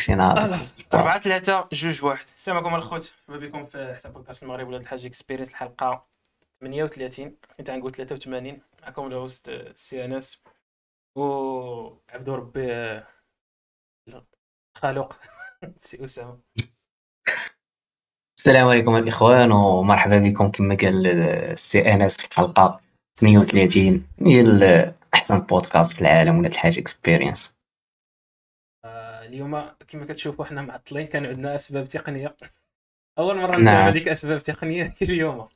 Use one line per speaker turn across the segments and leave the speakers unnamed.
داكشي ناضي
4 3 جوج واحد. السلام عليكم الخوت مرحبا بكم في حساب بودكاست المغرب ولاد الحاج Experience الحلقة 38 كنت غنقول 83 معكم ال host سي انس و عبدو ربي خالق سي أسامة.
السلام عليكم الإخوان ومرحبا بكم كما قال السي انس في الحلقة 38 هي أحسن بودكاست في العالم ولاد الحاج Experience
آه، اليوم كما كتشوفوا حنا معطلين كان عندنا أسباب تقنية. أول مرة
نعم.
ندير هذيك أسباب تقنية اليوم.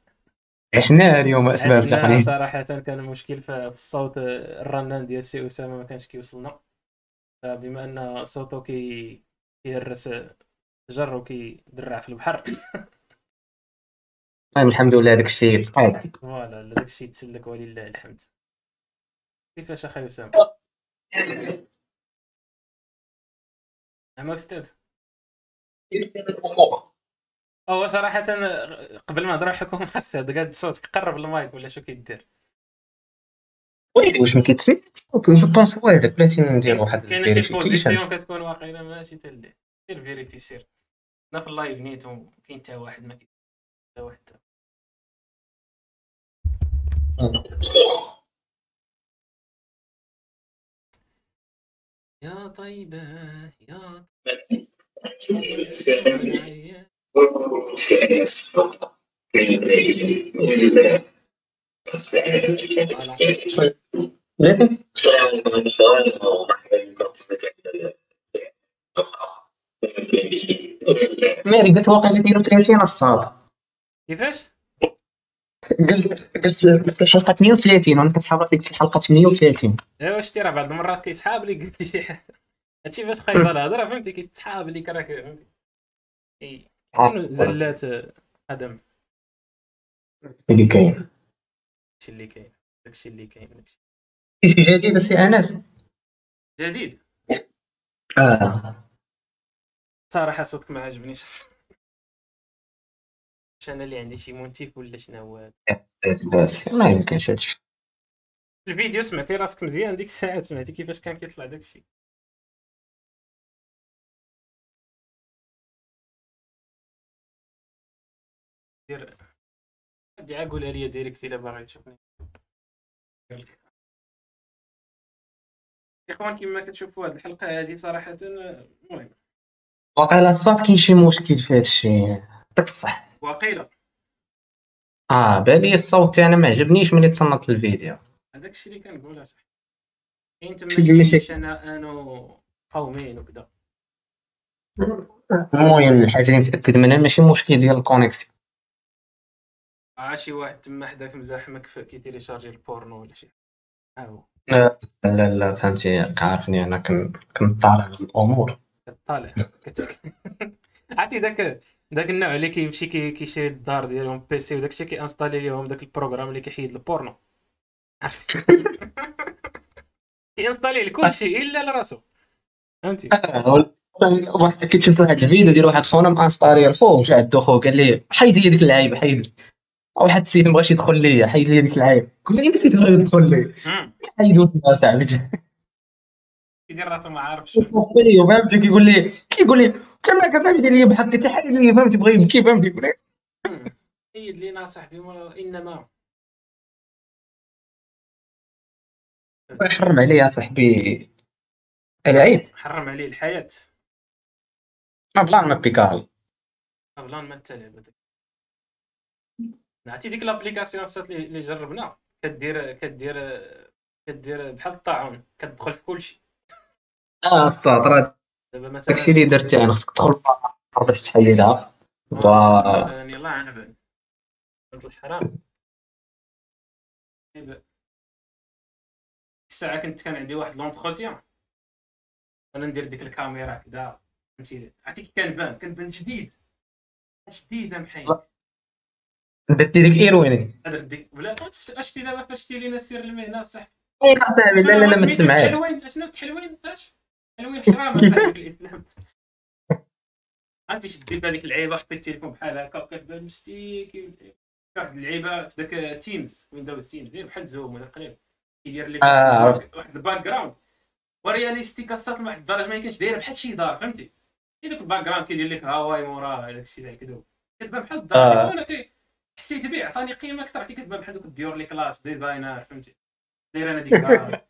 عشنا اليوم
أسباب
تقنية؟
صراحة كان مشكل في الصوت الرنان ديال سي أسامة ما كانش كيوصلنا. فبما أن صوته كي كيهرس جر وكيدرع في البحر.
المهم الحمد لله داك الشيء تقاد
voilà داك الشيء تسلك ولله الحمد. كيفاش أخي أسامة؟ أستاذ. هو صراحة قبل ما على الحكومة خاص هذا قاد صوتك قرب المايك ولا شو كيدير
ويلي واش ما كيتسمع الصوت جو بونس هو هذاك بلاتي ندير واحد
كاينة شي بوزيسيون كتكون واقيلا ماشي اللي. سير فيريفي سير. حنا في اللايف نيتو كاين حتى واحد ما كاين حتى واحد. يا طيبة يا
ماري قلت واقيلا ديرو 30 الصاد
كيفاش؟
قلت قلت قلت الحلقة 32 وأنا كنسحب راسي قلت الحلقة 38
ايوا شتي راه بعض المرات كيسحاب لي؟ قلت لي شي حاجة. هادشي فاش خايبه الهضرة فهمتي؟ كيتسحاب ليك راك فهمتي؟ إي. كانوا زلات آه، أدم؟
اللي كاين.
داكشي اللي كاين داكشي اللي كاين داكشي.
شي جديد السي أنس؟
جديد؟
آه.
صراحة صوتك ما عجبنيش. أنا اللي عندي شي مونتيك ولا شنو هو؟ هذا؟
بس ما يمكنش هادشي.
الفيديو سمعتي راسك مزيان ديك الساعات سمعتي كيفاش كان كيطلع داكشي. دير دي قولها ليا direct إلا باغي تشوفني. إخوان كما كتشوفوا هذه الحلقة هذه صراحة المهم.
واقيلا صافي كاين شي مشكل في هادشي. يعطيك الصح
واقيلا.
آه بالي الصوت أنا ما عجبنيش ملي تصنت الفيديو.
هذاك الشيء اللي كاين تما
شي اللي
شي
ماشي-
شنآن قومين وكذا
المهم الحاجة اللي متاكد منها ماشي مشكل ديال ال connexion.
عا شي واحد تما حداك مزاحمك كي télécharger ال porno ولا شي. ها هو.
لا لا لا فهمتي عارفني أنا كن كنطالع الأمور.
كطالع. عرفتي داك داك النوع اللي كيمشي كي- كيشري الدار ديالهم PC وداك الشيء كي installer ليهم داك ال programme اللي كيحيد البورنو. عرفتي؟ كي installer لكلشي إلا لراسو. فهمتي؟
واحد كنت شفت واحد الفيديو ديال واحد خونا م installer الفو وجا عندو خو قال لي حيد لي ديك اللعيبة حيد واحد السيد مبغاش يدخل ليا حيد لي ديك اللعيبة. قلت له أنت السيد بغا يدخل لي
مم.
حيد وانت صاحبي
كيدير راسو ما عارفش.
فهمتي كيقول لي كيقول لي انت ما كتعرف دير لي بحق انت حيد لي فهمتي بغا يبكي فهمتي يقول.
سيد لينا صاحبي ما- إنما.
يحرم عليا صاحبي العيب.
حرم عليه الحياة.
ما بلان ما بيكاري
بلان ما تلعب هذاك عرفتي ديك لابليكاسيون صات اللي اللي جربنا. كدير كدير كدير بحال الطاعون كتدخل في كلشي.
آه الساطر
دابا مثلا
داكشي اللي درت أنا خصك تدخل باش تحيدها voilà
مثلا يلاه عنب قلت الحرام. طيب. الساعة كنت كان عندي واحد l'entretien أنا ندير ديك الكاميرا كذا فهمتي عرفتي كي كنبان كنبان جديد جديد محيد
درتي ديك إيرويني.
هذا ديك ولا شتي دابا فاش شتي لينا سير المهنة صح
اي لا لا لا ما تسمعش
شنو تحلوين؟ أش؟ تحلوين حرام الإسلام. أنت شدي بهذيك اللعيبه حطيت التليفون بحال هكا وكتبان مستيك واحد اللعيبه في ذاك تيمز ويندوز تيمز داير بحال زوم ولا قليل كيدير لك
آه،
واحد الباك جراوند ورياليستيك أصلا لواحد الدرجة ما يمكنش دايرة بحال شي دار فهمتي؟ هذاك ال background كيدير لك هواي موراه داك الشيء ديال كذا كتبان بحال
آه.
الدار وأنا كي حسيت به عطاني قيمة أكثر عرفتي؟ كتبان بحال دوك الديور لي classe designer فهمتي؟ داير أنا ديك الدار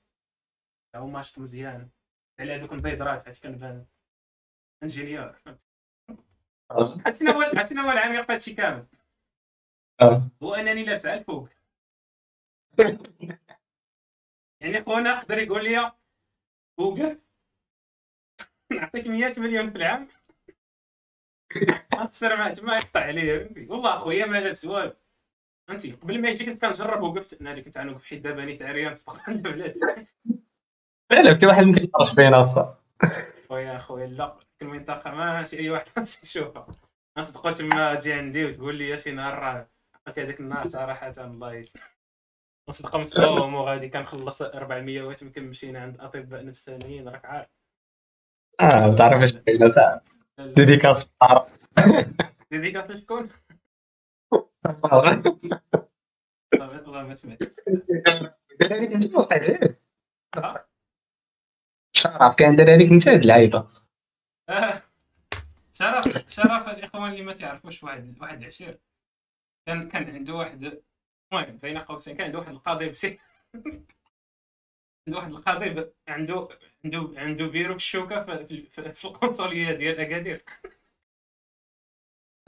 هما شفت مزيان. على هذوك البيضرات عرفتي كنبان ingénieur عرفتي شنو هو عرفتي شنو هو العميق في هادشي كامل. هو أنني لابس على الفوق يعني خونا يقدر يقول لي وقف نعطيك 100 مليون في العام. نخسر معاه تما يقطع عليه. فهمتي والله أخويا ما لابس والو فهمتي؟ قبل ما يجي كنت كنجرب وقفت. أنا اللي كنت غنوقف حيت دابا نيت عريان صدق لا بلاتي
لا حتى واحد ما كيتفرج فينا أصلا.
خويا اخويا لا المنطقة ماشي أي واحد خاص يشوفها نصدقوا تما تجي عندي وتقول لي شي نهار راه عقلت هذاك النهار صراحة الله. نصدق مصدوم وغادي كنخلص 400 وتم كنمشينا عند اطباء نفسانيين راك عارف.
آه كاينة ساعة.
لا، لا.
ديديكاس في العرب
ديديكاس لشكون؟ طب الله ما سمعت.
شرف. كان دراري كنت هاد اللعيبة.
آه. شرف شرف الاخوان اللي ما تعرفوش واحد واحد العشير. كان كان عنده واحد المهم بين قوسين كان عنده واحد القاضي بسيط عنده واحد القاضي ب- عنده عنده عنده بيرو في الشوكة في, في, في, القنصلية ديال أكادير.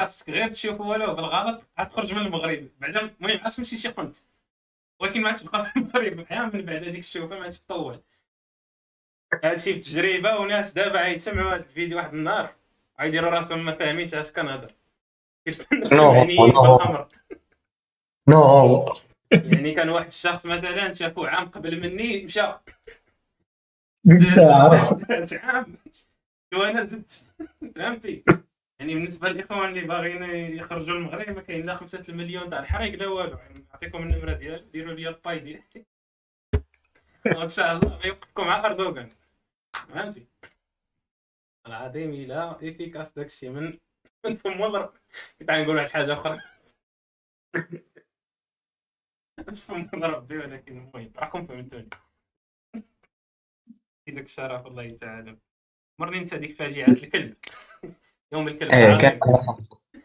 خاصك غير تشوف ولو بالغلط غتخرج من المغرب. بعدا المهم عاد تمشي شي قنت. ولكن ما تبقى في المغرب. عام من بعد هذيك الشوفه ما تطول. هادشي بتجربه وناس دابا غيسمعوا هذا الفيديو واحد النهار غيديروا راسهم ما فاهمينش اش كنهضر. الناس
نو،. بالأمر.
يعني كان واحد الشخص مثلا شافو عام قبل مني مشى. عام. وأنا زدت؟ فهمتي؟ يعني بالنسبة للإخوان اللي باغيين يخرجوا المغرب ما كاين لا 5 المليون تاع الحريق لا والو. يعني نعطيكم النمرة ديال ديروا لي الباي ديالي. وإن شاء الله ما يوقفكم مع أردوغان. فهمتي؟ العظيم إلى افيكاس داكشي من من فم وضرب. كنت غنقول واحد الحاجة أخرى. مش فم وضرب بي ولكن المهم راكم فهمتوني. داك الشرف الله تعالى مرني ننسى ديك فاجعة الكلب. يوم الكلب. إيه.
كان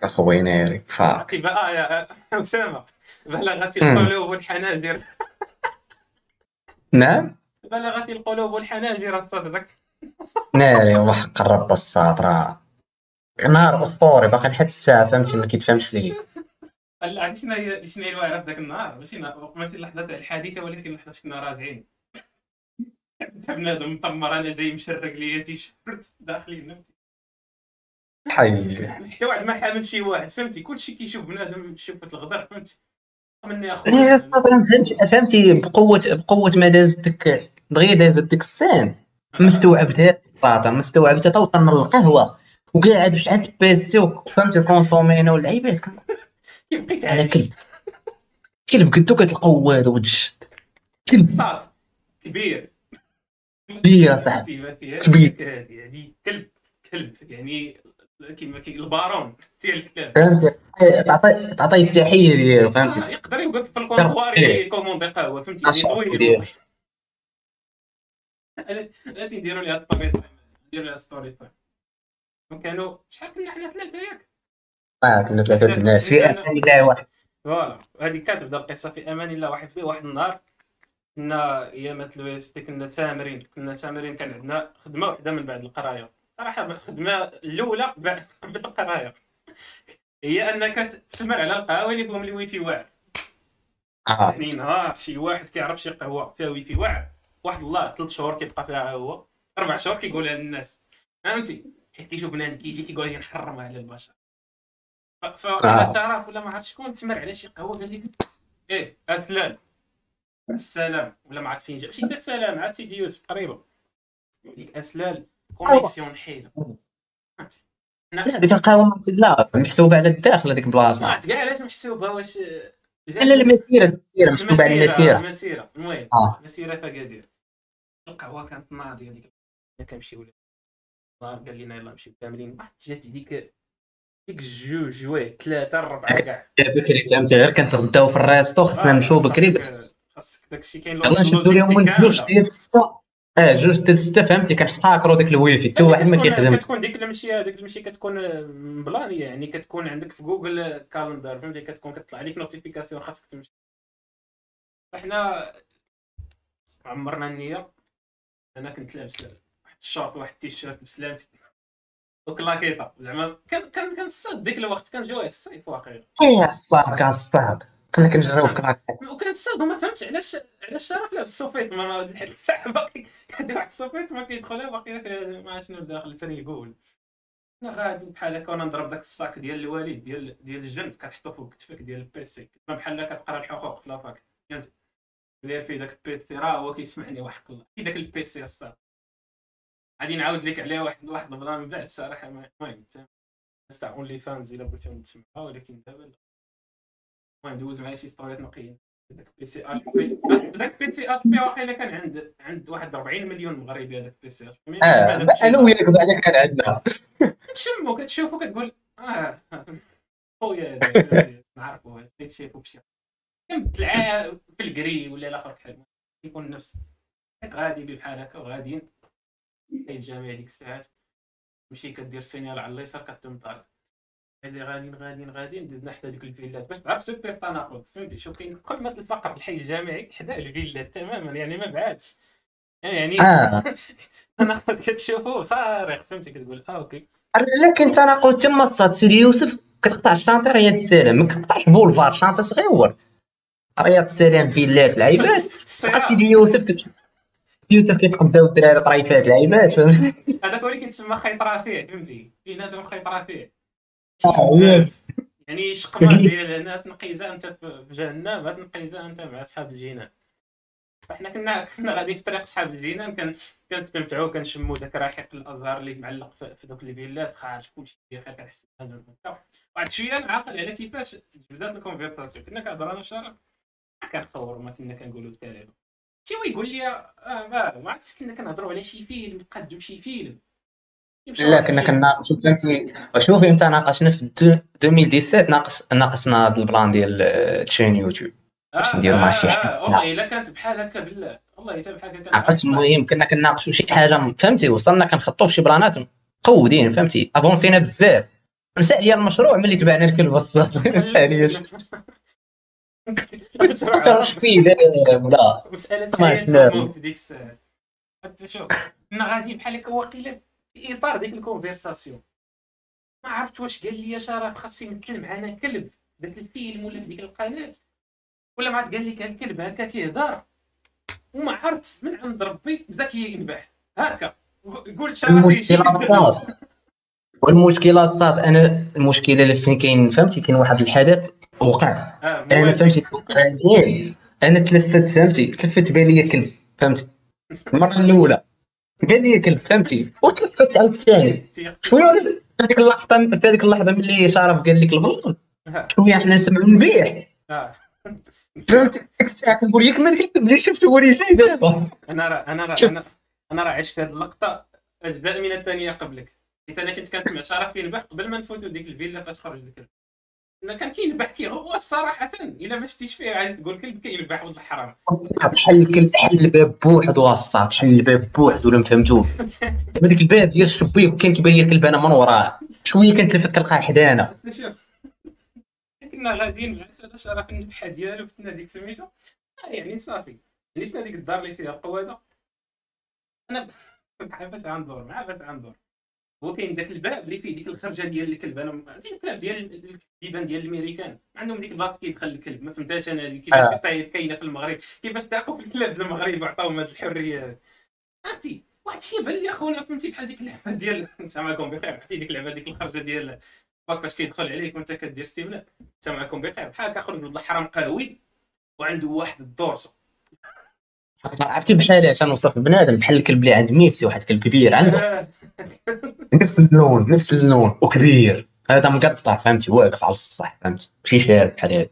أخوي ناري ف
يا أسامة. بلغت. القلوب والحناجر.
نعم؟
بلغت القلوب والحناجر الصدق
ناري وحق الرب الصاد راه. نهار أسطوري باقي لحد الساعة فهمتي؟ ما كيتفهمش ليه.
لا شنو هي شنو هي الواعره في ذاك النهار؟ ماشي ماشي اللحظة تاع الحادثة ولكن اللحظة كنا راجعين تاع بنادم مطمر أنا جاي مشرق ليا تيشيرت داخلين فهمتي؟
حي.
حتى واحد ما حامل شي واحد فهمتي؟ كلشي كيشوف بنادم شوفة الغدر فهمتي؟ مني
يا
اخويا
فهمتي فهمتي بقوة بقوة ما دازت ديك دغيا دازت ديك السين. مستوعبتها باطا مستوعبتها توصلنا للقهوه وقاعد واش عند البيسي وفهمتي كونسومينا واللعيبات.
بقيت
على
عايش.
كلب كلب قدو هذا ود الشد كلب
صاد. كبير.
كبير صاحبي.
فهمتي ما
كبير.
هادي هادي كلب كلب. يعني كيما كي البارون ديال الكلاب
فهمتي. تعطي تعطي التحية ديالو
آه،
فهمتي
يقدر يوقف في ال comptoir
إيه.
ي commander قهوه فهمتي؟ طويل
ديالو.
لا تيديروا ليها story time نديروا ليها story time وكانوا شحال كنا حنا ثلاثة ياك؟
آه كنا ثلاثة الناس في أمان الله واحد.
voilà. هذه كتبدا القصة في أمان الله واحد في واحد النهار كنا ايامات الويست كنا سامرين. كنا سامرين كان عندنا خدمة وحدة من بعد القراية. صراحة الخدمه الأولى بعد القراية. هي أنك تسمر على القهوة اللي فيهم الويفي واعر.
آه.
يعني نهار شي واحد كيعرف شي قهوة فيها ويفي واعر واحد الله ثلاث شهور كيبقى فيها هو أربع شهور كيقولها للناس. فهمتي؟ حيت كيشوف بنادم كيجي كيقول أجي نحرمها على البشر. فانا
آه.
تعرف ولا ما عرفت شكون تسمر على شي قهوة؟ قال لك إيه اسلام السلام. ولا ما عرفت فين جا. ماشي انت السلام عا سيدي يوسف قريبة. يقول لك اسلال كونيكسيون حيله فهمتي؟
لا ديك القهوة لا محسوبة على الداخل هذيك
البلاصة. كاع علاش محسوبة؟ واش
لا لا المسيرة المسيرة محسوبة على المسيرة
المسيرة. المهم
آه.
مسيره في اكادير القهوه كانت ناضيه كنمشيو ل- نهار قال لنا يلا نمشيو كاملين واحد جات ديك ديك جوج جوية ثلاثة الربعه كاع
بكري فهمتي غير كنتغداو في الريستو خصنا
آه،
نمشيو بكري.
خاصك- داكشي كاين
يلا نشدو لهم من الفلوس ديال الستة آه جوج حتى ستة فهمتي كنحاكرو داك الويفي. حتى واحد ما كيخدم.
كتكون ديك المشيه ديك المشيه كتكون مبلانية يعني كتكون عندك في Google Calendar فهمتي؟ كتكون كتطلع لك notification خاصك تمشي. إحنا عمرنا النية. أنا كنت لابس واحد الشورت واحد التيشيرت بسلامتي. و claquette زعما كان كان كنصاد ديك الوقت كان جواي الصيف واقيلا.
إيه الصاد كان الصاد. كنا كنجريو كراك
وكنصاد وما فهمتش علاش علاش شرف لابس السوفيت ما ما لحد الساعة باقي عندي واحد السوفيت ما كيدخلها باقي ما شنو داخل الفريغول أنا غادي بحال هكا وأنا نضرب داك الصاك ديال الوالد ديال ديال الجنب كتحطو فوق كتفك ديال البيسي كتبان بحال كتقرا الحقوق في لافاك. فهمت؟ داير فيه داك البيسي راه هو كيسمعني وحق الله. كي داك البيسي الصاد غادي نعاود لك عليه واحد واحد البلان من بعد صراحة ما- المهم تاع اونلي فانز إلا بغيتو تسمعها ولكن دابا المهم دوز معايا شي ستوريات نقيين داك بي سي اش بي داك بي سي اش بي واقيلا كان عند عند واحد 40 مليون مغربي هذاك بي سي اش بي
أنا وياك بعدا كان عندنا.
كتشمو كتشوفو كتقول آه خويا هذا نعرفو كيتشافو بشي. تلعب في الكري ولا الآخر بحال يكون نفس. غادي بحال هكا وغاديين الجامع ديك الساعات. تمشي كدير signal على اليسار كتم هادي غاديين غاديين غاديين دزنا حدا ديك الفيلات. باش تعرف سوبر تناقض فهمتي؟ شوف كاين قمة الفقر الحي الجامعي حدا الفيلات تماما يعني ما بعادش. يعني
آه.
تناقض كتشوفو صارخ فهمتي؟ كتقول آه OK.
لكن تناقض تما الصاد سيدي يوسف كتقطع ال chantier رياض السلام ما كتقطعش boulevard chantier صغيور. رياض السلام فيلات لعيبات. بقى سيدي يوسف كت... يوسف كيتقباو الدراري طريفات لعيبات. فهمتي
هذاك هو اللي كيتسمى خيط رفيع فهمتي؟ بيناتهم خيط رفيع.
آه،
يعني شقمه ديال هنا تنقيزه أنت في جهنم تنقيزه أنت مع أصحاب الجنان. فاحنا كنا كنا غادي في طريق أصحاب الجنان كان كنستمتعوا كنشموا داك رائحه الازهار اللي معلق في دوك الفيلات خارج كلشي بخير كنحس بهذا واحد شوية نعقل على كيفاش بدات الكونفرساسيون. كنا كنهضر أنا وشرف كنخور ما كنا كنقولوا الكلام شي هو يقول لي آه ما ما عرفتش كنا كنهضروا على شي فيلم تقدم شي فيلم.
لا كنا كناقشوا فهمتي شوفي إمتى ناقشنا في دو- 2017 ناقص ناقصنا هذا البلان ديال آه، تشين يوتيوب. باش نديرو مع شي حد.
آه، والله إلا كانت بحال هكا بالله. والله حتى بحال هكا
عرفت المهم كنا كناقشوا شي حاجة فهمتي؟ وصلنا كنخطوا في شي بلانات مقودين فهمتي؟ أفونسينا بزاف. نسى عليا المشروع ملي تبعنا الكلب الصاد نسى عليا شي- كرهتش فيه لا شفنا.
وموت ديك الساعة. حتى شوف كنا غادي بحال هكا واقيلا. في إطار ديك الكونفرساسيون. ما عرفت واش قال لي شرف خاص يمثل معنا كلب في ذاك الفيلم ولا في ديك القناة. ولا ما عرفت قال لك الكلب هكا كيهضر. وما عرفت من عند ربي بدا كينبح هكا. قول شرف
المشكلة والمشكلة الصاد أنا المشكلة اللي فين كاين فهمتي؟ كاين واحد الحدث وقع.
آه
أنا فهمتي؟ أنا تلفت فهمتي؟ تلفت بالي كلب فهمتي؟ المرة الأولى. قال لي كلب فهمتي وتلفت على الثاني شوية في هذيك اللحظة في هذيك اللحظة ملي شرف قال لك البلان شوية حنا نسمعوا نبيح فهمتي ديك الساعة كنقول ياك ما اللي شفت هو اللي جاي دابا.
أنا راه أنا راه. أنا أنا راه عشت هذه اللقطة أجزاء من الثانية قبلك. حيت أنا كنت كنسمع شرف كينبح قبل ما نفوتوا ديك الفيلا فاش خرج الكلب أنا كان كينبح كي هو صراحة إلا ما شتيش فيه غادي تقول كلب كينبح ولد الحرام.
الصاد حل الكلب حل الباب بوحدو الصاد حل الباب بوحدو ولا فهمتوش دابا ديك الباب ديال الشبيك كان كيبان لي الكلب أنا من وراه. شوية كنتلفت كنلقاه حدانا
شوف. كنا غاديين مع سالا شرف النبحه ديالو فتنا ديك سميتو؟ آه يعني صافي. نيتنا ديك الدار اللي فيها القواده أنا مع باش غندور مع باش غندور هو كاين داك الباب اللي فيه ديك الخرجة ديال الكلب. أنا عرفتي الكلاب ديال الكتيبان ديال الأمريكان. عندهم ديك البلاصة كيدخل الكلب. ما فهمتهاش أنا كيفاش
آه.
كاين كاينة في المغرب. كيفاش تعقوا في الكلاب ديال المغرب وعطاوهم هذه الحرية عرفتي؟ واحد الشيء بان لي أخونا فهمتي بحال ديك اللعبة ديال سامعكم بخير. عرفتي ديك اللعبة ديك الخرجة ديال باك فاش كيدخل عليك وانت كدير استمناء سامعكم بخير. بحال هكا خرج ولد الحرام قهوي وعنده واحد الدورسو
عرفتي بحال اش نوصف بنادم بحال الكلب اللي عند ميسي واحد كلب كبير عنده. نفس اللون نفس اللون وكبير. هذا مقطر فهمتي؟ واقف على الصح فهمتي؟ ماشي شارب بحال هذا.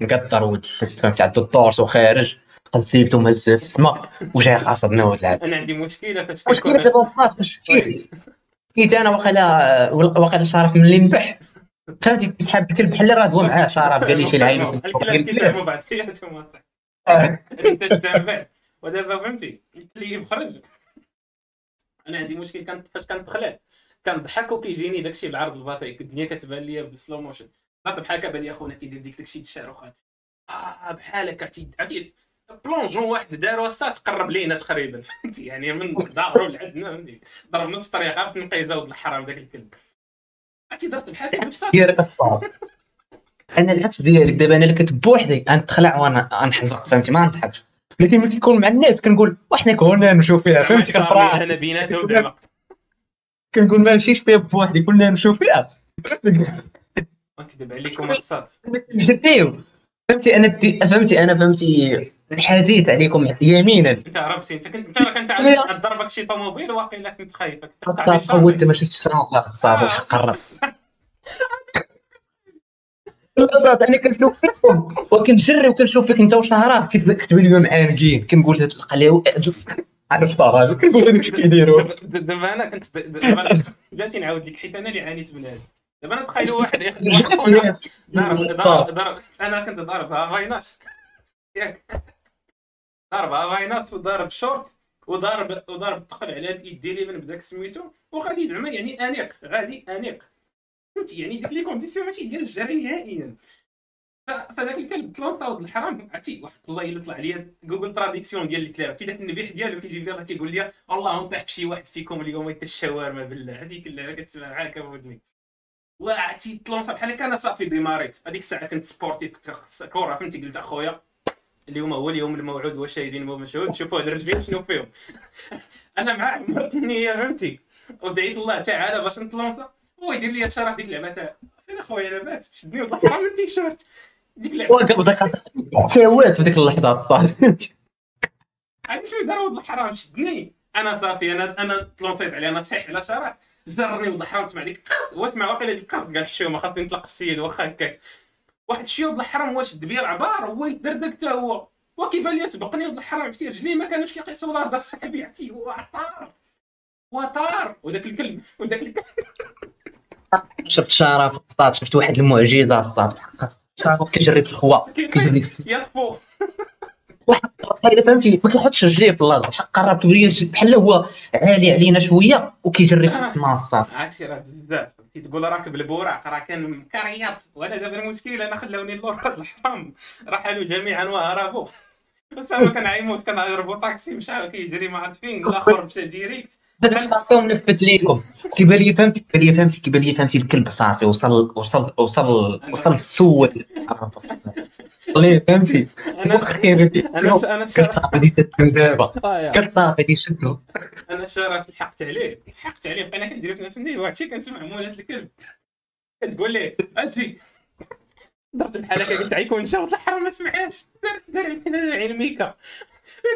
مقطر وتفت فهمتي؟ عنده الدورس وخارج قصيلته مهز السما وجاي قاصدنا وتلعب
أنا عندي مشكلة فاش
مشكلة
كنكون
دابا الصاط فاش كيت أنا واقيلا واقيلا شرف من اللي نبح فهمتي كيسحب الكلب بحال اللي غدوى معاه شرف قال لي شي لعيبه في
بعضياتهم
آه.
ودابا فهمتي؟ الكليب خرج أنا عندي مشكل كانت فاش كنطلع كنضحك وكيجيني داكشي بالعرض البطيء الدنيا كتبان ليا بسلو موشن. بحال هكا بان لي اخونا كيدير ديك داكشي د الشاروخان آه بحال هكا عرفتي عرفتي؟ بلونجون واحد دار وسط قرب لينا تقريبا. فهمتي؟ يعني من دارو لعندنا فهمتي؟ ضرب نص الطريق عرفت نقيزه ولد الحرام داك الكلب. عرفتي درت بحال هكا بصح
ديالك أنا العكس ديالك. دابا أنا اللي كنت بوحدي غنتخلع وأنا نحزق فهمتي؟ ما نضحكش لكن ملي كيكون مع الناس كنقول وحنا كلنا نشوف فيها فهمتي؟ كنفرح؟
أنا بيناتهم زعما.
كنقول ما نمشيش فيها بوحدي كلنا نشوف فيها.
نكذب عليكم الصاد
جديو. فهمتي؟ أنا. فهمتي؟ أنا فهمتي انحازيت عليكم يمينا.
أنت هربتي أنت كنت أنت راه كنت ضربك شي طوموبيل واقيلا كنت خايف كنت
فوت ما شفتش الصاد واش أنا كنشوف فيكم. وكنجري وكنشوف فيك انت وشهرات كتبان لي معانقين كنقول تلقى ليه عارف طراج كنقول هذوك اش كيديروا
دابا أنا كنت دابا جاتي نعاود لك حيت أنا اللي عانيت من هذا. دابا أنا تخيل واحد ياخذ ضرب ضرب ضرب أنا كنت ضاربها فايناس ياك ضاربها فايناس وضارب شورت وضارب وضارب الثقل على الايد ديالي من بداك سميتو. وغادي زعما يعني أنيق. غادي أنيق. فهمتي يعني ديك لي كونديسيون ماشي ديال الجري نهائيا. فذاك الكلب تلونطا ولد الحرام عرفتي واحد الله إلا طلع لي جوجل تراديكسيون ديال الكلاب عرفتي ذاك النبيح ديالو كيجيب لي كيقول لي والله نطيح بشي واحد فيكم اليوم يتا الشاورما بالله. هذيك اللعبة كتسمع هكا بودني وعرفتي تلونسا بحال هكا أنا صافي ديماريت هذيك الساعة كنت سبورتيف كنت كره فهمتي؟ قلت أخويا اليوم هو اليوم الموعود والشاهدين مشهود شوفوا هاد الرجلين شنو فيهم. أنا مع عمرت النيه فهمتي؟ ودعيت الله تعالى باش نتلونسا هو يدير لي الشرف ديك اللعبة. فين أخويا؟ لاباس شدني وطلع من التيشيرت ديك اللعبة.
وقف ذاك حتى في ديك اللحظة. صافي
عرفتي شنو دار ولد الحرام. شدني. أنا صافي. أنا أنا تلونسيت عليه أنا صحيح على شرح. جرني ولد الحرام. تسمع ديك واسمع واقيلا ديك القرد قال حشومة. خاصني نطلق السيد. واخا هكاك واحد شي ولد الحرام. واش دبير عبار هو يدردك حتى هو. وكيبان لي سبقني ولد الحرام. عرفتي؟ رجليه ما كانوش كيقيسوا الأرض. صاحبي عرفتي؟ هو طار وطار وداك الكلب. وداك الكلب.
شفت شاره في الصاد شفت واحد المعجزة الصاد صافي كيجري في الهواء كيجري في
يطفو.
واحد الا فهمتي ما كيحطش رجليه في الأرض. قرب كبري بحال هو عالي علينا شوية وكيجري في السما الصاد
عرفتي راه بزاف. تقول راكب البوراق راه كان مكريط وأنا دابا المشكل أنا خلاوني اللور الحصان. رحلوا جميعا وهربوا بس أنا كان عيموت كان يربو طاكسي مشى كيجري ما عرفت فين. الآخر مشى ديريكت
دابا فهمتهم نثبت ليكم. كيبان لي فهمتي؟ كيبان لي فهمتي؟ كيبان لي فهمتي الكلب صافي وصل وصل وصل وصل السول والله فهمتي
أنا
خير
أنا
أنا صافي شدو دابا
آه.
قلت صافي دي شدو
أنا شرفت لحقت عليه لحقت عليه بقينا كندير في نفسي وهادشي كنسمع مولات الكلب. كتقول ليه أجي. درت بحال هكا قلت عيكون شاوط الحرام ما سمعهاش. دار دار دار علميكا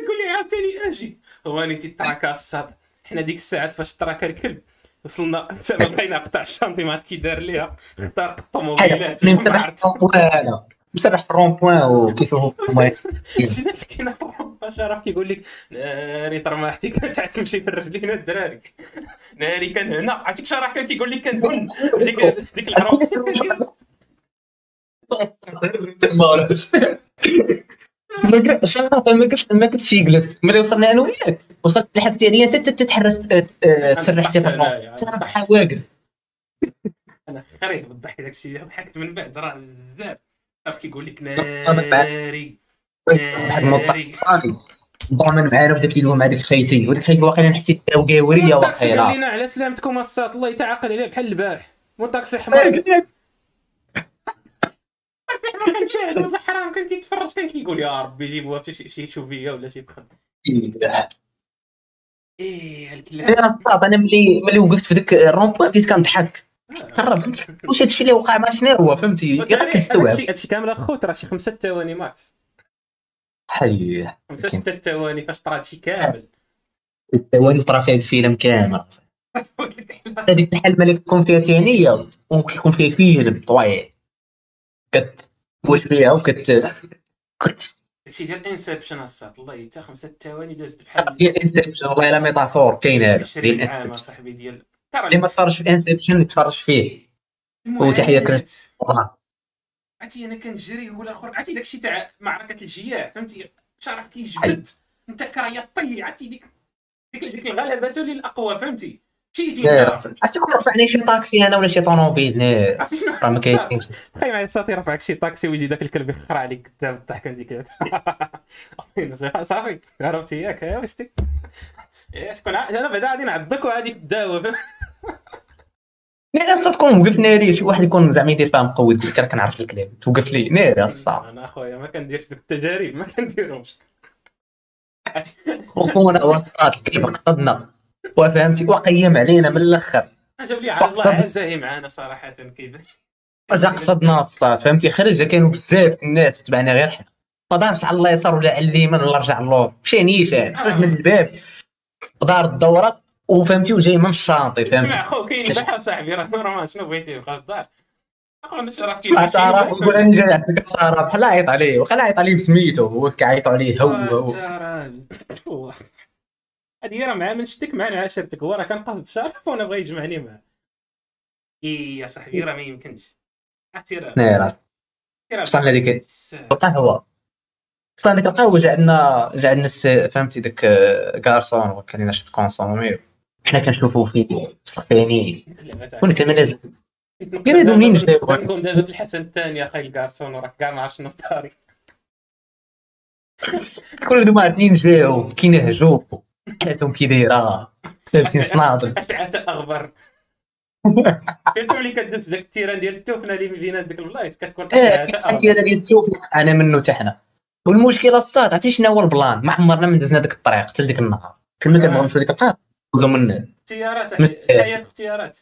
تقول لي عاوتاني أجي. هو اني تيتراكا الصاد. حنا ديك الساعات فاش تراكا الكلب وصلنا لقينا قطع الشانطيمات كي دار ليها اخترق الطوموبيلات.
ملي
ما
مسرح
عرفت
مسرح في الرونبوان وكيفاش هما
سمعت كاين اوروبا شرف كيقول لك ناري طرماحتي كانت عاد تمشي في الرجلين الدراري. ناري كان هنا. عرفتي شرح كان كيقول لك كان هنا؟ ديك ديك العروق
ما قلت ما قلتش يجلس؟ ملي وصلنا أنا وياك. وصلت لحقت يعني أنت تتحرس تسرحتي في ترى واقف؟
أنا خريت بالضحك داك الشيء ضحكت من بعد. راه بزاف عرفت كيقول لك ناري.
واحد موظف ضامن معانا بدا كيدوي مع ديك خيتي. وديك خيتي واقيلا نحسيت بها وقاوريه
الطاكسي قال
واقيلا.
لنا على سلامتكم الساط الله يتعاقل عليه بحال البارح. مو طاكسي حمار. طاكسي حمار كان شاهد والله حرام كان كيتفرج كان كيقول يا ربي جيبوها في شي- شي شوفيه ولا شي بخل إيه. الكلاب
أنا صعب أنا ملي ملي وقفت في ديك الرومبوان بديت كنضحك. قرب واش هادشي اللي وقع مع شنو هو فهمتي؟ غير كنستوعب
هادشي كامل اخوت راه شي خمسة ثواني max.
حي.
خمسة
كاين.
ستة ثواني فاش طرا هادشي كامل.
الثواني طرا فيها الفيلم كامل. هذيك الحال ملي تكون فيها ثانية وكيكون فيها فيلم طويل. كتواش فيها؟ وكت
هادشي ديال Inception الساط الله حتى خمسة ثواني دازت بحال
ديال Inception والله إلا métaphore كاين هذا
20
ديال
عام
Inception.
اصاحبي ديال
اللي ما تفرجش في Inception يتفرج فيه. وتحية كريس.
عرفتي أنا كنجري هو الآخر عرفتي داكشي تاع معركة الجياع فهمتي؟ شرف كيجبد. أنت كرياطي عرفتي ديك ديك ديك الغلبة للأقوى فهمتي؟
عرفتي كون رفعني شي طاكسي أنا ولا شي طوموبيل راه ما كاينش
تخيل معايا الساطي يرفعك شي طاكسي ويجي داك الكلب يخرع عليك قدام الضحك ديك صافي. عرفتي ياك؟ يا واش ديك إيه، شكون أنا بعدا غادي نعضك وغادي تداوى؟
ناري أصلا تكون موقف ناري شي واحد يكون زعما يدير فيها مقود راه كنعرف الكلاب توقف لي. ناري الصعب
أنا أخويا ما كنديرش دوك التجارب ما كنديرهمش
وخونا وسط الكلب قصدنا وفهمتي؟ وقيم علينا من
الأخر. لي على الله عزاهي معانا صراحة كيبان
أجا قصدنا الصاد فهمتي؟ خرج كانوا بزاف الناس تبعنا غير حنا. ما دارش على اليسار ولا على اليمين ولا رجع اللور مشى نيشان خرج من الباب. دار الدوره وفهمتي؟ وجاي من
اسمع
فهمتي؟
خو كاين بحال صاحبي راه normal شنو بغيتي يبقى في الدار
طلع شراب يقول أنا جاي عندك شراب بحال عيط عليه وخلا عيط عليه بسميتو هو عليه هو هو.
هذه راه مع من شتك مع عاشرتك هو راه كان قاصد شرف وأنا بغى يجمعني معاه. إي يا صاحبي راه ما يمكنش. عرفتي راه. راه.
ديك
بزاف.
القهوه وصلنا ديك القهوة جا عندنا جا عندنا الس- فهمتي داك آه، كارسون وكلينا شت كونسومي حنا كنشوفو
تاع-
كنا تمنى قال هادو منين جاو؟
نكون دابا في الحسن الثاني اخاي الكارسون وراك كاع ما عرفتش شنو في داري
كل هادو ما عارفين جاو كينهجوا حياتهم كي دايره لابسين صنادل
اشعه أغبر. عرفتوا ملي كدوز داك التيران ديال التوفنة اللي بينات ديك البلايص؟ كتكون اشعه
أنت
اغبر
ديال التوفيق أنا منه حتى حنا. والمشكلة الصاد عرفتي شنو هو البلان؟ ما عمرنا من دزنا ديك الطريق حتى لديك النهار. كل ما كنبغيو نمشيو ديك القهوه ندوزو من
اختيارات
مت-
الحياة اختيارات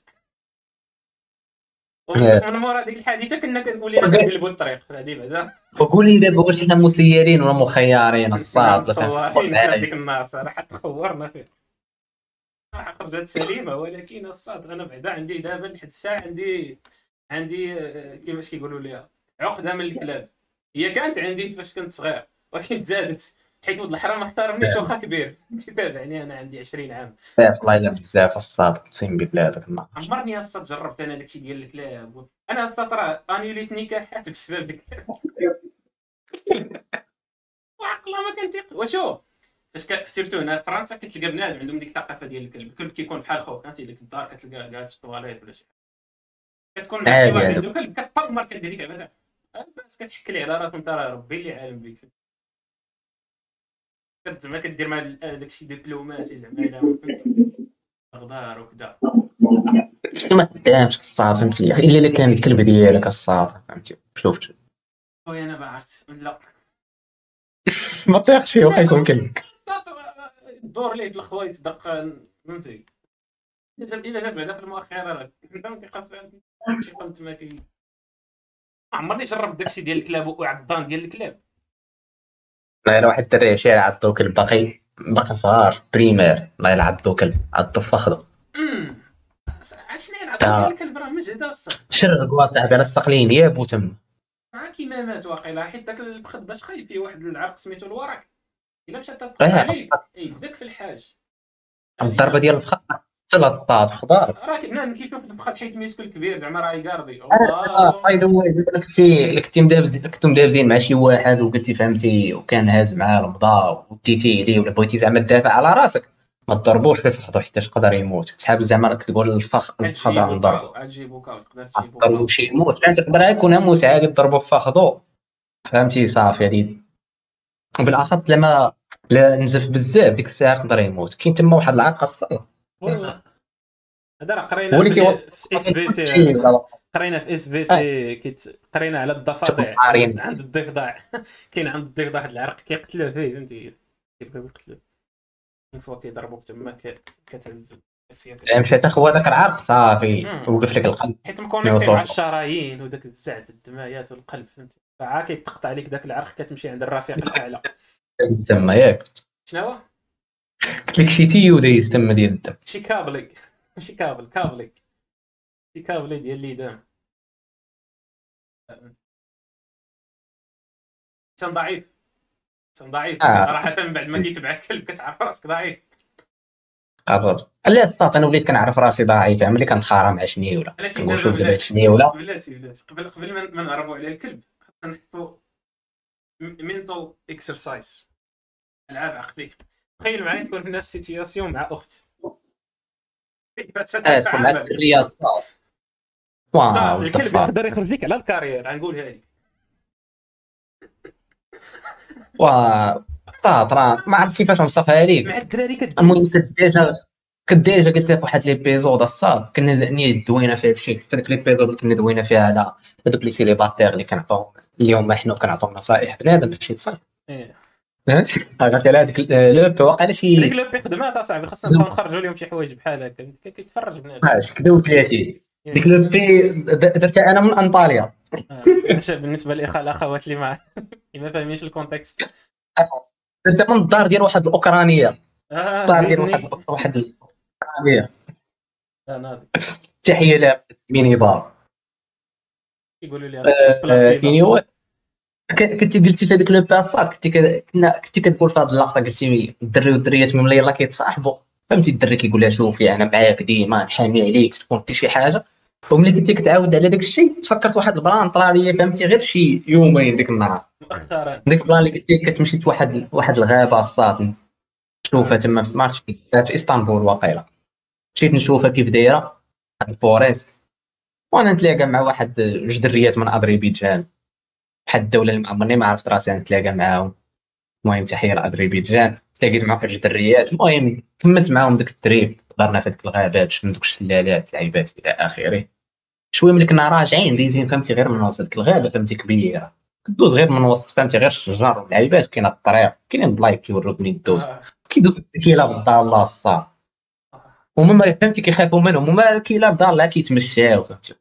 إيه.
ومن مورا ديك الحادثة كنا كنولينا كنقلبوا الطريق هذه بعدا
وقول لي دابا واش حنا مسيرين ولا مخيرين الصاد.
حنا ديك النهار صراحة تخورنا فيه. صراحة خرجت سليمة ولكن الصاد أنا بعدا عندي دابا لحد الساعة عندي عندي آه، كيفاش كيقولوا ليها عقدة من الكلاب. هي كانت عندي فاش كنت صغير ولكن زادت. حيت ولد الحرام ما احترمنيش واخا كبير. تابعني أنا عندي 20 عام.
والله الا بزاف الصاد أقسم بالله داك النهار.
عمرني هسه جربت أنا داكشي ديال الكلاب أنا هسه ترى أنيوليت نكاحات بسبب الكلاب وعقله ما كنتيق وشو؟ فاش سيرتو هنا فرنسا كتلقى بنادم عندهم ديك الثقافة ديال الكلب الكلب كيكون بحال خوك فهمتي ديك الدار كتلقى جالس في الطواليت ولا شي. حاجة كتكون مع شي واحد. عنده كلب كتطمر كدير لك عبادة. الناس كتحكي لي على راسهم ترى ربي اللي عالم بك كنت زعما كدير مع ال- داكشي دبلوماسي زعما غدار وكذا
شتو ما خدامش الصاد فهمتي؟ الا إلا كان الكلب ديالك الصاد فهمتي؟ شفت
خويا أنا ما عرفت لا.
ما طيقش فيه واخا يكون كلبك
صات الدور ليه في الخوايص دق فهمتي؟ إذا جات بعدا في المؤخرة راه فهمتي خاص شي كي ما عمرني جربت داكشي ديال الكلاب وعضان ديال الكلاب.
أنا واحد الدري شي عضو كلب باقي باقي صغار بريمير الله يلا عضو كلب عضو فخذو
هي العضان ديال الكلب راه مجهده الصح
شرق صاحبي أنا استقلين ياب وتم
مع كيما مات واقيلا. حيت داك الفخذ باش خايف فيه واحد العرق سميتو الورق. إلا مشات تدق
إيه.
عليك. يدك في الحاج.
الضربة ديال الفخذ حتى الصاد خضار.
راه كنا كيشوف الفخذ حيت ميسكو الكبير زعما راه يقاردي
باي ذا واي الا كنتي الا كنتي مدابزين كنتو مدابزين مع شي واحد وقلتي فهمتي وكان هاز معاه المضى وديتي ليه ولا بغيتي زعما تدافع على راسك. ما تضربوش في فخذو حتى يقدر يموت. تحاب زعما راك تقول الفخ الفخذ راه نضرب
تجي بوكاو تقدر تجي
ضربو
بوكاو
شي يموت. فهمتي تقدر يكون موس عادي تضربو في فخذو فهمتي صافي هادي. وبالأخص لما لا نزف بزاف ديك الساعة يقدر يموت. كاين تما واحد العاقه الساط
والله. هذا راه قرينا في
إس
في تي. قرينا في إس في تي قرينا على الضفادع. عند الضفدع. كاين عند الضفدع واحد العرق كيقتلوه فيه فهمتي؟ كيبغيو يقتلوه. une fois كيضربوك تما كتهز.
مشى تاخذ هذاك العرق صافي. وقف لك القلب.
حيت مكونيكتي. مع الشرايين وداك الزعت الدمايات والقلب فهمتي؟ فعا كيتقطع عليك داك العرق كتمشي عند الرفيق الأعلى.
تما ياك.
شنو هو؟
قلت لك شي تيو دايز تما ديال الدم.
شي كابلي ماشي كابل كابلي شي كابلي ديال الليدان انسان ضعيف. انسان ضعيف.
آه.
صراحة من بعد ما كيتبعك كلب كتعرف رأسك ضعيف.
قرر. لا الصاط أنا وليت كنعرف رأسي ضعيف ملي كنتخارى مع شنيوله كنقول شوف دابا شنيوله
بلاتي بلاتي قبل قبل ما نهربوا على الكلب. خاصنا نحطوا mental exercise ألعاب عقلية. تخيل معايا تكون في نفس ال situation مع اخت كيف
آه تكون مع الساط
صعب
wow
الكلب يقدر يخرج لك على ال carrière غنقولها لك
وا طرا ما عرفت كيفاش نوصفها ليك
مع الدراري
المهم
كدوز
كنت ديجا كنت ديجا قلت لك واحد ليبيزود الصاد كنا نيت دوينا فيه هادشي في ليبيزود اللي كنا دوينا فيها على هذوك لي سيليباتير اللي كنعطيو اليوم حنا كنعطيو نصائح بنادم يتصل
إيه.
فهمتي عرفتي على هذيك لوب واقع شي
هذيك لو بيخدمها اصاحبي خاصنا نبقاو نخرجوا لهم شي حوايج بحال هكا. كيتفرج بنادم.
12 كدا و30 ديك لوبي درتها أنا من أنطاليا.
آه. باش بالنسبة لاخوان الاخوات اللي ما اللي ما فاهمينش ال contexte.
درتها من الدار ديال واحد الأوكرانية.
آه
الدار ديال. واحد واحد الأوكرانية.
آه،
تحية لها ميني بار
يقولوا لي
آه،
سبلاسيبا
انيو كنتي قلتي في هذيك le passage كنتي كنا كنتي كتقول في هذه اللقطه قلتي الدري والدريات ملي يلاه كيتصاحبوا. فهمتي الدري كيقول لها شوفي أنا معاك ديما نحامي عليك تكون انت شي حاجة. وملي كنتي كتعاود على داك الشيء تفكرت واحد ال plan طلع لي فهمتي؟ غير شي يومين ديك النهار.
مؤخرا.
ديك ال plan اللي قلتي كتمشي لواحد واحد الغابة الساط. نشوفها تما في مارش في في إسطنبول واقيلا. مشيت نشوفها كيف دايرة. واحد ال forest. وأنا نتلاقى مع واحد جوج دريات من اذربيجان واحد الدولة اللي عمرني ما عرفت راسي نتلاقى معاهم. المهم تحية لاذربيجان تلاقيت مع واحد جوج دريات المهم كملت معاهم ديك ال trip. دارنا في ديك الغابات شفنا دوك الشلالات العيبات إلى آخره. شوية ملي كنا راجعين دايزين فهمتي غير من وسط ديك الغابة فهمتي كبيرة. كدوز غير من وسط فهمتي غير الشجر والعيبات كاين الطريق كاينين بلايك كيوروك منين دوز
آه.
كيدوز كيلعب الدار الله الساط هما ما فهمتي كيخافوا منهم. هما كيلعب دار لا كيتمشاو فهمتي.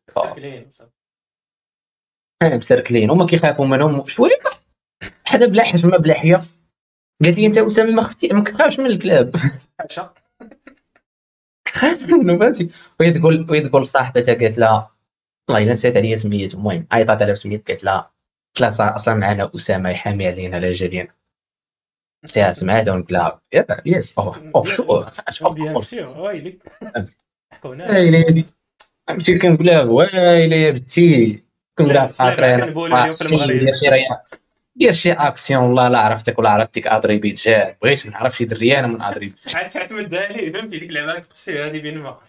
مسركلين هما كيخافوا منهم شوية حدا بلا حشمه بلا حياه قالت لي أنت أسامة ما خفتي ما كتخافش من الكلاب.
حاشا
خايف منه فهمتي وهي تقول وهي تقول صاحبتها قالت لها والله إلا نسيت عليا سميتو. المهم عيطات على سميت قالت لها صا- أصلا معنا أسامة يحامي علينا لا جالينا. سمعتها ونقول لها يا- يس. اوف اوف شو
بيان سور ويلي حكونا
ويلي كنقول لها ويلي يا بنتي. كنقول لها
لا، لا،
خاطرين
كنقولوا اليوم في المغرب.
دير شي دير شي اكسيون والله لا عرفتك ولا عرفتك ادريبيت جا بغيت نعرف شي دريه أنا من ادريبيت
عاد تعتمدها لي فهمتي ديك اللعبه تقصي هذه بين ما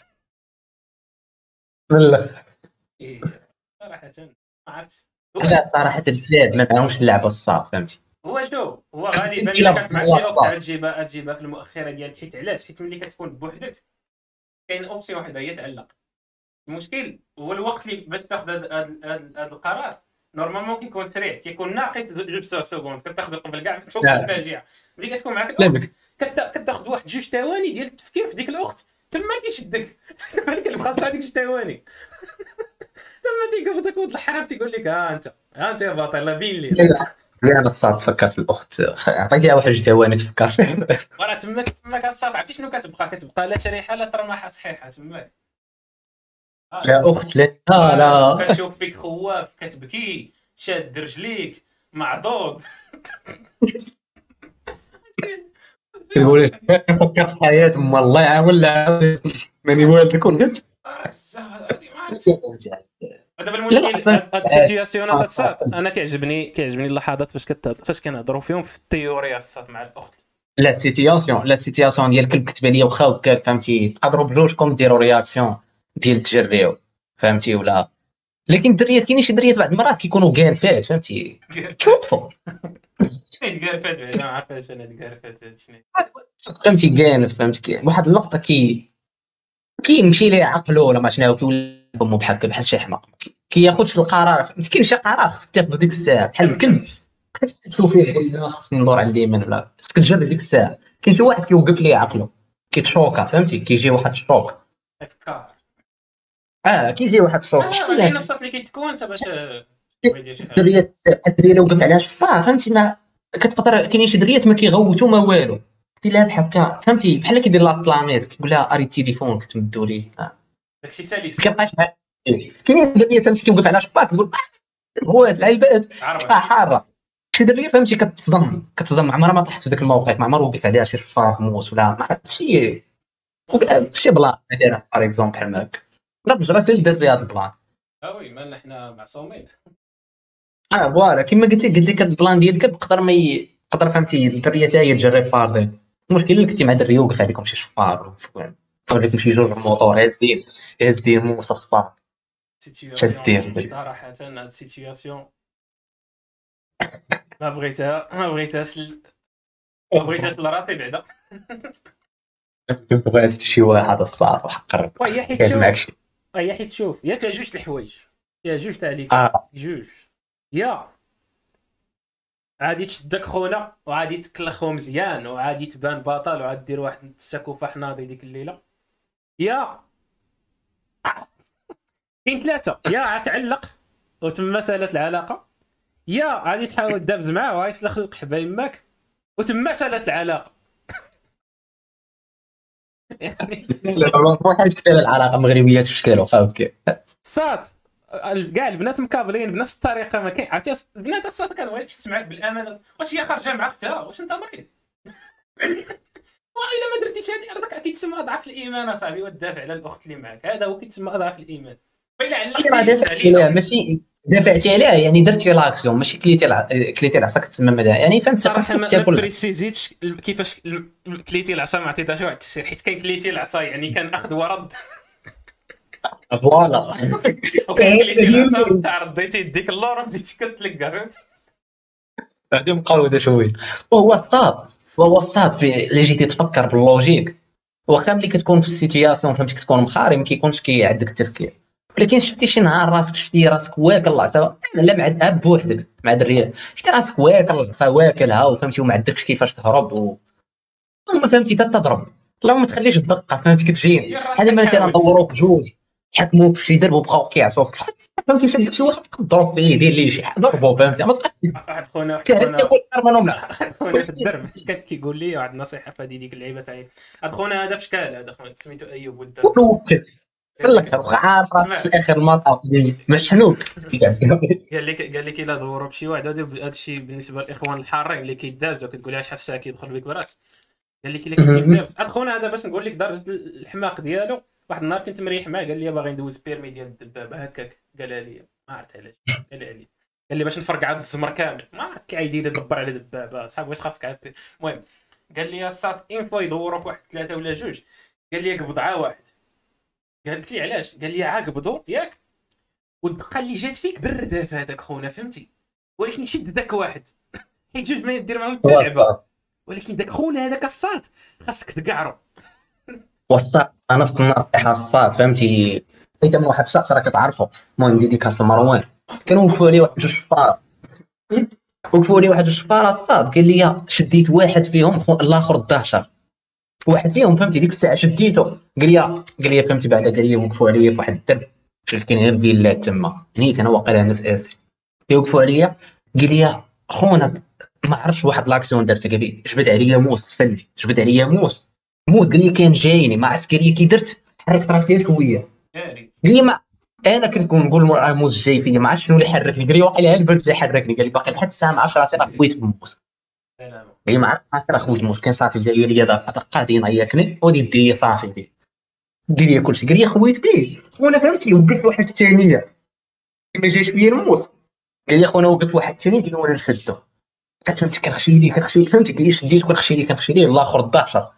لا
إيه، صراحة ما عرفت
لا صراحة الكلاب ما معاهمش اللعبه الساط فهمتي
هو شو هو غالبا الا كانت مع شي تجيبها تجيبها في المؤخره ديالك حيت علاش حيت ملي كتكون بوحدك كاين option واحدة هي تعلق المشكل هو الوقت اللي باش تاخذ هذا القرار. normalement كيكون سريع كيكون ناقص جوج secondes كتاخذ قبل كاع تفوق. الفاجعة. ملي كتكون معك
لا
الاخت كتاخذ واحد جوج ثواني ديال التفكير في ديك الاخت تما كيشدك. تما كيبقى صح ديك جوج ثواني. تما تيقف داك ولد الحرام تيقول لك ها أنت ها أنت يا باطل لا بين لي.
لا أنا الصاد تفكر في الأخت. عطيتيها واحد جوج ثواني تفكر. فيه
وراه تماك تماك الساط عرفتي شنو كتبقى؟ كتبقى لا شريحة لا طرماحه صحيحة تماك.
يا أخت لا. لا. لا
كتشوف فيك خواف كتبكي شاد رجليك معضوض
تقول نفكر في حياتي أما الله يعاون لا ماني والدك
ما عرفتش دابا المشكل هاد هاد ال situation ات
آه،
الساط أنا كيعجبني كيعجبني اللحظات فاش كت فاش كنهضروا فيهم في التيوريا الساط مع الأخت.
la situation la situation ديال الكلب كتبه لي واخا هكاك فهمتي؟ تقدروا بجوجكم ديروا réaction ديال تجريو فهمتي ولا؟ لكن الدريات كاينين شي دريات بعض المرات كيكونوا كالفات فهمتي؟ كيوقفوا.
بعدا ما عرفتش أنا شنو
فهمتي كانف فهمتي واحد اللقطة كي كيمشي ليه عقله ولا ما شنو كيولي فمو بحال بحال شي حماق. كي- كياخذش القرار فهمتي كاين شي قرار خصك تاخذ ديك الساعة. بحال الكلب خصك تشوف فيه تقول لا خصني ندور على اليمين ولا خصك تجري ديك الساعة. كاين شي واحد كيوقف ليه عقله كيتشوكا فهمتي؟ كيجي واحد الشوك
أفكار.
آه كيجي واحد الشوك
آه
شكون هاد
الساط اللي كيتكون سا باش آه،
الدريات الدريه لو وقفت عليها شفاه فهمتي؟ ما كتقدر كاينين شي دريات ما كيغوتوا ما والو. قلت لها بحال هكا فهمتي؟ بحال كيدير لا طلاميز كيقول لها أري التليفون كتمدوا لي آه.
داكشي
ما كيبقاش كاينين دريات فهمتي؟ كيوقف على شباك تقول آه، هو هاد العيبات شفاه حارة. شي دريه فهمتي؟ كتصدم كتصدم. عمرها ما طاحت في ذاك الموقف ما عمر وقف عليها شي شفار موس ولا ما عرفت شي. شي plan مثلا par exemple بحال هكا لا بجرات للدري هاد ال
plan. آه oui مالنا حنا معصومين
آه voilà كما قلت لك قلت لك ال plan ديالك تقدر ما ي... تقدر فهمتي الدريه حتى هي تجرب باردي المشكل اللي كنتي مع دريه وقف عليكم شي شفار عليكم شي جوج الموتور هازين هازين خطار
situation صراحة هاد ال situation ما بغيتها ما بغيتهاش ما بغيتهاش لراسي بعدا.
بغيت شي واحد الصاف وحق ربي.
وهي حيت شوف هي حيت شوف يا فيها جوج الحوايج. فيها جوج تاع ليك.
آه.
جوج. يا. عادي تشدك خونا وعادي تكلخو مزيان وعادي تبان بطل وعادي دير واحد السكوفه حناضي ديك الليلة. يا. كاين ثلاثة. يا تعلق وتم سالت العلاقة. يا غادي تحاول تدابز معاه وغايسلخ القحبه يماك وتم سالت العلاقة.
يعني. ما العلاقة المغربية تشكيلو فهمت
صات كاع البنات مكابلين بنفس الطريقة ما كاين عرفتي البنات الصاد كانوا تحس معاك بالأمانة. واش هي خارجة مع أختها؟ واش أنت مريض؟ وإلا ما درتيش هذه راك كيتسمى أضعاف الإيمان أصاحبي والدافع على الأخت اللي معك هذا هو كيتسمى أضعاف الإيمان. فإلا
علقتي ماشي دافعتي عليها يعني درتي l'action ماشي كليتي الع... كليتي العصا كتسمى مدى يعني فهمت
صراحة ما بريسيزيتش كيفاش كليتي العصا ما عطيتهاش واحد التفسير حيت كان كليتي العصا يعني كان أخذ ورد.
voilà.
وكان كليتي العصا تاع رديتي يديك اللور وبديتي كتلقى فهمت؟
هذه مقوده شوية. وهو الساط وهو الساط في اللي جيتي تفكر بال logique. واخا ملي كتكون في ال situation فهمتي كتكون مخاري ما كيكونش كي عندك التفكير. ولكن شفتي شي نهار راسك شفتي راسك واكل العصا لا مع اب بوحدك مع دريه شفتي راسك واكل العصا واكلها وفهمتي وما عندكش كيفاش تهرب و ما فهمتي حتى تضرب. لا ما تخليش الدقه فهمتي كتجيني بحال مثلا ندوروك جوج حكموك في شي درب وبقاو كيعصوك. فهمتي شي واحد تضرب فيه يدير ليه شي ضربو فهمتي؟ ما
واحد خونا واحد خونا في الدرب كان كيقول لي واحد النصيحة في هذه ديك اللعيبة تاعي. هاد خونا هذا في شكال هذا خونا سميتو أيوب ولد
قال لك عارف في الآخر المطاف محنوك
قال لك قال لك الا دوروا بشي واحد. هذا الشيء بالنسبة للإخوان الحارين اللي كيدازوا كتقول لها شحال ساعه كيدخل بك برأس. قال لك الا كنتي دابز هاد خونا هذا باش نقول لك درجه الحماق ديالو. واحد النهار كنت مريح معاه. قال لي باغي ندوز بيرمي ديال الدبابة هكاك. قالها لي ما عرفت علاش. قالها لي قال لي باش نفرقع هذا الزمر كامل. ما عرفت كي يدير يدبر على دبابة. صاحبي واش خاصك عاد؟ المهم قال لي الساط انفو يدوروك واحد ثلاثة ولا جوج. قال لي قبض عا قالت لي علاش؟ قال لي عاقبضوا ياك. والدقه اللي جات فيك بردها في هذاك خونا فهمتي؟ ولكن شد ذاك واحد. حيت جوج ما يدير معاهم التلعبه ولكن ذاك خونا هذاك الصاد. خاصك تقعرو.
وسط أنا في النصيحة الصاد فهمتي؟ حيت من واحد الشخص راك تعرفه. المهم dédicace لمروان كانوا وقفوا عليه واحد جوج شفار وقفوا عليه واحد جوج شفار الساط. قال لي شديت واحد فيهم الآخر الدهشر واحد فيهم فهمتي ديك الساعة شديته. قال لي قال لي فهمتي بعدا قال لي وقفوا عليا في واحد الدرب شوف كاين غير فيلات تما. نيت أنا واقيلا أنا في اسي يوقفوا عليا. قال لي خونا ما عرفتش واحد l'action درت. قال لي جبد عليا موس فني. جبد عليا موس. موس قال لي كان جايني. ما عرفت قال لي كي درت حركت راسي شوية. قال لي ما أنا كنت نقول موس جاي فيا ما عرفتش شنو اللي حركني. قال لي واقيلا البرد اللي حركني. قال لي باقي لحد الساعة ما عرفتش راسي راه بويت بموس هي ما عرفت راه خوت مسكين صافي جاي لي دابا قاعدين نعيطني ودي دير صافي دي. دير لي كلشي قال لي خويت بيه خونا فهمتي وقف واحد الثانية ما جاش بيا الموس. قال لي خونا وقف واحد الثانية قال لي وأنا نشدو فهمتي كنخشي ليه كنخشي ليه فهمتي قال لي شديت كنخشي ليه كنخشي ليه الآخر الدهشر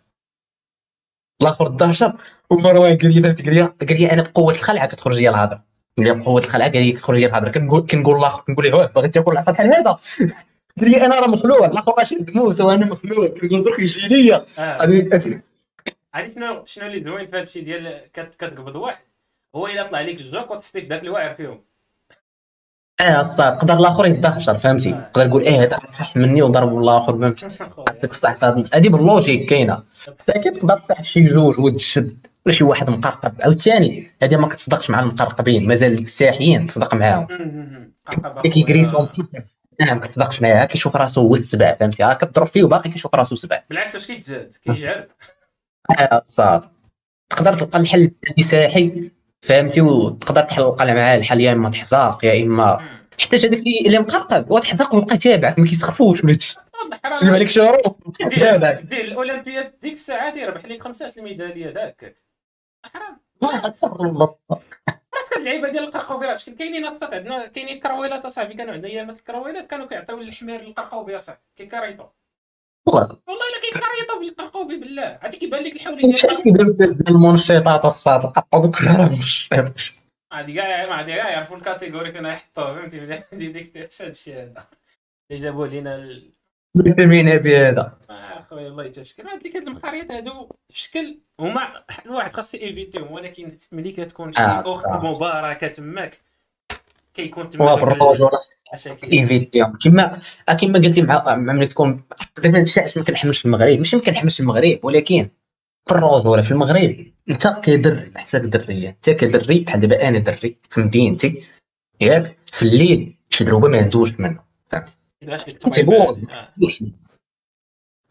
الآخر الدهشر ومروان قال لي فهمتي قال لي قال لي أنا بقوة الخلعة كتخرج لي الهضره قال لي بقوة الخلعة قال لي كتخرج لي الهضره كنقول كنقول الآخر كنقول له باغي تاكل العصا بحال هذا. قال لي أنا راه مخلوع الآخر ماشي موسى وأنا مخلوع. كنقول درك يجي ليا
عرفتي شنو شنو اللي زوين في هذا الشيء ديال كتقبض واحد؟ هو إلا طلع لك جوج وتحطي في ذاك الواعر فيهم.
آه الصاط تقدر الآخر يدهشر فهمتي؟ آه. تقدر تقول إيه هذا صح مني وضرب الآخر فهمتي؟ عندك الصح هذه بال logique كاينة. لكن تقدر تطيح شي جوج وتشد ولا شي واحد مقرقب. أو الثاني هذه ما كتصدقش مع المقرقبين. مازال الساحيين تصدق معاهم. كيكريسون نعم كتصدقش معاه كيشوف راسو هو السبع فهمتي؟ ها كتضرب فيه وباقي كيشوف راسو سبع
بالعكس اش كيتزاد؟ كيجعل.
آه صافي. تقدر تلقى الحل ساحي فهمتي؟ وتقدر تحلق معاه الحل يا إما تحزاق يا إما حتى هذاك اللي مقرقب وتحزاق ويبقى يتابعك ما كيسخفوش ولا شي تجيب عليك شهور
دير الأولمبياد ديك الساعة يربح لك خمسة الميدالية ذاك. حرام. هاد اللعيبه ديال القرقوبيرات شكل كاينين اصاحبي عندنا كاينين كرويلات أصاحبي كانوا عندنا. ايامات الكرويلات كانوا كيعطيو الحمير القرقوبي أصاحبي. كيكريطو
والله
والله إلا كيكريطوا بالقرقوبي بالله. عرفتي كيبان لك الحولي ديال
كيديروا ديال المنشطات الصاد قطعوا كلها منشط
عادي كاع ما عادي كاع يعرفوا الكاتيجوري فين يحطوه فهمتي؟ ديك الشيء هذا. اللي جابوه لينا
فهمينا بهذا
آه، أخويا الله يتشكر. هاد هاد المخاريط هادو في شكل هما الواحد خاص يفيتيهم ولكن ملي كتكون شي
آه، أخت.
مباركة تماك كيكون تما المشاكل
إيفيتيهم. كما كما قلتي مع ملي تكون تقريبا هادشي علاش ما كنحملش في المغرب؟ ماشي ما كنحملش المغرب ولكن في الرجوله في المغرب انت كدري حساب درية انت كدري بحال دابا أنا دري في مدينتي ياك في الليل شي دروبه ما ندوش منه فهمتي؟
آه.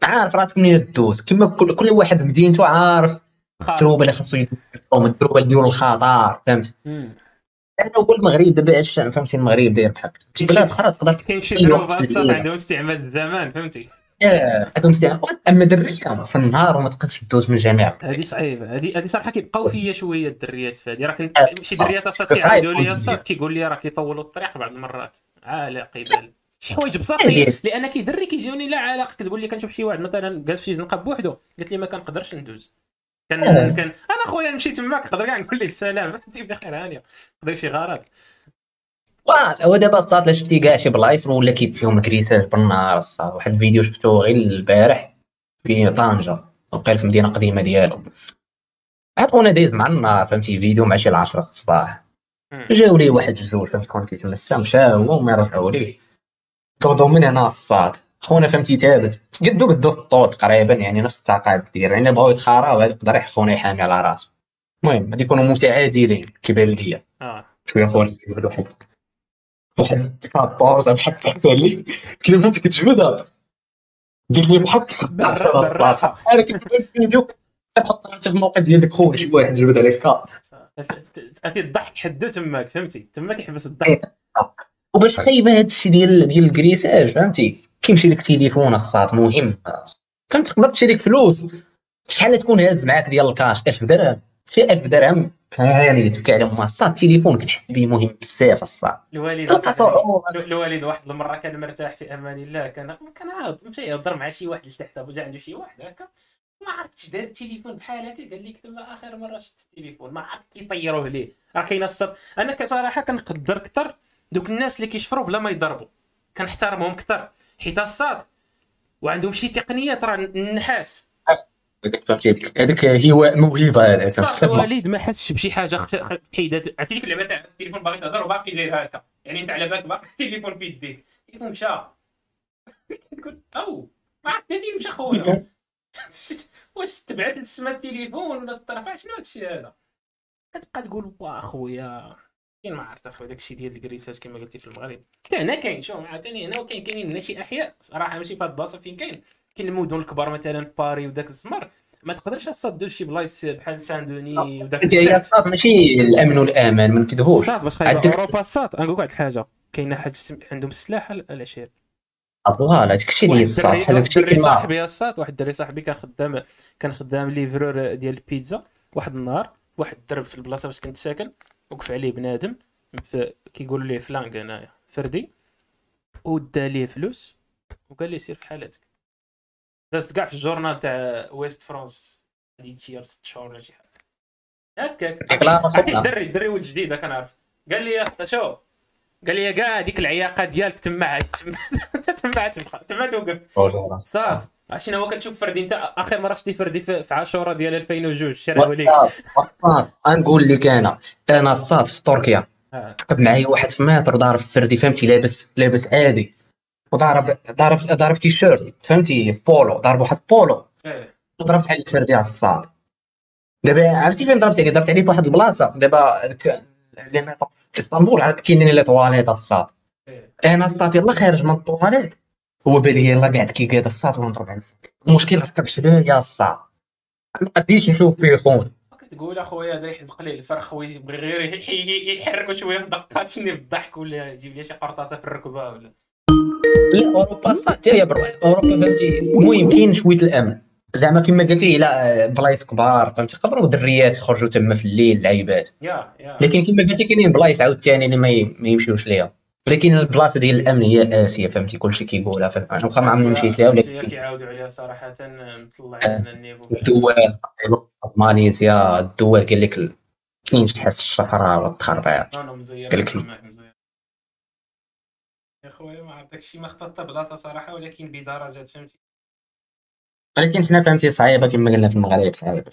عارف راسك منين دوز كما كل, كل واحد في مدينته عارف الدروبه اللي خاصو الدروبه اللي ديال الخطر فهمت. أنا هو المغرب دابا اش فهمتي المغرب داير بحال شي بلاد أخرى تقدر
كاين شي دروبات صح. عندهم استعمال الزمان فهمتي؟
آه، هذا مستعمل اما درية في النهار وما تقدرش دوز من جميع.
هذه صعيبة. هذه هذه صراحة كيبقاو فيا شوية الدريات في هذه. راه كنت
آه،
شي. دريات اصاط كيعاودوا لي اصاط كيقول لي راه كيطولوا الطريق بعض المرات. على قبل شي حوايج بساط
عادي.
لي لأن كيدري كيجيوني لا علاقة كتقول لي كنشوف شي واحد مثلا جالس في شي زنقة بوحدو قالت لي ما كنقدرش ندوز. كان
آه.
كان أنا خويا نمشي تماك نقدر كاع نقول لك السلام فهمتي بخير هانيه نقدر شي غرض.
واه، هو دابا الصاط شفتي كاع شي بلايص ولا كيب فيهم الكريساج بالنهار الصاط واحد الفيديو شفتو غير البارح في طنجة وقيل في مدينة قديمة ديالو. عاد وأنا دايز مع النهار فهمتي؟ فيديو مع شي العشرة الصباح.
مم.
جاو لي واحد جوج فهمت كون كيتمشى مشى هو وما رجعوا ليه طردوا من هنا الصاط خونا فهمتي ثابت قدو قدو في الطول تقريبا يعني نفس التقاد دير يعني بغاو يتخاراو هذا يقدر خونا يحامي على راسو المهم غادي يكونوا متعادلين كيبان ليا
آه.
شوية خونا كيجبد واحد واحد كابوز بحال هكا لي. كي فهمت كتجبدها دير لي بحال
بالراحة. بالراحة.
أنا كنت في الفيديو. كتحط راسك في الموقع ديال داك خوك شي واحد جبد عليك كاب
أتي الضحك حدو تماك فهمتي؟ تماك يحبس الضحك.
وباش خايبة هذا الشيء ديال ديال الكريساج فهمتي؟ كيمشي لك تليفون الصاط مهم. فهمت تقدر تشري لك فلوس. شحال تكون هاز معاك ديال الكاش؟ 1000 درهم. شي 1000 درهم. هاني تبكي على ما الصاط التليفون كنحس به مهم بزاف الصاط.
الوالد الوالد واحد المرة كان مرتاح في أمان الله كان كان عاود مشى يهضر مع شي واحد لتحت جا عنده شي واحد هكا. ما عرفتش دار التليفون بحال هكا. قال لك دابا آخر مرة شفت التليفون ما عرفت كيطيروه ليه. راه كاين الصد أنا كصراحة كنقدر أكثر دوك الناس اللي كيشفروا بلا ما يضربوا كنحترمهم أكثر حيت الصاد وعندهم شي تقنيات راه النحاس
هذاك فهمتي هذيك هي موهبه هذاك
صح؟ الوالد ما حسش بشي حاجة عرفتي ديك اللعبه تاع التليفون باغي تهضر وباقي داير هكا. يعني انت على بالك باقي التليفون في يديك. التليفون مشى. تقول أو ما عرفت فين مشى خويا. واش تبعت للسما التليفون ولا الطرف؟ شنو هادشي هذا؟ كتبقى تقول وا خويا. كاين ما عرفت اخويا داكشي ديال الكريساج كما قلتي في المغرب. حتى هنا كاين شوف عاوتاني هنا وكاين كاينين هنا شي أحياء صراحة ماشي في هاد البلاصة فين كاين؟ كاين المدن الكبار مثلا باري وداك الزمر ما تقدرش تصدوا شي بلايص بحال Saint-Denis وداك
هي الصاط ماشي الأمن والأمان ما نكذبوش.
الصاط باش خايبة؟ أوروبا الصاط. نقول واحد الحاجة كاينة حاجة عندهم السلاح العشير.
voilà هذاك الشيء اللي
الصاط
الشيء
الدري
كيما
صاحبي الصاط واحد الدري صاحبي كان خدام كان خدام livreur ديال البيتزا واحد النهار واحد الدرب في البلاصة فاش كنت ساكن. وقف عليه بنادم كيقولوا ليه فلانك هنايا فردي ودا ليه فلوس وقال ليه سير في حالتك دازت كاع في الجورنال تاع Ouest-France هادي شي ست شهور ولا شي حاجة. هكاك. الدري الدري ولد جديد هكا نعرف. قال لي يا شو؟ قال لي كاع ديك العياقة ديالك تما تما تما توقف. صاد عرفتي هو كتشوف فردي انت آخر مرة شفتي فردي في عاشورة ديال 2002 شراوه ليك
الصاد غنقول لك أنا أنا الصاد في تركيا.
آه.
ركب معايا واحد في متر ضارب فردي فهمتي؟ لابس لابس عادي. وضارب ضارب ضارب تيشيرت فهمتي؟ بولو ضارب واحد بولو.
إيه.
وضربت عليه فردي على الصاد دابا عرفتي فين ضربت عليه؟ ضربت عليه في واحد البلاصة. دابا في إسطنبول عاد كاينين لي طواليت الصاد
إيه.
أنا صافي يلاه خارج من الطواليت هو بالي يلاه قاعد كيقاد الصاد ونضرب على الصاد المشكل ركب حدايا الصاد ما قديش نشوف فيه خونا
كتقول أخويا هذا يحزق ليه الفرخ ويبغي غير يح- يح- يحركو شوية في دقاتني بالضحك ولا يجيب لي شي قرطاسة في الركبة ولا؟
لا أوروبا الصاد حتى هي برا أوروبا فهمتي المهم كاين شوية الأمن. زعما كما قلتي لا بلايص كبار فهمتي؟ يقدروا دريات يخرجوا تما في الليل لعيبات. لكن كما قلتي كاينين بلايص عاوتاني اللي ما يمشيوش ليها. ولكن البلاصة ديال الأمن هي اسيا فهمتي؟ كلشي كيقولها أنا واخا ما عمرني مشيت ليها
آسيا
ولكن
كيعاودوا عليها صراحة مطلعين النيفو
الدول ماليزيا الدول قال لك كاين شي حس الشفرة والتخربيق
مزير
قال لك-
يا خويا ما عرفت داكشي ما خطط بلاصة صراحة ولكن بدرجات فهمتي؟
ولكن حنا فهمتي صعيبه كما قلنا في المغرب صعيبه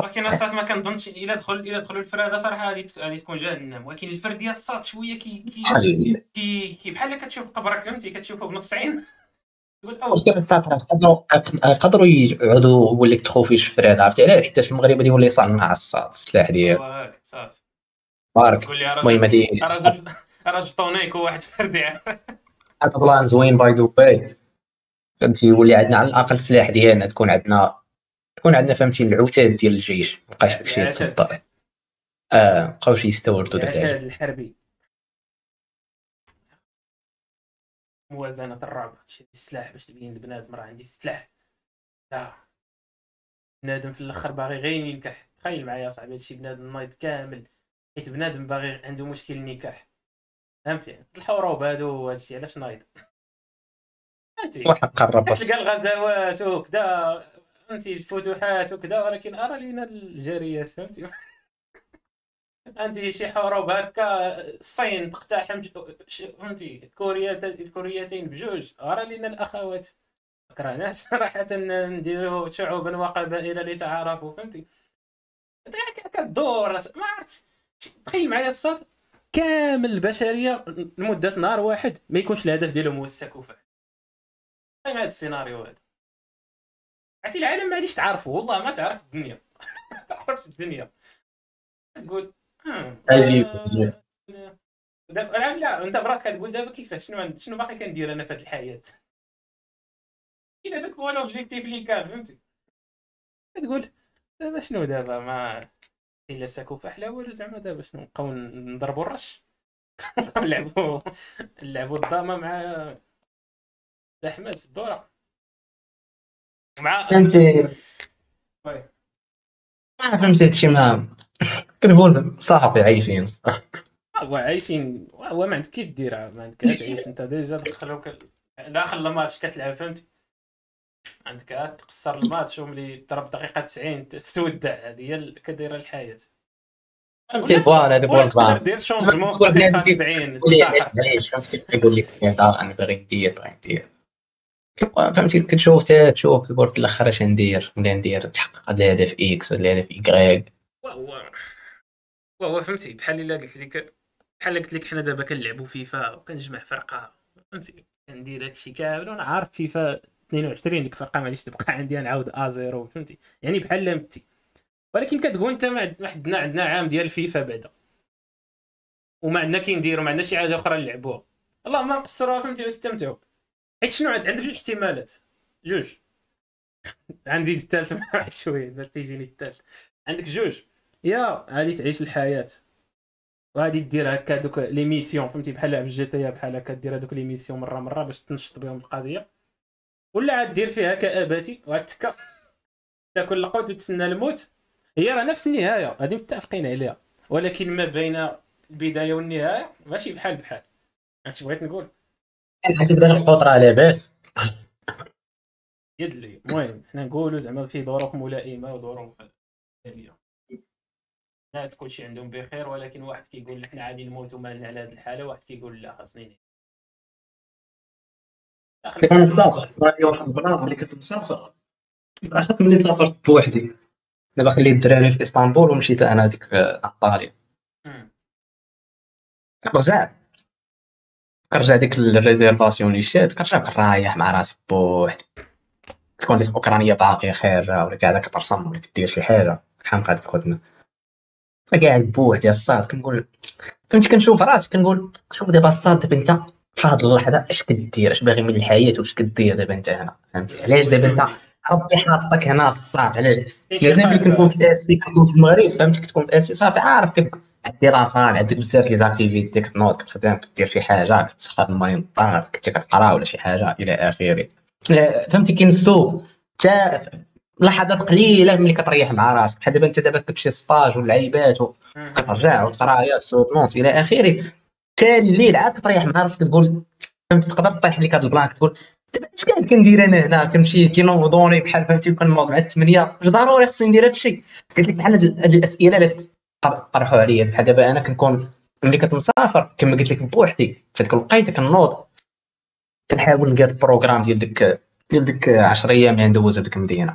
ولكن الصاط ما كنظنش إلا دخل إلا دخلوا الفرادة صراحة غادي غادي تكون جهنم ولكن الفرد ديال الصاط شوية كي كي كي, كي بحال كتشوف قبرك فهمتي؟ كتشوفه بنص عين. تقول أو
مشكل السطر يقدروا يقدروا يقعدوا يولي تخوفيش في فراد عرفتي؟ علاش؟ حيت المغرب غادي يولي يصنع الص- السلاح ديالو
صافي.
بارك. المهم هادي
راجل راجل طونيك وواحد فردي
هذا بلان زوين by the way فهمتي؟ يولي عندنا على الأقل السلاح ديالنا تكون عندنا تكون عندنا فهمتي العتاد ديال الجيش. مابقاش داكشي. يتصدر آه مابقاوش يستوردوا داك العتاد.
العتاد الحربي. موازنة الرعب شي السلاح باش تبين لبنادم راه عندي سلاح. لا. بنادم في الأخر باغي غير ينكح. تخيل معايا صاحبي هادشي بنادم نايض كامل. حيت بنادم باغي عنده مشكل النكاح فهمتي؟ الحروب هادو وهادشي علاش نايض؟
قرب بس.
كتلقى الغزوات وكذا فهمتي الفتوحات وكذا ولكن أرى لينا الجاريات فهمتي؟ أنت شي حروب هكا الصين تقتحم فهمتي؟ كوريا الكوريتين بجوج. أرى لينا الأخوات. كرهنا صراحة نديرو شعوبا وقبائل لتعارفوا فهمتي؟ هكا كدور ما عرفت. تخيل معايا الصاط. كامل البشرية لمدة نهار واحد ما يكونش الهدف ديالهم هو السكوفة. تخيل هذا السيناريو هذا؟ عرفتي العالم ما غاديش تعرفه والله ما تعرف الدنيا. ما تعرفش الدنيا. تقول آه،
عجيب،
آه،
عجيب.
دابا لا لا أنت براسك كتقول دابا كيفاش؟ شنو شنو باقي كندير أنا في هذه الحياة؟ كاين هذاك هو l'objectif اللي كان فهمتي؟ كتقول دابا شنو دابا؟ ما إلا ساكوفا حلا والو زعما دابا شنو؟ نبقاو نضربوا الرش؟ نلعبوا نلعبوا الضامة مع احمد في الدورة. مع
فهمتي؟
oui.
ما فهمتي هادشي ما كتقول صافي عايشين
هو عايشين هو ما عندك كي دير ما عندك تعيش انت déjà دخلوك داخل الماتش كتلعب فهمتي؟ عندك عاد تقصر الماتش وملي ضرب دقيقة 90 تتودع. هذه هي ال- كدايرة الحياة.
فهمتي؟ هو
ولا تقدر
ال plan
دير changement في
تقول
دقيقة
بنادم
70
قولي علاش
تنتحر.
علاش؟ فهمتي؟ كيف يقول لك هذا أنا باغي ندير باغي ندير. فهمتي كتشوف تا تشوف تقول في الآخر اش ندير ولا ندير تحقق هذا الهدف X ولا الهدف يكغيك
وهو وهو فهمتي. بحال إلا قلت لك بحال قلت لك حنا دابا كنلعبوا فيفا وكنجمع فرقة فهمتي. كندير هادشي كامل وأنا عارف فيفا 22 ديك الفرقة ما غاديش تبقى عندي نعاود à zéro فهمتي. يعني بحال لمتي ولكن كتقول أنت ما عند- ما عندنا عندنا عام ديال فيفا بعدا. وما عندنا كي نديرو ما عندنا شي حاجة أخرى نلعبوها. اللهم نقصروها فهمتي ونستمتعوا حيت شنو عند عندك جوج احتمالات. جوج. غنزيد الثالث مع واحد شوية باش تيجيني الثالث. عندك جوج. يا غادي تعيش الحياة. وغادي دير هكا دوك les missions فهمتي؟ بحال لعب GTA بحال هكا دير هذوك les missions مرة مرة باش تنشط بهم القضية. ولا عاد دير فيها كاباتي وعاد تكا. تاكل القوت وتسنى الموت. هي راه نفس النهاية غادي متفقين عليها. ولكن ما بين البداية والنهاية ماشي بحال بحال. عرفتي بغيت نقول.
عندك داك القطره لاباس
يد لي المهم حنا نقولوا زعما في ظروف ملائمة وظروف الناس كلشي عندهم بخير ولكن واحد كيقول حنا عادي نموتوا مالنا على هذه الحالة واحد كيقول لا خاصني
كان مسافر. راني واحد البلان ملي كنت مسافر. اخذت ملي سافرت بوحدي. دابا خليت الدراري في إسطنبول ومشيت أنا ديك أنطاليا.
مم.
رجعت كنرجع ديك ال réservation اللي شات كنرجع كنرايح مع راسي بوحدي تكون ديك الأوكرانية باقية خارجة ولا قاعدة كترسم ولا كدير شي حاجة. حامقه ديك ودنا فقاعد بوحدي الصاط كنقول فهمتي كنشوف راسي كنقول شوف دابا الصاط دابا أنت في هاد اللحظة إش كدير؟ إش باغي من الحياة؟ واش كدير دابا أنت هنا؟ فهمتي؟ علاش دابا أنت ربي حاطك هنا الصاط علاش؟ ملي. كنكون في آسفي كنكون في المغرب فهمتي؟ كتكون في آسفي صافي عارف كت عندي راسان عندك بزاف les activités كتنوض كتخدم كدير شي حاجة كتسخن الماء الدار كنتي كتقرا ولا شي حاجة إلى آخره. فهمتي كاين السوق؟ حتى لحظات قليلة ملي كتريح مع راسك. بحال دابا أنت دابا كتمشي stage واللعيبات
مم.
وكترجع وتقرا يا سوق نونس إلى آخره. حتى الليل عاد كتريح مع راسك تقول فهمتي تقدر طيح لك هاد ال plan تقول دابا اش قاعد كندير أنا هنا؟ كنمشي كينوضوني بحال فهمتي كنوض مع الثمانيه واش ضروري خصني ندير هادشي. قلت لك بحال هاد الأسئلة طرحوا عليا بحال دابا أنا كنكون ملي كتمسافر كما قلت لك بوحدي. في ديك الوقيته كنوض كنحاول نلقى ال programme ديال ديك ديال ديك 10 أيام اللي ندوز هذيك المدينة.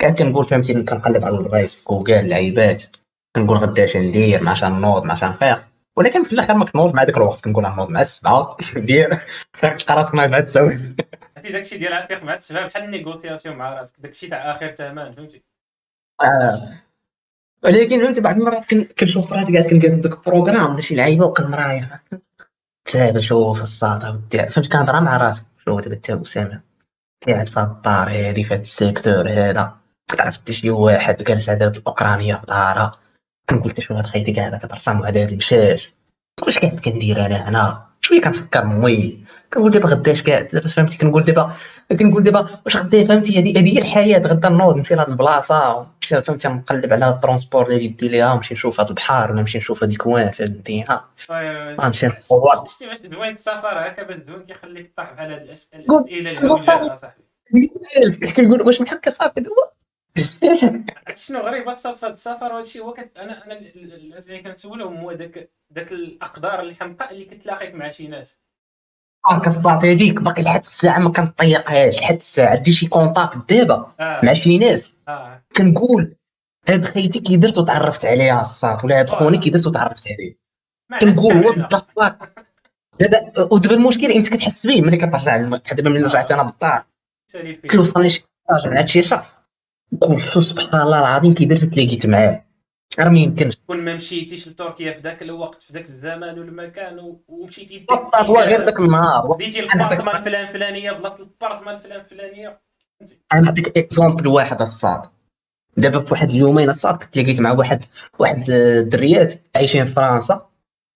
قاعد كنقول فهمتي كنقلب على الرايس في جوجل اللعيبات. كنقول غدا اش ندير مع نوض مع نفيق ولكن في الآخر ما كنوض مع ديك الوقت. كنقول نوض مع السبعة. ديال راسك ما بعد تسوس
عرفتي داكشي ديال عتيق مع السبعة. بحال ال négociation مع راسك. داكشي تاع آخر ثمن فهمتي؟
آه. ولكن فهمتي بعض المرات كنشوف راسي قاعد كنقاد ديك ال programme ولا شي لعيبه وكنمرايح دابا شوف الصاط فهمت؟ كنهضر مع راسي. شوف دابا انت اسامه قاعد في الدار هادي في هاد ال secteur هذا. كتعرف حتى شي واحد جالس على الأوكرانية في دارها كنقول حتى شوية خيتي قاعدة كترسم هذا المشاش واش قاعد كندير أنا؟ هنا شوية كنفكر موي كنقول دابا غداش قاعد دابا فهمتي كنقول دابا كنقول دابا واش غدا فهمتي هذه هذه هي الحياة غدا نوض نمشي لهاد البلاصة فهمتي نقلب على ال transport اللي يدي ليها ونمشي نشوف هاد البحر ولا نمشي نشوف هذيك وين في المدينة نمشي نتصور.
شتي باش زوين السفر هكا باش زوين كيخليك تطيح بحال هاد الأسئلة الهوجه اصاحبي
كنقول واش محك صافي
شنو غريب؟ الصدفه السفر وهادشي هو كت... أنا أنا الاسئله اللي كنسولهم هو داك داك الأقدار الحمقاء اللي كتلاقيك مع شي ناس.
آه كصافي هذيك باقي لحد الساعة ما كنطيقهاش لحد الساعة عندي شي contact دابا
آه.
مع شي ناس.
آه.
كنقول هاد خيتي كي درت وتعرفت عليها الصاط ولا هاد خونا كي درت وتعرفت عليه كنقول what the fuck دابا ودابا المشكل إمتى كتحس به ملي كترجع دابا ملي رجعت أنا بالدار كيوصلني شي هاد شي شخص. سبحان الله العظيم كي درت تلاقيت معاه. غير ما يمكنش.
كون ما مشيتيش لتركيا في ذاك الوقت في ذاك الزمان والمكان ومشيتي
هو غير ذاك النهار.
ديتي ال appartement فلان فلانية بلاصة ال appartement فلان فلانية.
أنا نعطيك exemple واحد الصاط. دابا في واحد اليومين الصاط كنت لقيت مع واحد واحد الدريات عايشين في فرنسا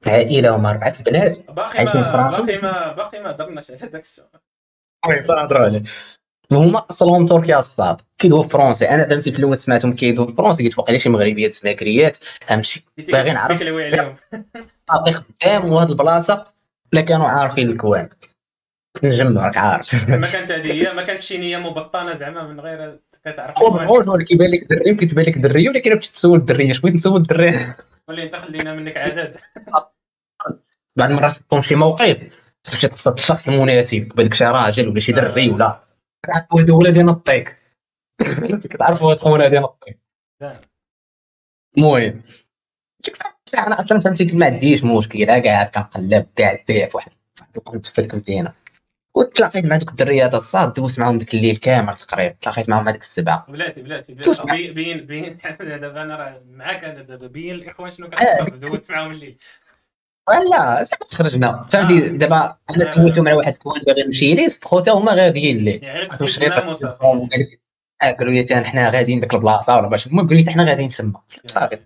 عائلة هما اربعه البنات
عايشين في فرنسا. باقي ما باقي ما درناش على داك السؤال.
هما اصلهم تركيا الصاط كيدوي فرونسي أنا فهمتي في الأول سمعتهم كيدوي فرونسي قلت واقيلا شي مغربيات سماكريات نمشي باغي نعرف باقي خدام وهاد البلاصة. لا كانوا عارفين الكوان. نجمع راك عارف
ما كانت هذه هي ما كانتش شي نية مبطنة زعما من غير كتعرف
هو كيبان لك دري وكتبان لك دريه ولكن باش تسول الدريه أش بغيت نسول الدريه
ولي أنت خلينا منك عدد
بعض المرات تكون شي موقف. تمشي تصد الشخص المناسب. بهذاك شي راجل ولا شي دري ولا كتعرفوا هادو ولادي نطيك كتعرفوا هاد خونا هادي نطيك المهم ديك الساعة أنا أصلا فهمتي ما عنديش مشكل قاعد كنقلب قاعد في واحد واحد القنت في المدينة وتلاقيت مع دوك الدريات الصاد دوزت معاهم ديك الليل كامل تقريبا تلاقيت معاهم هذيك السبعة.
بلاتي بلاتي بلاتي. بين بين دابا أنا راه معاك أنا دابا بين الاخوان شنو كتصرف دوزت معاهم الليل.
لا زعما خرجنا. فهمتي؟ آه. دابا أنا سولتهم على واحد كون باغي نمشي ليه صدقوا حتى هما غاديين ليه.
يعني
آه قالوا لي حنا غاديين ديك البلاصة ولا باش المهم قالوا لي حنا غاديين تما. صافي.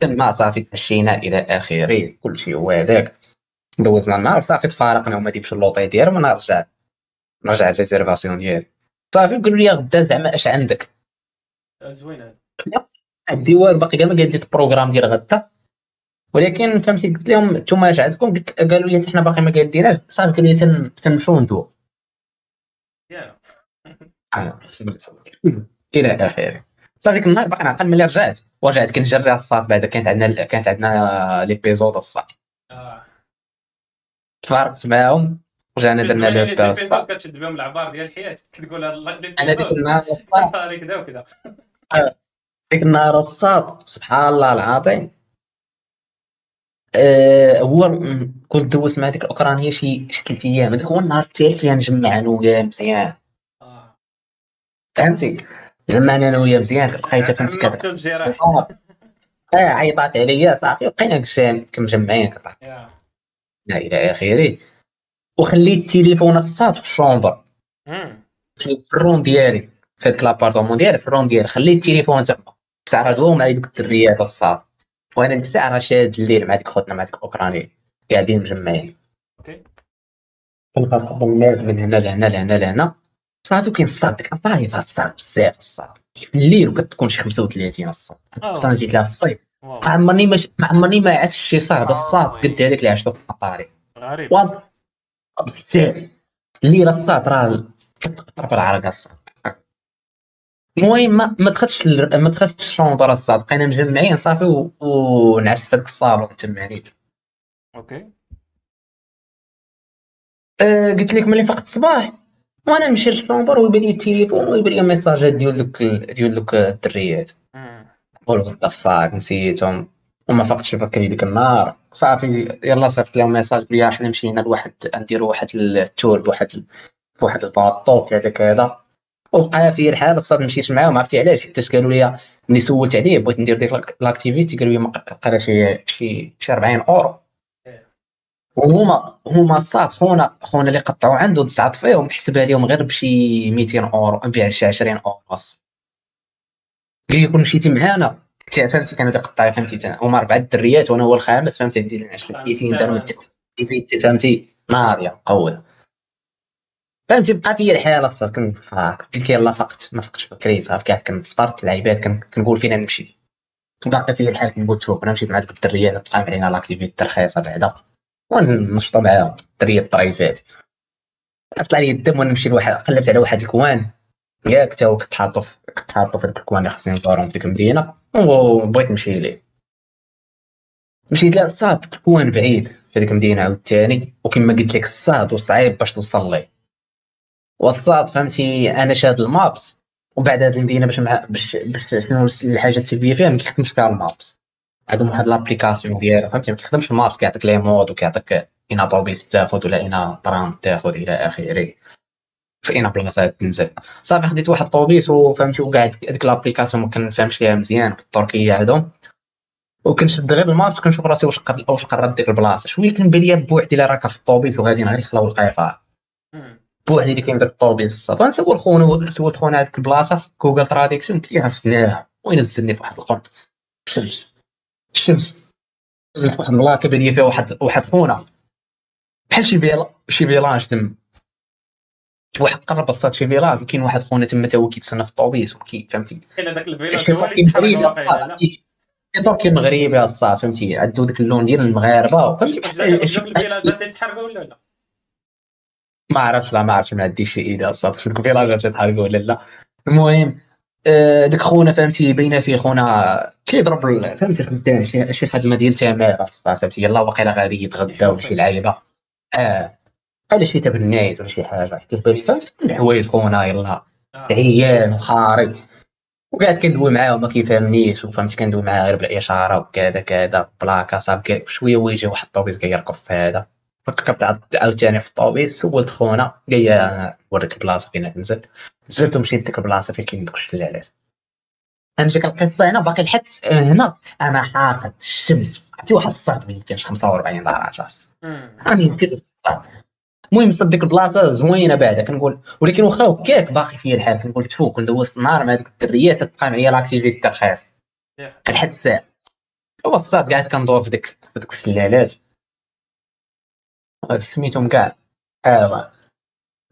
تما صافي تمشينا إلى آخره كل شيء هو هذاك. دوزنا النهار صافي تفارقنا هما تيمشيو اللوطي ديالهم وأنا رجع نرجع ال réservation ديالي. صافي قالوا لي غدا زعما اش عندك؟
زوين هذا
عندي والو باقي كاع ما قاديت ال programme ديال غدا. ولكن فهمتي قلت لهم نتوما اش عندكم؟ قلت قالوا لي حنا باقي ما قاديناش صافي قالوا لي تنمشيو ندوو آه، إلى آخره. صافي النهار باقي نعقل ملي رجعت ورجعت كنجري الصاط بعدا كانت عندنا كانت عندنا ليبيزود الصاط.
آه.
تفارقت معاهم. رجعنا درنا
لو الصاط. كتشد بهم العبار ديال الحياة. تقول
أنا ديك النهار
الصاط. كذا وكذا
ديك النهار الصاط. سبحان الله العظيم. آه هو كنت دوزت مع ديك الأوكرانية شي شي ثلاث أيام. هذاك هو النهار الثالث اللي نجمع أنا وياه مزيان. فهمتي؟ جمعنا أنا وياه مزيان. لقيتها فهمتي
كذا.
آه عيطات عليا صافي. بقينا كمجمعين كطح لا إلى اخره وخليت التليفون الصاط في ال chambre. في ال room ديالي. في هذاك l'appartement ديالي في ال room ديالي. خليت التليفون تما تعرضوا مع دوك الدريات الصاط. وأنا ديك الساعة راه شاد الليل مع ديك خوتنا مع ديك الاوكراني قاعدين مجمعين.
okay.
كنبقى من هنا لهنا لهنا لهنا. صافي كاين الصاط ديك طايفه الصاط بزاف الصاط. في الليل وكتكون شي 35 الصاط. أصلا جيت لها في الصيف. ما عمرني ما ما عمرني ما عشت شي صهد الصاط قد هذيك اللي عشتو في الطاري
غريب.
بزاف. الليلة الصاط راه كتقطر بالعرق الصاط. المهم ما ما ال- ما دخلتش ال chambre الصاط. بقينا مجمعين صافي و- ونعس في هذاك الصالون تما نيت
Okay.
أه قلت لك ملي فقت الصباح وأنا نمشي لل chambre ويبان لي التليفون ويبان لي ميساجات ديال دوك ال- ديال دوك الدريات. قول what the fuck نسيتهم. وما فقتش بكري ديك النهار. صافي يلا صيفط لهم message بلي حنا مشينا لواحد نديرو واحد ال tour بواحد بواحد ال bateau كذا كذا. وبقى في الحال الصاط مشيت معاهم عرفتي علاش؟ حيت قالوا لي ملي سولت عليه بغيت ندير ديك l'ac- l'activité قالوا لي بقى شي شي شي 40 أورو. وهما هما الصاد خونا خونا اللي قطعوا عنده تسعط فيهم حسبها لهم غير بشي 200 أورو بيع شي 20 أورو بس. قال لي كون مشيتي معانا فهمتي كان هذا قطاع فهمتي هما أربعة الدريات وأنا هو الخامس فهمتي عندي العشرة
خامس
كيفين داروا
تمام.
كيفين فهمتي ناريه مقوده فهمتي بقى فيا الحال الصاد كنفاك قلت لك يلا فقت ما فقتش بكري صافي قاعد كنفطر اللعيبات كن- كنقول فين نمشي. باقي فيا الحال كنقول شوف أنا مشيت مع دوك الدريات تقام علينا l'activité رخيصه بعدا وننشطوا معاهم الدريات الطريفات طلع لي الدم ونمشي لواحد قلبت على واحد ال coin. ياك تا كنت حاطو كنت حاطو في هذاك ال coin اللي خصني نزورهم في ديك المدينة وبغيت نمشي ليه. مشيت له الصاط ال coin بعيد في هذيك المدينة عاوتاني وكما قلت لك الصاط وصعيب باش توصل ليه. والصاط فهمتي؟ أنا شاد ال Maps. وبعد هذه المدينة باش باش باش شنو الحاجة السلبيه فيها ما كيخدمش فيها ال Maps. عندهم واحد l'application ديالها فهمتي؟ ما كيخدمش ال Maps كيعطيك les modes وكيعطيك إينا طوبيس تاخذ ولا إينا ترام تاخذ إلى آخره. في إينا بلاصة تنزل. صافي خديت واحد الطوبيس وفهمتي؟ وقاعد هذيك l'application ما كنفهمش فيها مزيان التركية عندهم. وكنشد غير ال Maps كنشوف راسي واش قر... واش ديك البلاصة. شوية كنبان ليا بوحدي اللي راكب في الطوبيس وغاديين غير يخلاو القيفار. بوحدي اللي كاين في الطوبيس الصاط غنسول خونا سولت خونا هذيك البلاصة في Google Traduction قلت ليه وينزلني في واحد القنطس. الشمس الشمس نزلت واحد البلاصه كيبان لي فيها واحد واحد خونا. بحال شي villa شي village تما واحد قرب الصاط شي village وكاين واحد خونا تما تا هو كيتسنى في الطوبيس وكي فهمتي؟
كاين هذاك ال
village
هو اللي
الصاط شي تركي مغربي الصاط فهمتي؟ عندو داك اللون ديال المغاربة فهمتي؟
الفيلاج تيتحركوا ولا لا؟
ما عرفتش لا ما عرفتش ما عنديش شي ايديا الصاد واش ديك الفيلاجات تتحرقوا ولا لا. المهم آه، داك خونا فهمتي باينه فيه خونا كيضرب فهمتي خدام شي شي خدمة ديال تماره فهمتي يلا واقيلا غادي يتغدى ولا شي لعيبة. آه على شي تبنايز ولا شي حاجة حتى في بالي فهمتي الحوايج خونا يلا
آه.
عيان وخارج. وقاعد كندوي معاه وما كيفهمنيش وفهمت كندوي معاه غير بالإشارة وكذا كذا بلاكا صافي شوية ويجي واحد الطوبيس كاع يركب في هذا. ركبت عاود- عاوتاني في الطوبيس سولت خونا قال وريك البلاصه فين تنزل. نزلت ومشيت ديك البلاصه فين كاين دوك الشلالات أنا ديك القصة هنا باقي لحد هنا. أنا حاقد الشمس عرفتي واحد الصهد ما يمكنش 45 درجه. راني يمكن المهم صد ديك البلاصة زوينة بعدا كنقول ولكن واخا هكاك باقي فيا الحال. كنقول تفو كندوز النهار مع ديك الدريات تقام عليا l'activité رخيص
Yeah.
لحد الساعة. هو الصاد قاعد كندور في ديك في ديك الشلالات. سميتهم كاع آه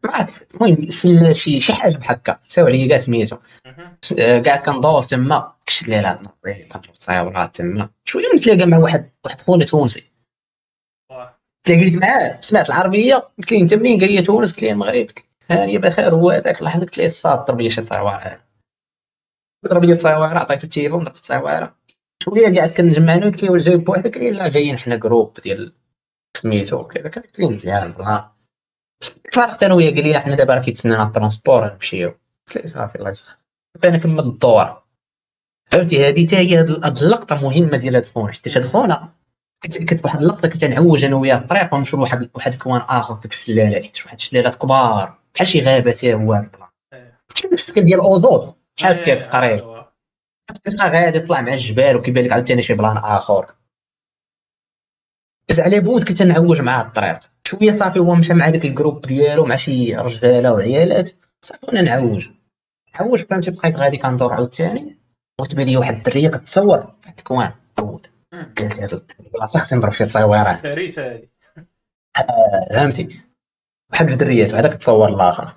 ما عرفت المهم شي شي شي حاجة بحال هكا ساو عليا كاع سميتهم.
مهم.
آه، قاعد كندور تما ديك الشلالات نظيفه كنجيب تصاورات تما. شوية نتلاقى مع واحد واحد خونا تونسي. تلاقيت معاه سمعت العربية قلت لي أنت منين؟ قال لي تونس قلت لي المغرب. هاني بخير هو هذاك اللحظه قلت لي الصاد ضرب لي شي تصاوير. ضرب لي تصاوير عطيته التليفون ضربت التصاوير شوية قاعد كنجمع أنا قلت لي واش جاي بوحدك قال لي لا جايين حنا groupe ديال سميتو كذا قلت لي مزيان والله تفارقت أنا وياه قال لي حنا دابا راه كيتسنانا ال transport نمشيو. قلت له صافي الله يسخر بقينا كمل الدور فهمتي هذه حتى هي هاد اللقطة مهمة ديال هاد الفون حيت هاد الفون كنت واحد اللقطة كنت نعوج أنا وياه الطريق ونمشيو لواحد واحد ال coin آخر في ديك الشلالات حيت واحد الشلالات كبار. بحال شي غابة تا هو هاد ال plan
إيه.
كاين الشكل ديال أوزود. بحال
إيه،
هكاك تقريبا. كتبقى غادي طلع مع الجبال وكيبان لك عاوتاني شي plan آخر. كنت على بود كنت نعوج معاه الطريق. شوية صافي هو مشى مع داك ال groupe ديالو مع شي رجالة وعيالات. صافي وأنا نعوج. نعوج فهمتي بقيت غادي كندور عاوتاني. وتبان لي واحد الدريه كتصور. في واحد ال coin بود.
مم.
قلت هاد البلاصة خصني نضرب شي تصويرات
كارثه هذه
فهمتي. واحد الدريات وهذاك تصور الآخر.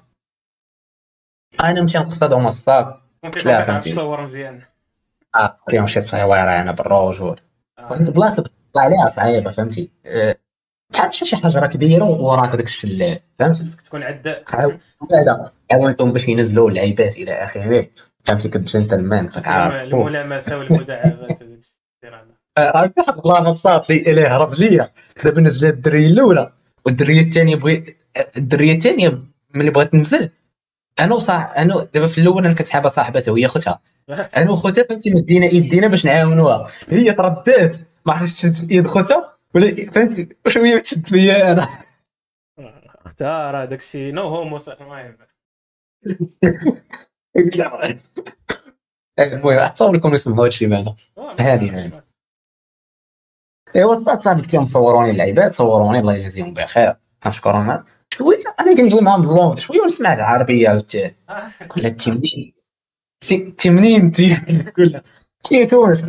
أنا نمشي نقصدهم الصاد. لا، فهمتي.
تصور مزيان.
آه، شي تصويره أنا بالروج وهاد.
آه.
البلاصة طلع عليها صعيبه فهمتي؟ آه، بحال شي حجره كبيره وراك داك الشلال فهمتي؟
خصك تكون عداء
هذا عاونتهم باش ينزلوا اللعيبات إلى آخره. فهمتي كجنتلمان
الملامسة والمداعبات
عرفت واحد البلان صات لي إليه هرب ليا. دابا نزلت الدريه الأولى والدريه الثانية بغي الدريه الثانية ملي بغات تنزل أنا وصاح أنا دابا في الأول أنا كنسحابها صاحبتها وهي خوتها أنا وخوتها فهمتي مدينا يدينا باش نعاونوها. هي تردات. ما عرفتش في يد خوتها ولا فهمتي شوية تشد فيا أنا؟
اختار هذاك الشيء. نو هومو المهم
المهم اتصور لكم يسمعوا هادشي معنا. هذه ايوا الصاد صاحبي كانوا مصوروني اللعيبات صوروني الله يجازيهم بخير. كنشكرهم شوية أنا كندوي معاهم باللونج شوية ونسمع العربية ولا تيمنين تيمنين انت كلها كي تونس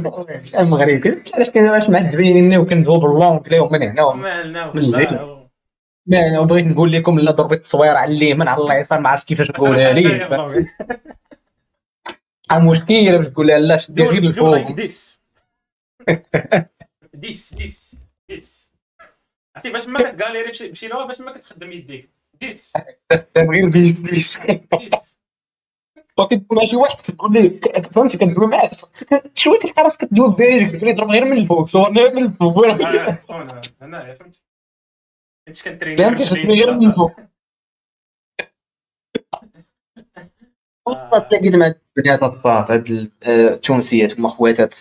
المغرب علاش كندوي معذبين وكندوي باللونج ليهم من هنا ما أنا بغيت نقول لكم لا ضربت التصوير على اليمين على اليسار ما عرفتش كيفاش نقولها لي. المشكلة باش تقول لها لا شدي غير الفوق
ديس ديس ديس ديس عرفتي باش ما كتغاليري بشي لغة باش ما كتخدم يديك. ديس
غير بيس. ديس وكتكون مع شي واحد كتقول لي فهمتي؟ كندوي معاه شوية كتلقى راسك كدوي بدايرك تقول لي ضرب غير من الفوق صورني من الفوق.
هنايا فهمتي انت كنتريني
غير من الفوق. تلاقيت مع البنات الصاد هاد التونسيات هما خواتات.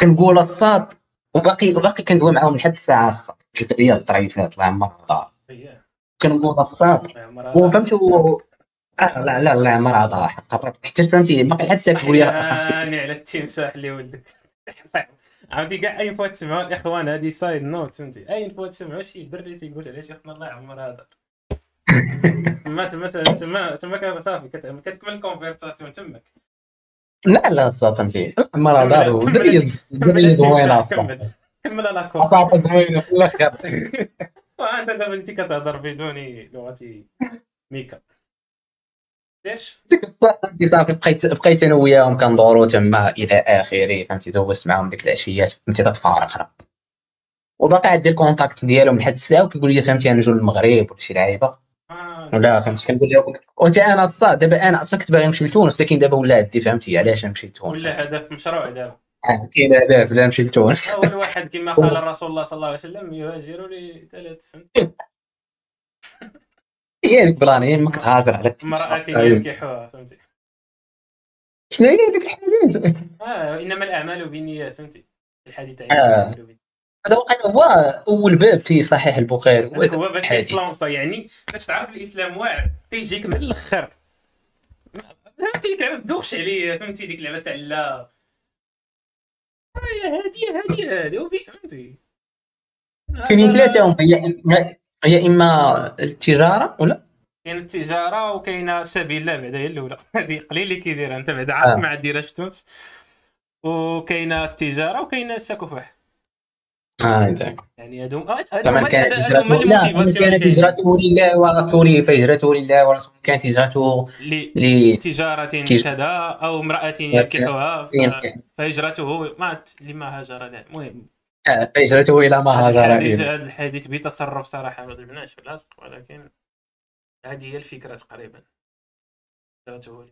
كنقول الصاد وباقي وباقي كندوي معاهم لحد الساعة الصاد جدريه الطريفات الله يعمر الدار كنقول الصاد وفهمتي آه لا لا لا ما راه قربت حتى فهمتي باقي الساعة كتقول
لي على التمساح اللي ولدك. عرفتي كاع اي فوا تسمعوا الإخوان؟ هذه سايد نوت فهمتي؟ اي فوا تسمعوا شي دري تيقول علاش اخنا الله يعمر هذا تما تما تما تما صافي كتكمل ال conversation تماك
لا لا صافي فهمتي مرة دار ودري دري زوينة
كمل كمل. لا juste
صافي زوينة في الآخر
انت دابا انت كتهضر بدون لغة ميكا.
فهمتي صافي بقيت بقيت أنا وياهم كندورو تما إلى آخره فهمتي؟ دوزت معاهم ديك العشيات فهمتي؟ تتفارق. راه وباقي عندي ال contact ديالهم لحد الساعة وكيقول لي فهمتي؟ أنا نجو للمغرب ولا شي لعيبة.
آه.
ولا فهمتي؟ كنقول لهم وحتى أنا الصاد. دابا أنا أصلا كنت باغي نمشي لتونس ولكن دابا ولا عندي فهمتي؟ علاش نمشي لتونس؟
ولا هدف مشروع دابا.
آه، كاين هدف لا نمشي لتونس.
أول واحد كما قال الرسول الله صلى الله عليه وسلم يهاجر لثلاث فهمتي
هي البلان هي ما كتهاجر على
امرأة ينكحها فهمتي؟
شنو هي ديك الحديث
آه إنما الأعمال بالنيات فهمتي؟ الحديث عن
آه. هذا وقع هو اول باب في صحيح البخاري.
هو باش تلونسا يعني باش تعرف الإسلام واعر تيجيك من الأخر. فهمتي؟ ديك اللعبه دوخش عليا فهمتي؟ ديك اللعبه تاع لا. هي هادية هادية هادي فهمتي؟
كاينين ثلاثة هم هي إما التجارة ولا
كاين التجارة وكاينه سبيل الله بعدا هي الأولى هذه قليل اللي كيديرها أنت بعدا عارف
آه.
ما ديرهاش تونس وكاينه التجارة وكاينه السكفاح
آه ياك
يعني هادو
فمن كانت هجرته لا كانت. هجرته لله ورسوله فهجرته لله ورسوله كانت هجرته
ل-
ل
تجارة
تج-
كذا أو امرأة ينكحها
ينكح.
فهجرته مات لما هاجر المهم
فهجرته إلى ما
هذا الحديث هذا الحديث بتصرف صراحة ما ضربناش في اللاصق ولكن هذه هي الفكرة تقريبا. هجرته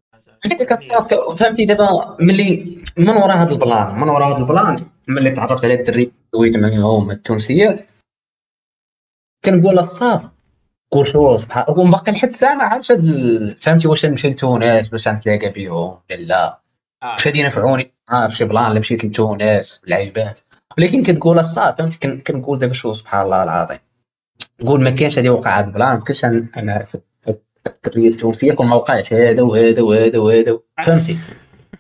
فهمتي دابا ملي من وراء هذا ال plan؟ من وراء هذا ال plan؟ ملي تعرفت على الدري دويت معاهم التونسيات كنقول الصاد قول شو سبحان الله باقي لحد الساعة ما عرفتش هاد فهمتي واش نمشي لتونس؟ باش نتلاقى بهم ولا لا؟
آه.
واش غادي ينفعوني في شي plan اللي مشيت لتونس لعيبات. ولكن كتقول الصاد فهمتي كن- كنقول دابا شو سبحان الله العظيم. نقول ما كاينش هادي وقع هاد ال plan ما نعرف هاد الدريه التونسيه كون ما وقعش هذا وهذا وهذا وهذا فهمتي؟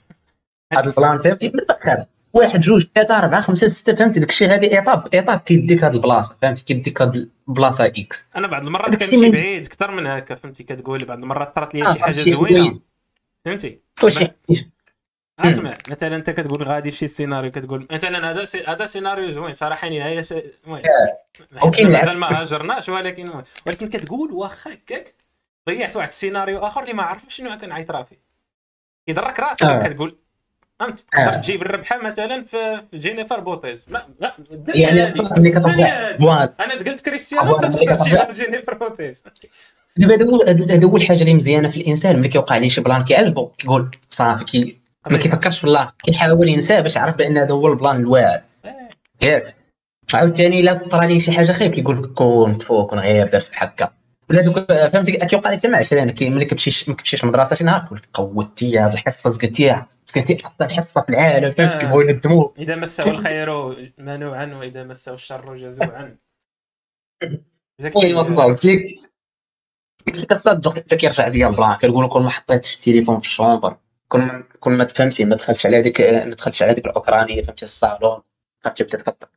هذا ال plan فهمتي؟ من الآخر واحد جوج ثلاثة أربعة خمسة ستة فهمتي؟ داكشي غادي étape étape كيديك هاد البلاصة فهمتي؟ كيديك هاد البلاصة إكس
أنا بعض المرات كنمشي
الشيء من-
بعيد أكثر من هكا فهمتي؟ كتقول بعض المرات طرات لي
آه،
شي
حاجة
زوينة.
زوين.
فهمتي؟ أسمع مثلا أنت كتقول غادي في شي سيناريو كتقول مثلا هذا سي... هذا سيناريو زوين صراحة نهايه س... المهم
وكاين
مازال. ما هاجرناش ولكن المهم. ولكن كتقول واخا هكاك ضيعت واحد السيناريو آخر اللي ما عرفتش شنو كنعيط راه فيه كيضرك راسك
آه.
كتقول فهمت تقدر
آه.
تجيب الربحة مثلا في جينيفر بوتيز ما لا الدنيا
يعني ملي
أنا قلت كريستيانو
أنت
تقدر تجيب جينيفر بوتيز
دابا هذا هو هذا اول حاجة اللي مزيانة في الإنسان ملي كيوقع ليه شي بلان كيعجبو كيقول صافي كي ما كيفكرش في الله؟ كيحاول ينساه باش يعرف بأن هذا هو البلان الواعر
آه.
ياك عاوتاني الا طرا ليه شي حاجة خايب كيقول كون تفو كون غير درت بحال هكا ولا دوك فهمتي كيوقع لك عشرين كي ملي كتمشيش ما كتمشيش مدرسة شي نهار كيقول لك قوتي هاد الحصه زقتيها زقتي احسن حصة في العالم فهمت
آه.
كيبغيو يندموا
إذا مسه الخير منوعا وإذا مسه الشر جزوعا. إذا
وي
كنت-
والله كيك كتصدق كيرجع ليا البلان كنقول كل ما حطيتش التليفون في الشومبر كل ما كل ما تفهمتي ما دخلتش على هذيك ما دخلتش على هذيك الأوكرانية فهمتي؟ الصالون فهمتي؟ بدأت كطق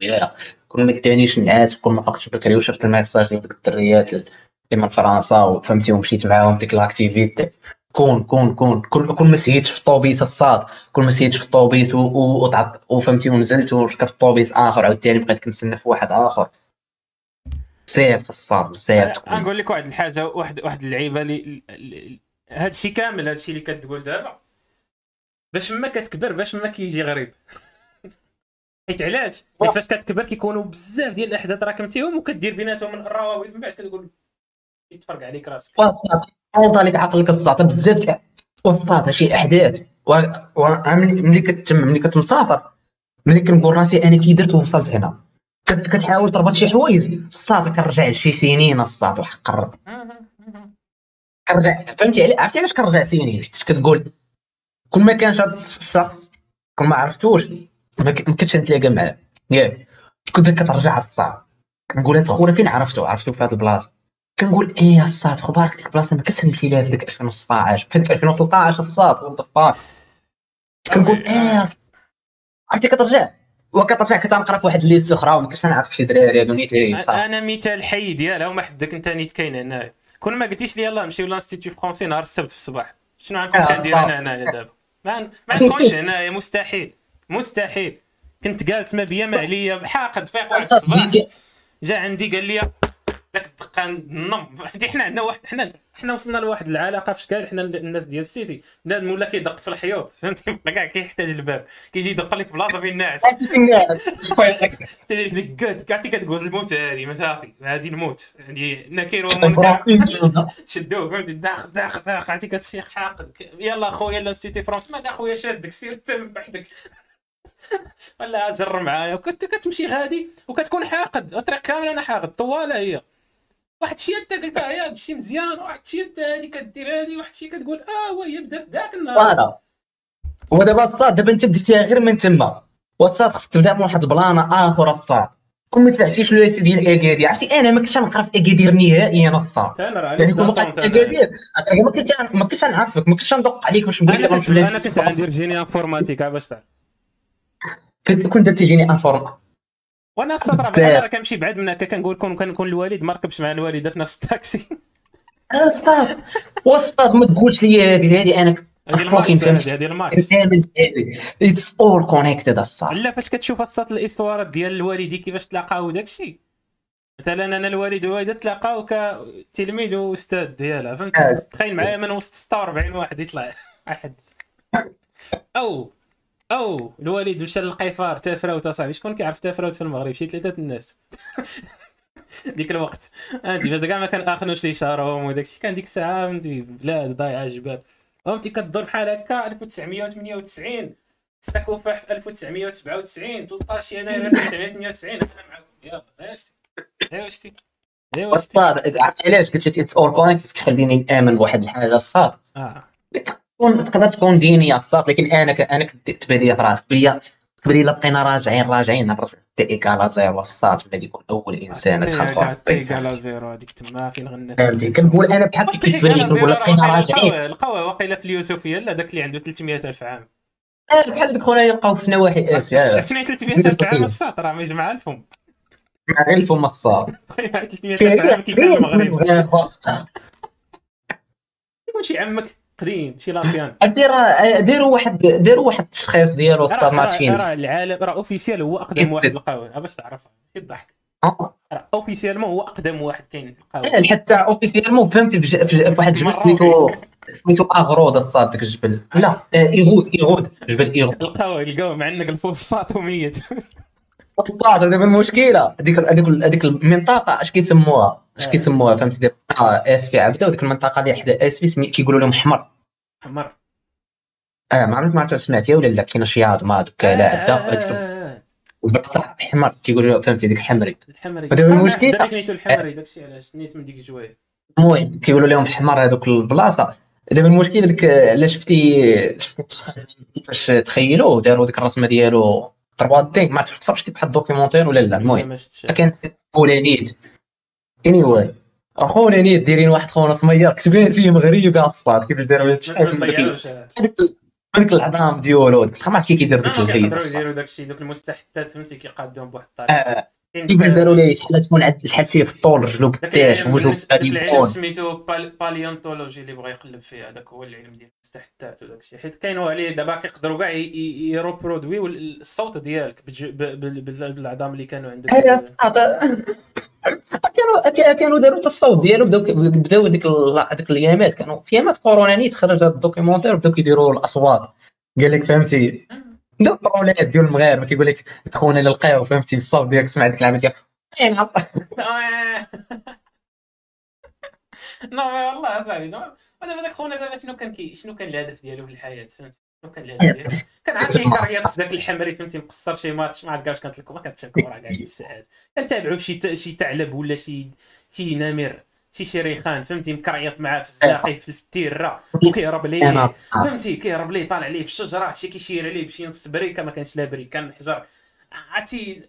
يا كل ما دانيش النعاس كل ما فقت بكري وشفت ال message ديال ديك الدريات اللي من فرنسا وفهمتي؟ ومشيت معاهم ديك l'activité كون كون كون كل كل ما سيتش في الطوبيس الصاد كل ما سيتش في الطوبيس وتعط وفهمتي؟ ونزلت وركبت الطوبيس آخر عاوتاني بقيت كنتسنى في واحد آخر. بزاف الصاد بزاف
نقول لك واحد الحاجة واحد واحد اللعيبة اللي- هادشي كامل هادشي اللي كتقول دابا. باش ما كتكبر باش ما كيجي غريب. حيت علاش؟ حيت فاش كتكبر كيكونوا بزاف ديال الأحداث راكمتيهم وكدير بيناتهم الروابط من بعد كتقول يتفرق عليك راسك.
عوض لك عقلك الصاد بزاف الصاد شي أحداث. و و- ملي ملي كتم ملي كتمسافر ملي كنقول راسي أنا كي درت ووصلت هنا. كت- كتحاول تربط شي حوايج. الصاد كنرجع لشي سنين الصاد وحق الرب. كنرجع فهمتي علي؟ عرفتي علاش كنرجع سنين حيت كتقول كل ما كان هذا الشخص كل ما عرفتوش ما كنتش نتلاقى معاه. ياك كنت كترجع الصاد كنقول هاد خونا فين عرفتو؟ عرفتو في هاد البلاصة. كنقول إيه الصاد خبارك ديك البلاصة ما كنتش نمشي لها في ديك 2016 في ديك 2013 الصاد what the كنقول إيه. عرفتي كترجع؟ وكترجع كتنقرا في واحد ال liste أخرى وما كنتش نعرف شي دراري هادو نيت صافي
أنا مثال حي ديالها وما حدك أنت نيت كاين هنا كون ما قلتيش لي يلاه نمشيو l'institut français نهار السبت في الصباح. شنو غنكون
آه،
كندير. أنا هنايا دابا؟ ما ما نكونش هنايا مستحيل. مستحيل. كنت جالس ما بيا ما عليا حاقد فيق واحد الصباح. جا عندي قال لي داك الدقة نم. فهمتي حنا عندنا واحد حنا حنا وصلنا لواحد العلاقة في شكال حنا الناس ديال ال cité. بنادم ولا كيدق في الحيوط فهمتي؟ بقى كاع كيحتاج الباب. كيجي يدق لك في بلاصة فين الناس تدير ديك قد عرفتي كتقول الموت هذه ما صافي. هذه الموت. هذه نكير شدوه فهمتي؟ داخل داخل داخل عرفتي كتفيق حاقد. يلا خويا لا نسيتي فرونس ما خويا شادك سير انت من بعدك ولا جر معايا. وكنت كتمشي غادي وكتكون حاقد. الطريق كامل أنا حاقد. طوالة هي. واحد الشيء انت قلت يا هذا الشيء مزيان واحد الشيء انت هذه كدير هذه واحد الشيء كتقول آه وهي بدات ذاك النهار.
فوالا. ودابا الصاد دابا أنت بديتيها غير من تما. والصاد خصك تبدأ من واحد البلانة آخر الصاد. كون ما دفعتيش لو ديال أكادير. عرفتي أنا ما كنتش نقرا في أكادير نهائيا الصاد. يعني كون وقعت في أكادير ما كنتش ما كنتش نعرفك ما كنتش ندق عليك واش نقول
أنا
لك
كنت أنا كنت عندي رجيني انفورماتيك باش تعرف.
كنت كنت تجيني انفورم
وأنا الصدر. أنا راه كنمشي بعد من هكا كنقول كون كنكون الوالد ما ركبش مع الوالده في نفس التاكسي.
الصاد والصاد ما تقولش لي هذه هذه أنا
هذه ال
max.
هذه ال
max. it's all connected الصاد
لا فاش كتشوف السط الاستوارات ديال الوالدين كيفاش تلاقاو وداك الشيء مثلا أنا الوالد والوالده تلاقاو كتلميذ وأستاذ ديالها. فهمت؟ تخيل معايا من وسط 46 واحد يطلع واحد أو. أو الوالد مشى للقيفار تافراوت أصاحبي. شكون كيعرف تافراوت في المغرب؟ شي ثلاثة الناس. ديك الوقت. انت بس كاع ما كان اخنوش لي شارهم وداك الشيء. كان ديك الساعة فهمتي؟ بلاد ضايعة جبال فهمتي؟ كتضرب بحال هكا 1998 الساكوفا في 1997 13 يناير 1998 أنا معاكم. يلا ايوا شتي ايوا شتي
عرفت علاش؟ قلت لك it's all connected كيخليني نآمن بواحد الحاجة. الصاد
آه.
تكون تقدر تكون دينية الصاد لكن أنا ك... أنا تبان لي في راسك. بلي بلي الا بقينا راجعين راجعين نرجع تي ايكالا زيرو الصاد ولا يكون أول إنسان دخل
على
الطريق.
زيرو هذيك تما فين
فهمتي كنقول أنا بحال كي كتبان لي كنقول بقينا راجعين.
لقاوه واقيلا في اليوسفية لا داك اللي عنده 300 ألف عام.
آه، بحال ديك خونا يلقاو في نواحي اسيا
شنو 300 ألف عام؟ الساط راه ما يجمع
مع الفم
300 ألف عام كي كان المغرب يكون شي عمك قديم شي لافيان.
عرفتي راه واحد ديروا واحد التشخيص ديالو الصاد ما فين؟
راه العالم راه اوفيسيال هو أقدم واحد القهوة. باش تعرفها كضحك
آه.
راه اوفيسيالمون هو أقدم واحد كاين القهوة.
حتى اوفيسيالمون فهمتي في واحد الجبل. سميتو سميتو أغرود الصاد ديك الجبل لا آه، ايغود ايغود جبل ايغود
لقاو لقاو معلق الفوسفات وميت.
الصاد دابا المشكلة. هذيك هذيك هذيك المنطقة اش كيسموها؟ اش
آه.
كيسموها؟ فهمتي دابا إس في عبدة وديك المنطقة اللي حدا إس في كيقولوا لهم حمر.
حمر
آه ما عرفت ما عرفت سمعتيها ولا لا كاين شياض ما دوك لا عدا
آه،
هذيك
آه،
بصح حمر كيقولوا فهمتي ديك حمري
الحمري.
ودابا المشكلة-
درك نيتو الحمري داكشي علاش نيت من ديك الجوايه
المهم كيقولوا لهم حمر هذوك البلاصة. دابا المشكل ديك الا شفتي شفتي كيفاش تخيلوا داروا ديك الرسمة ديالو 3 دي ما عرفتش تفرجتي بواحد الدوكيومونتير ولا لا؟ المهم كانت فولانيت اني واي اخولانيت دايرين واحد خونا سمير كتبان فيه مغربي على الصاد كيفاش داروا الشيء
نضيعوش
هذيك العظام ديالو ديك ما عرفت كي كيدير ديك
كيقدروا
الهيد
يديروا داكشي دوك المستحدثات فهمتي؟ كيقادوهم بواحد الطريقة.
آه،
كاين
كيفاش
داك-
داروا ليه؟ شحال تكون عند شحال فيه في الطول رجلو
داك العلم
وجهو
داك
يكون
سميتو بال- باليونتولوجي اللي بغا يقلب فيه هذاك هو العلم ديال المستحدثات وداك الشيء حيت كاينوا عليه دابا كيقدروا كاع ي- ي- يروبرودويو الصوت ديالك بالعظام اللي كانوا عندك.
الصاد كانوا كا- كانوا داروا حتى الصوت ديالو بداو بداو ال- هذيك الايامات كانوا في ايامات كورونا نيت خرج هذا الدوكيومونتير بداو كيديروا الأصوات. قال لك فهمتي؟ بداو الطرولات ديال المغاربة كيقول لك خونا اللي لقاو فهمتي؟ الصوت ديالك سمع ديك العمل ديال
آه. نو والله صاحبي نو دابا داك خونا دابا شنو كان كي شنو كان الهدف ديالو في الحياة؟ فهمتي؟ كان ديالو كان يكريط في ذاك الحمري فهمتي مقصر شي ماتش ما عرفت كاع كانت لكم ما كانتش الكره كاع الساعات كنتابعوا شي شي ثعلب ولا شي شي نمر شي شريخان فهمتي مكريط معاه في الزناقي في التيرة وكيهرب ليه فهمتي كيهرب ليه طالع ليه في الشجرة شي كيشير عليه بشي نص بريكة ما كانش لا بريك كان الحجر عرفتي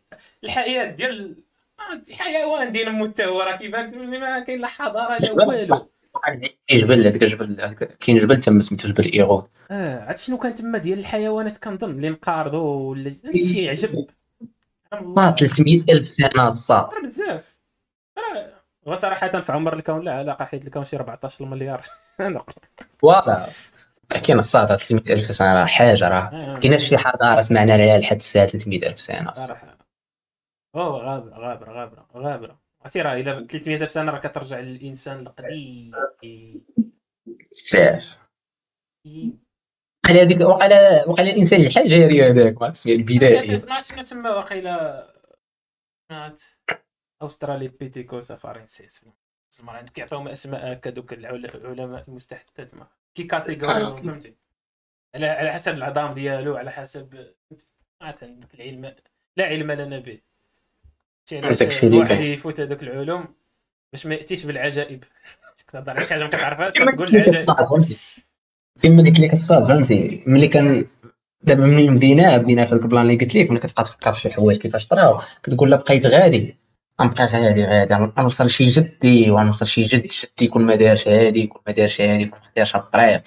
الحياة ديال آه، حيوان ديال حتى هو راه كيبان ما كاين لا حضارة لا والو.
كاين جبل هذاك الجبل كاين جبل تم سميتو جبل ايغود
آه عرفت شنو كان تما ديال الحيوانات كنظن اللي انقارضوا ولا شي عجب. الله.
ما 300 ألف سنة أصاط
راه بزاف. راه وصراحة في عمر الكون لا علاقة حيت الكون شي 14 مليار سنة
voilà كاين أصاط 300 ألف سنة راه حاجة راه.
آه،
كايناش شي حضارة سمعنا عليها لحد الساعة 300 ألف سنة.
صراحة. أوه غابرة غابرة غابرة غابرة. عرفتي راه إلا 300 ألف سنة راه كترجع للإنسان القديم.
بزاف وقال هذيك وقال وقال الإنسان الحجري هذاك ما تسمع البدائي
ما شنو تسمى واقيلا اوسترالي بيتيكو سافارينسيس زعما عندك كيعطيهم أسماء هكا دوك العل- العلماء المستحدثات ما كي كاتيجوري فهمتي؟ على على حسب العظام ديالو على حسب عندك العلم لا علم لنا به. علاش الواحد. يفوت هذوك العلوم باش ما يأتيش بالعجائب. تهضر على شي حاجة ما كتعرفهاش
كما
تقول
قلت لك
العجائب
أصاط فهمتي؟ كما قلت لك أصاط فهمتي؟ ملي كان دابا ملي بدينا بدينا في ال plan اللي قلت لك ملي كتبقى تفكر في شي حوايج كيفاش طراو كتقول لا بقيت غادي. غنبقى غادي غادي. غنوصل شي جدي وغنوصل شي جد جدي يكون ما دارش هادي يكون ما دارش هادي يكون ما اختارش هاد الطريق.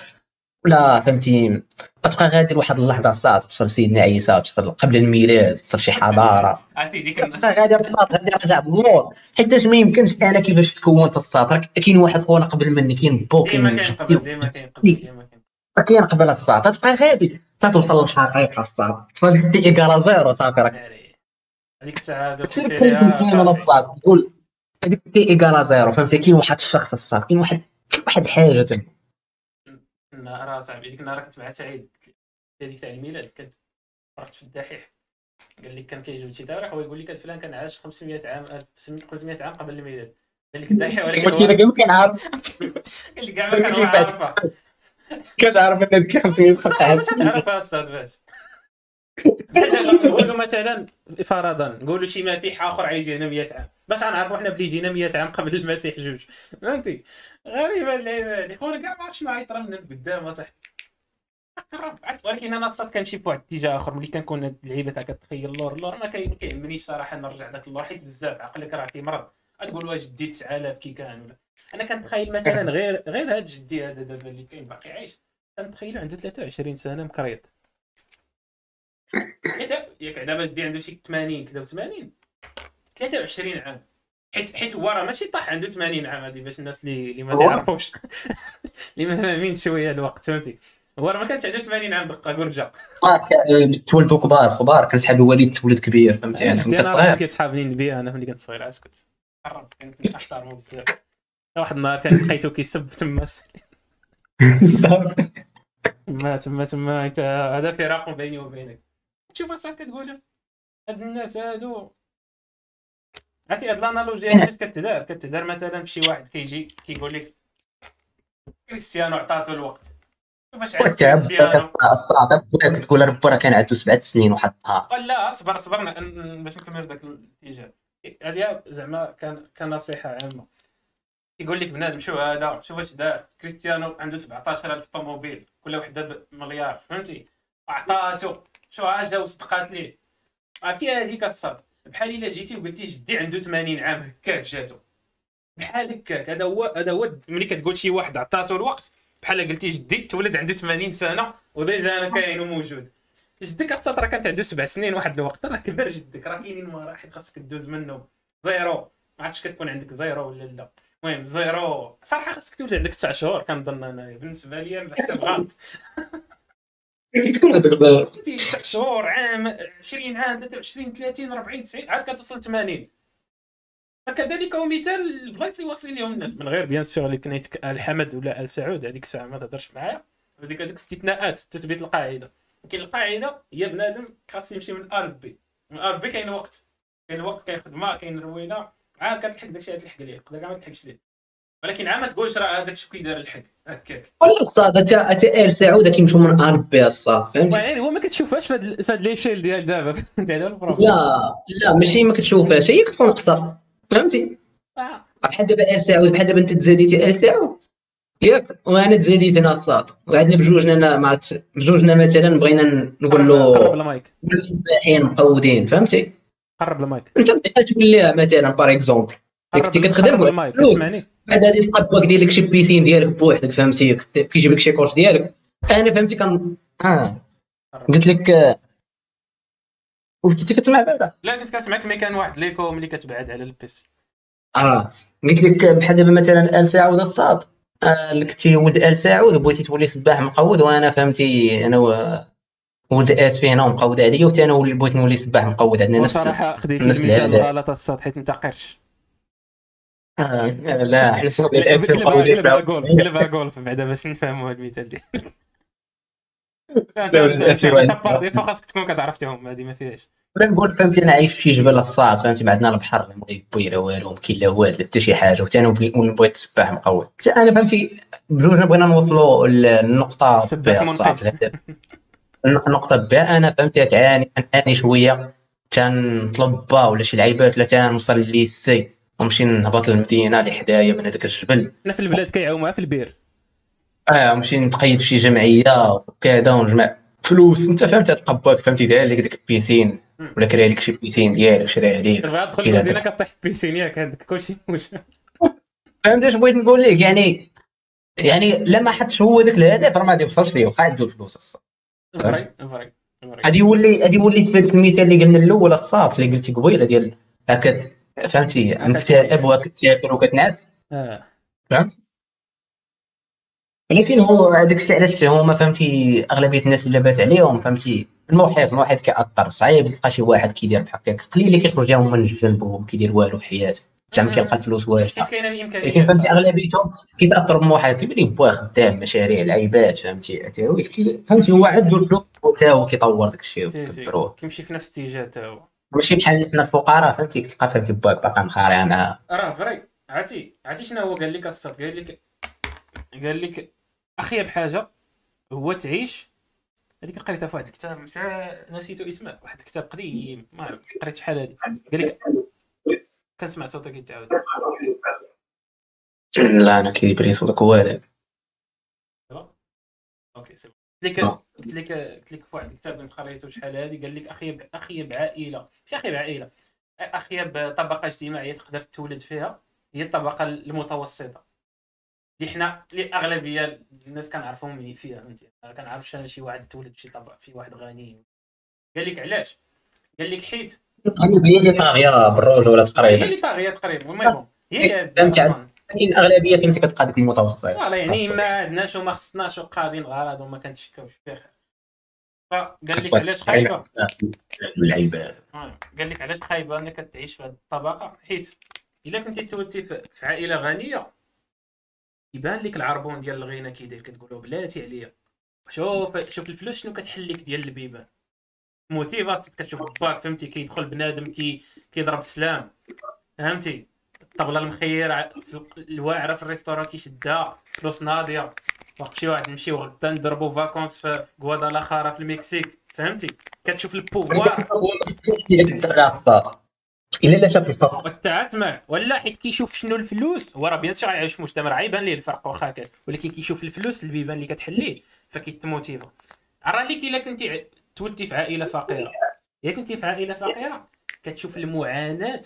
ولا فهمتي؟ تبقى غادي لواحد اللحظة أصاط توصل سيدنا عيسى توصل قبل الميلاد توصل شي حضارة.
عرفتي ديك
تبقى غادي أصاط غادي رجع بالمور حيتاش ما يمكنش أنا كيفاش تكونت أصاط راه كاين واحد خونا قبل مني كاين بو كاين
ديما كاين ديما كاين.
كاين قبل الصاد تبقى غادي. تتوصل للحقيقة توصل دي ايكالا زيرو صافي. راك.
هذيك
الساعة
صافي.
الصاد تقول هذيك ايكالا زيرو. فهمتي؟ كاين واحد الشخص الصاد كاين واحد واحد
حاجة راه صاحبي ديك النهار كنت مع سعيد. هذيك تاع الميلاد كنت رحت في الدحيح. قال لي كان كيجبد شي تاريخ هو يقول لك هاد فلان كان عاش 500 عام 500 عام قبل الميلاد. قال لك الدحيح ولكن هو
لك يمكن عارف.
قال لك كاع ما كان هو عارفها
كتعرف ان هذيك 500
صح
خلق عام.
باش تعرفها أصاط باش. نقولوا مثلا فرضا نقولوا شي مسيح آخر عايش هنا 100 عام باش غنعرفوا حنا بلي جينا 100 عام قبل المسيح جوج. فهمتي؟ غريبة هاد اللعيبه هادي خونا كاع ما عرفتش شنو غيطرى من قدام اصاحبي ولكن أنا أصاط كنمشي في واحد الاتجاه آخر ملي كنكون هاد اللعيبة تاع كتخيل اللور اللور ما كي- ما كيهمنيش صراحة نرجع داك اللور حيت بزاف عقلك راه كيمرض غتقول واش جدي 9000 كي كان ولا. أنا كنتخيل مثلا غير غير هاد جدي هذا دابا اللي كاين باقي عايش. كنتخيلو عنده 23 سنة مكريط ثلاثة ياك دابا جدي عنده شي 80 كذا و80 23 عام. حيت حيت هو راه ماشي طاح عنده 80 عام هذه باش الناس اللي اللي ما؟ تعرفوش. اللي ما فاهمين شوية الوقت فهمتي؟ هو راه ما كانش عنده 80 عام دقة قرجه
تولدوا كبار كبار. كان شحال الوالد تولد كبير فهمتي؟
أنا
يعني كنت صغير.
كيصحابني النبي أنا ملي كنت صغير عاد كنت قرب كنت كنحترمو بزاف واحد النهار كان لقيتو كيسب تما. تما تما تما أنت هذا فراق بيني وبينك. تشوف اصاحبي كتقول هاد الناس هادو عرفتي هاد الانالوجيا علاش كتدار كتدار مثلا بشي واحد كيجي كيقول لك كريستيانو عطاتو الوقت
الصعب بغيت تقول ربي راه كان عنده سبعة سنين وحطها
لا اصبر اصبر باش نكمل ذاك الاتجاه هذه زعما كان كنصيحه عامه يقول لك بنادم شو هذا شوف واش دار كريستيانو عنده 17000 طوموبيل كل وحده بمليار فهمتي عطاتو شو اجا وصدقات ليه؟ عرفتي هذيك أصاط بحال إلا جيتي وقلتي جدي عنده 80 عام هكاك جاتو. بحال هكاك. هذا هو هذا هو ملي كتقول شي واحد عطاتو الوقت بحال قلتي جدي تولد عنده 80 سنة و déjà أنا كاين وموجود. جدك اتصات راه كانت عنده سبع سنين واحد الوقت. راه كبر جدك راه كاينين مراحل خاصك تدوز منهم. زيرو. ما عرفتش كتكون عندك زيرو ولا لا. المهم زيرو. صراحة خاصك تولد عندك تسع شهور كنظن أنايا. بالنسبة لي أنا بحسب غلط انت تسع شهور عام 20 عام 23 30 40 90 عاد كتصل 80 فكذلك هو مثال البلايص اللي واصلين لهم الناس. من غير بيان سور اللي كنيت آل حمد ولا آل سعود هذيك الساعة ما تهضرش معايا. هذيك هذيك استثناءات تثبت القاعدة. ولكن القاعدة هي بنادم خاص يمشي من A ل B. من A ل B كاين وقت. كاين وقت كاين خدمة كاين روينة. عاد كتلحق داكشي اللي تلحق ليه كاع ما تلحقش ليه ولكن عاد ما تقولش راه هذاك شو كيدار الحق. هكاك.
ولا الصاط اتا اتا ال سعود كيمشيو من A ل B الصاط فهمتي
يعني هو ما كتشوفهاش فهاد فهاد l'échelle ديال دابا. فهمتي هذا ال problème
لا لا ماشي ما كتشوفهاش هي كتكون قصر فهمتي؟
آه.
بحال دابا ال سعود بحال دابا أنت تزاديتي ال سعود. ياك وأنا تزاديت أنا الصاد وعندنا بجوجنا مع بجوجنا مثلا بغينا نقول
قرب
له
المايك.
باحين مقودين فهمتي؟
قرب المايك.
أنت بغيتي توليها مثلا باغ اكزومبل
قرب
كنتي كتخدم
قرب المايك
الفلوس. بعد غادي تلقى باك دير لك شي بيسين ديالك بوحدك فهمتي؟ كيجيب لك شي كورس ديالك. أنا فهمتي كان آه. قلت لك آه، واش كنتي كتسمع بعدا؟
لا كنت كنسمعك ملي كان واحد ليكو ملي كتبعد على البيس.
آه. قلت لك بحال دابا مثلا آل سعود الصاد آه اللي كنتي ولد آل سعود وبغيتي تولي سباح مقود وأنا فهمتي أنا و- ولد اس فينا ومقود عليا وتا أنا بغيت نولي سباح مقود عندنا نفس
وصراحة خديتي المثال. الغلط الصاد حيت انت قرش
آه لا حنا سمعنا الاس في
قلبها جولف قلبها جولف بعدا باش نفهموا المثال ديالك انت باردي فخاصك تكون كتعرفتهم هذه ما فيهاش.
بلا نقول فهمتي أنا عايش في شي جبل الصاط فهمتي؟ ما عندنا البحر لا مغيبي لا والو ما كاين لا والو حتى شي حاجة. وتا أنا بغيت السباح مقود حتى أنا فهمتي بجوجنا بغينا نوصلوا للنقطة. النقطه B أنا فهمتي تنعاني تنعاني شوية. تنطلب با ولا شي لعيبات ولا تنوصل لل C ونمشي نهبط للمدينة اللي حدايا من هذاك الجبل
أنا في البلاد كيعاوموها في البير.
آه نمشي نتقيد في شي جمعية وكذا ونجمع فلوس. أنت فهمت تلقى باك فهمتي داير لك ديك ال piscine ولا كرا لك شي piscine ديالك شرا عليك
كتبغي تدخل المدينة كطيح في piscine ياك هذاك كلشي
فهمت اش بغيت نقول لك؟ يعني يعني لا ما حطش هو ذاك الهدف راه ما غادي يوصلش ليه واخا عنده الفلوس
vrai.
غادي يولي غادي يولي في هذاك المثال اللي قلنا الأول الصاط اللي قلتي قبيلة ديال هكا فهمتي؟ مكتئب
تولي.
وكتاكل وكتنعس.
آه.
فهمت؟ ولكن هو هذاك الشيء علاش هما فهمتي أغلبية الناس اللي لاباس عليهم فهمتي؟ المحيط المحيط كيأثر. صعيب تلقى شي واحد كيدير بحال هكاك قليل اللي كيخرج لهم من الجنب وما كيدير والو في حياته. زعما كيلقى الفلوس واجده
حيت كاينة الإمكانية.
لكن فهمتي أغلبيتهم كيتأثروا بمحيط كيبان ليه با خدام مشاريع لعيبات فهمتي؟ فهمتي هو عنده الفلوس وتا هو كيطور داك الشيء وكيكبروه
كيمشي في نفس الاتجاه تا هو.
ماشي بحال حنا الفقراء فهمتي؟ تلقى فهمتي باك باقا مخارع معاه
راه vrai. عرفتي؟ عرفتي شنو هو؟ قال لك الصاط قال لك قال لك اخيب حاجة هو تعيش. هذيك قريتها في واحد الكتاب نسيتو اسمه واحد الكتاب قديم ما عرفت قريت شحال هذه قال لك كنسمع صوتك يتعاود
لا أنا كيبري صوتك هو هذاك
OK سي قلت لك
آه.
قلت لك قلت لك في واحد الكتاب كنت قريته شحال هذه قال لك اخيب اخيب عائله مش اخيب عائله اخيب طبقه اجتماعية تقدر تولد فيها هي الطبقة المتوسطة. اللي حنا اللي أغلبية الناس كنعرفهم فيها فهمتي؟ ما كنعرفش أنا شي واحد تولد في شي طبقه في واحد غني. قال لك علاش؟ قال لك حيت
هي اللي طاغية بالرجوله
هي
تقريبا؟
اللي طاغية تقريبا. المهم هي اللي.
لكن الأغلبية فهمتي كتبقى ديك المتوسط
فوالا يعني ما عندناش وما خصناش وقاضين الغرض وما كنتشكاوش بخير فقال لك علاش خايبة؟
اللعيبات
آه، قال لك علاش خايبة أنك تعيش في هذه الطبقة؟ حيت إلا كنتي تولدتي في عائلة غنية يبان لك العربون ديال الغينه كي داير كتقول له بلاتي عليا. شوف شوف الفلوس شنو كتحل لك ديال البيبان. motivation كتشوف باك فهمتي؟ كيدخل بنادم كي كيضرب السلام فهمتي؟ الطبله المخيره في الواعرة في ال restaurant كيشدها. فلوس ناضية. وقت شي واحد نمشيو غدا نضربو vacances في غوادالاخارا في المكسيك. فهمتي؟ كتشوف ال
pouvoir إلا لا شاف الفرق.
وانت اسمع ولا حيت كيشوف شنو الفلوس. هو راه bien sûr غيعيش في مجتمع راه يبان ليه الفرق واخا كان ولكن كيشوف الفلوس اللي بيبان اللي كتحليه فكيتموتيفا. راه ليك إلا كنتي تولدتي في عائلة فقيرة. إلا كنتي في عائلة فقيرة كتشوف المعاناة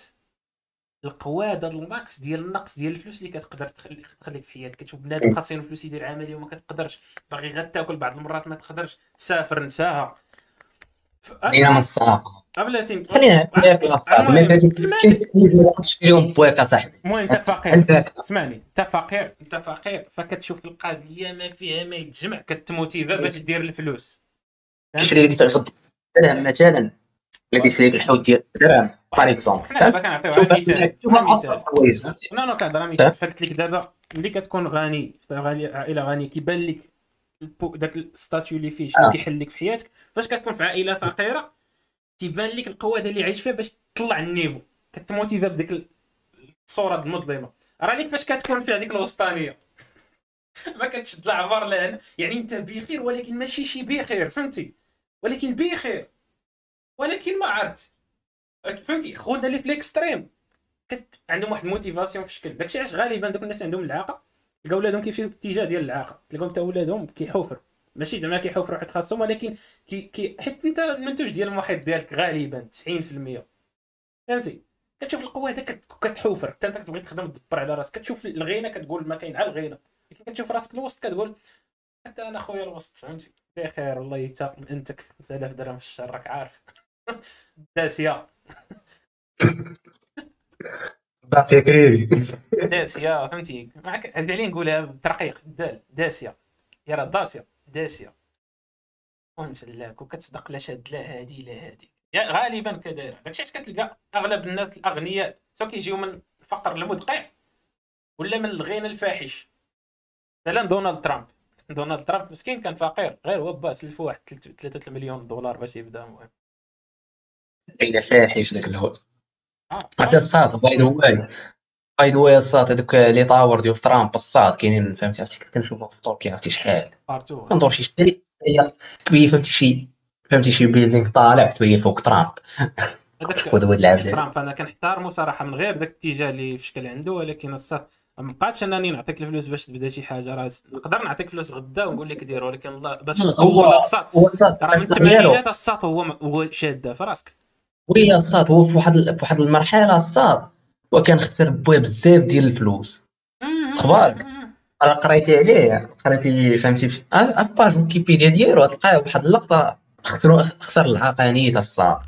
القواده ال max ديال النقص ديال الفلوس اللي كتقدر تخليك تخليك في حياتك. كتشوف بنادم خاصين فلوس يدير عملية وما كتقدرش. باغي غير تاكل بعض المرات ما تقدرش. سافر نساها.
خلينا من الساق
بلاتي
خلينا بواك اصاحبي
المهم أنت فقير. اسمعني. أنت فقير. أنت فقير. فكتشوف القضية ما فيها ما يتجمع. كتموتيفا باش دير الفلوس.
تشري تغد درهم مثلا الذي يشري لك الحوت ديال الدرهم par exemple
حنا دابا كنعطيو مثال non non كنهضر مثال فقلت لك دابا؟ ملي كتكون غني في عائلة غنية كيبان لك داك ال statut اللي فيه شنو كيحل لك في حياتك. فاش كتكون في عائلة فقيرة تيبان لك القوة اللي عايش فيها باش تطلع ال niveau. كتموتيفا بديك الصورة المظلمة. راه ليك فاش كتكون في هذيك الوسطانية. ما كتشد العبار لهنا. يعني انت بخير ولكن ماشي شي بخير. فهمتي؟ ولكن بخير. ولكن ما عرفت. فهمتي؟ خونا اللي في ال extrême. كت... عندهم واحد ال motivation في الشكل داكشي علاش غالبا دوك الناس عندهم العاقه تلقى ولادهم كيمشيو باتجاه ديال العاقه تلقاهم حتى ولادهم كيحوفروا. ماشي زعما كيحوفروا حيت خاصهم ولكن كي, كي حيت انت المنتوج ديال المحيط ديالك غالبا 90% فهمتي؟ كتشوف القوة هذاك كتحوفر. حتى انت كتبغي تخدم تدبر على راسك. كتشوف الغينة كتقول ما كاين على الغينة. لكن كتشوف راسك الوسط كتقول حتى أنا خويا الوسط. فهمتي؟ بخير والله يتا أنتك. 5000 درهم في الشهر راك عارف. داسيه
داسيه كريدي
داسيه فهمتي؟ معك هذه نقولها بترقيق. دال داسيه يا. راه داسيه داسيه المهم سلاك وكتصدق لا شاد لا هادي لا هادي. غالبا كداير داكشي علاش كتلقى أغلب الناس الأغنياء سواء كيجيو من الفقر المدقع ولا من الغنى الفاحش. مثلا دونالد ترامب. دونالد ترامب مسكين كان فقير. غير هو با سلف واحد 3 مليون دولار باش يبدأ. المهم
إلى فاحش داك الهوت. عرفتي الصاد by the way by the way الصاد هذوك les tours ديال ترامب الصاد كاينين فهمتي عرفتي كنشوفهم في تركيا عرفتي شحال. كندور شي شري كبير فهمتي شي فهمتي شي building طالع تبين فوق ترامب.
ترامب أنا كنحترمو صراحة من غير داك الاتجاه اللي في شكل عنده ولكن الصاد ما بقاتش أنني نعطيك الفلوس باش تبدا شي حاجة راه نقدر نعطيك فلوس غدا ونقول لك دير ولكن الله باش تطور الاقساط راه من الثمانينات الساط هو هو شاده في راسك.
وي الصاد هو في واحد في واحد المرحلة الصاد وكان خسر بويه بزاف ديال الفلوس. أخبارك أنا قريتي عليه قريتي فهمتي في باج ويكيبيديا ديالو تلقاه واحد اللقطة خسر خسر العقاني تاع الصاد.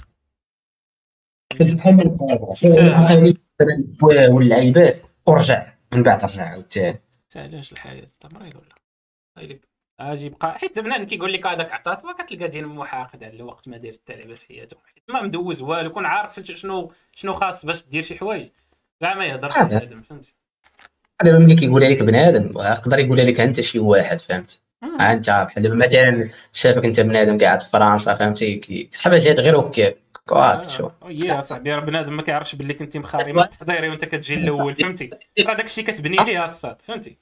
بحال من العقاني واللعيبات ورجع من بعد رجع عاوتاني.
علاش الحياة مريض ولا طيب. أجي بقى. حيت بنادم كيقول لك هذاك عطات ما كتلقى دين محاقد على الوقت ما داير حتى لعبه في حياته ما مدوز والو كون عارف شنو شنو خاص باش دير شي حوايج. كاع ما يهضر بنادم فهمتي
دابا ملي كيقولها لك بنادم. يقدر يقولها لك أنت شي واحد فهمت؟ أنت بحال دابا مثلا شافك أنت بنادم قاعد في فرنسا فهمتي كيسحب هاد غير هكاك كوات شو
يا صاحبي راه بنادم ما كيعرفش باللي كنتي مخاري من التحضيري وأنت كتجي الأول فهمتي؟ راه داك الشيء كتبني ليه الصاد فهمتي؟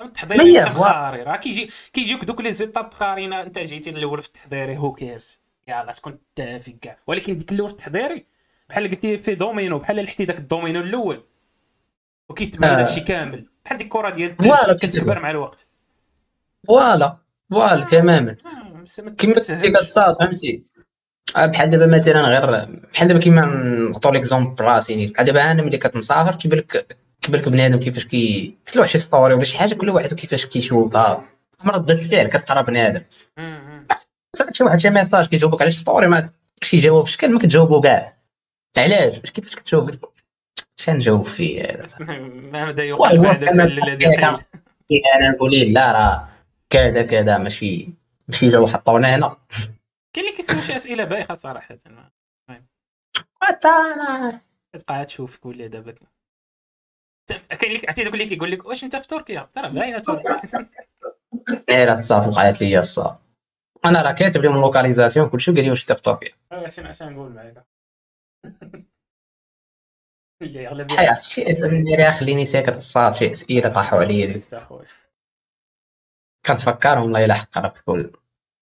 التحضيري انت مخاري راه كيجي كيجيوك دوك لي زيتاب خارين انت جيتي الأول في التحضيري هو كيرز يلاه تكون تافي كاع. ولكن ديك الأول في التحضيري بحال قلتي في دومينو بحال لحتي داك الدومينو الأول وكيتبنى آه. داكشي كامل. بحال ديك الكره ديال كتكبر مع الوقت.
فوالا فوالا تماما. آه، كيما ديك الصاد فهمتي؟ آه، بحال دابا مثلا غير بحال دابا كيما نحطو ليكزومبل براسي بحال دابا أنا ملي كتمسافر كيبان لك لك بنادم كيفاش كي كتلوح شي story ولا شي حاجة كل واحد كيفاش كيشوفها. ردة الفعل كتقرا بنادم. صافي شي واحد شي message كيجاوبك على شي story ما شي جواب شكل ما كتجاوبو كاع. علاش؟ كيفاش كتجاوب؟ اش نجاوب فيه؟
ما بدا يوقع الذي
أنا نقول لا راه كذا كذا ماشي ماشي جاو حطونا هنا.
كاين اللي كيسول شي أسئلة بايخة صراحة. المهم
تبقى
تشوفك ولا دابا. كاين اللي عرفتي دوك اللي كيقول لك واش أنت في تركيا؟ ترى باينه تركيا.
غير الصات وقعت لي الصات أنا راه كاتب لهم la localisation كلشي قال لي واش انت في تركيا
اش اش نقول معاك اللي اغلب
حياة شي اسئله خليني ساكت الصاد شي إسئلة طاحوا عليا كنتفكرهم والله الا حق راه تقول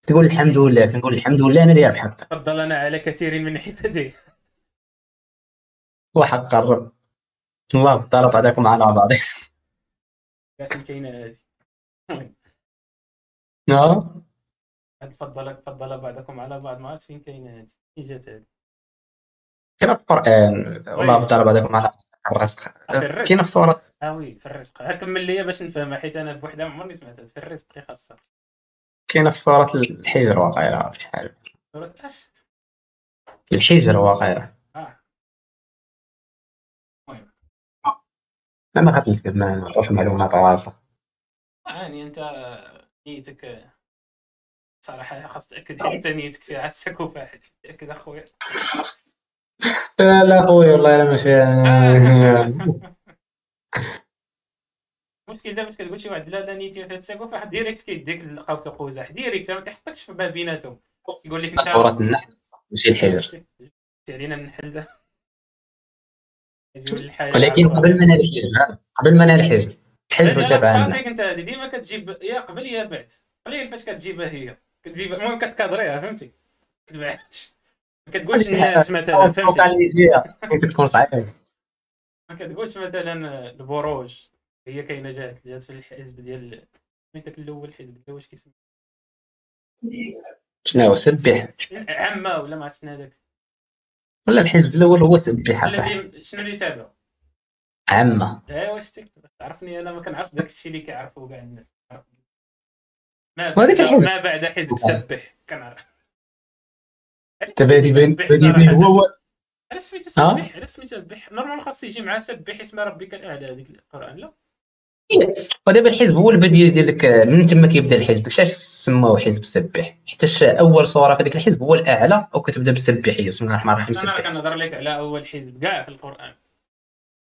تقول الحمد لله كنقول الحمد لله أنا داير بحق
فضلنا على كثير من عباده
وحق الرب. الله فضل بعضكم على بعض.
فين كاينة هذه
نعم.
فضل فضل بعضكم على بعض ما عرفت فين كاينة هذه فين جات هذه
كاين القرآن. والله فضل بعضكم على الرزق. كاين في سوره
آه وي في الرزق. كمل لي باش نفهمها حيت أنا بوحدها ما عمرني سمعتها. في الرزق اللي خاصها
كاينة في سوره الحجر واقيلا شحال
سوره اش
الحجر واقيلا
آه
ما غادي ما نعطوش معلومات واضحة.
يعني أنت نيتك. صراحة خاص تأكد أنت نيتك فيها عسك وفاحد تأكد أخويا.
لا لا خويا والله الا ما فيها
المشكل دابا كتقول شي واحد لا لا نيتي فيها الساكو فواحد ديريكت كيديك لقاوت القوزح ديريكت ما تحطكش في ما بيناتهم. يقول لك انت
سورة النحل ماشي الحجر.
علينا النحل
ولكن قبل ما الحجر قبل ما نال الحجر الحجر تبع
النحل انت ديما كتجيب يا قبل يا بعد. قليل فاش كتجيبها هي؟ كتجيب المهم كتكادريها فهمتي؟ كتبعدش ما كتقولش الناس مثلا
فهمتي؟ تكون صعيب.
ما كتقولش مثلا البروج هي كاينة جات جات في الحزب ديال داك الأول الحزب الأول واش كيسمى؟
شنو سبح.
عامه ولا ما عرفتش هذاك؟
ولا الحزب الأول هو سبح
الذي شنو اللي تابعه
عامه
ايوا شتي تعرفني أنا ما كنعرف داك الشيء اللي كيعرفوا كاع الناس. ما
بعد
ما بعد حزب سبح كنعرف.
دابا هادي هو
على سميتو سبح على سميتو سبح normal خاص يجي مع سبح اسم ربك الاعلى هذيك القران لا؟
ودابا الحزب هو البديل ديالك من تما كيبدا الحزب؟ علاش سموه حزب سبح حيت أول صورة في هذاك الحزب هو الأعلى أو كتبدا بسم الله الرحمن الرحيم
أنا كنهضر لك على أول حزب كاع في القرآن.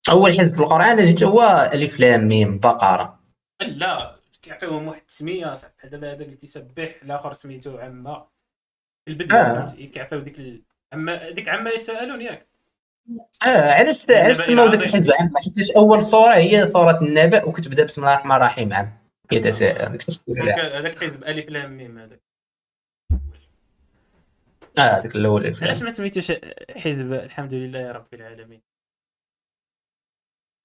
أول حزب في القرآن جيت هو ألف لام ميم بقرة.
لا كيعطيوهم واحد التسميه صاحبي دابا هذا اللي تيسبح الآخر سميتو عما البداية آه. كيعطيو ديك ال... اما ديك عما يسألون ياك.
آه علاش علاش سموا ذاك الحزب عام. حيت أول صورة هي صورة النبأ وكتبدا بسم الله الرحمن الرحيم عام. يتساءل
هذاك حزب ألف لام ميم هذاك.
آه هذاك الأول
علاش ما سميتوش حزب؟ الحمد لله رب العالمين.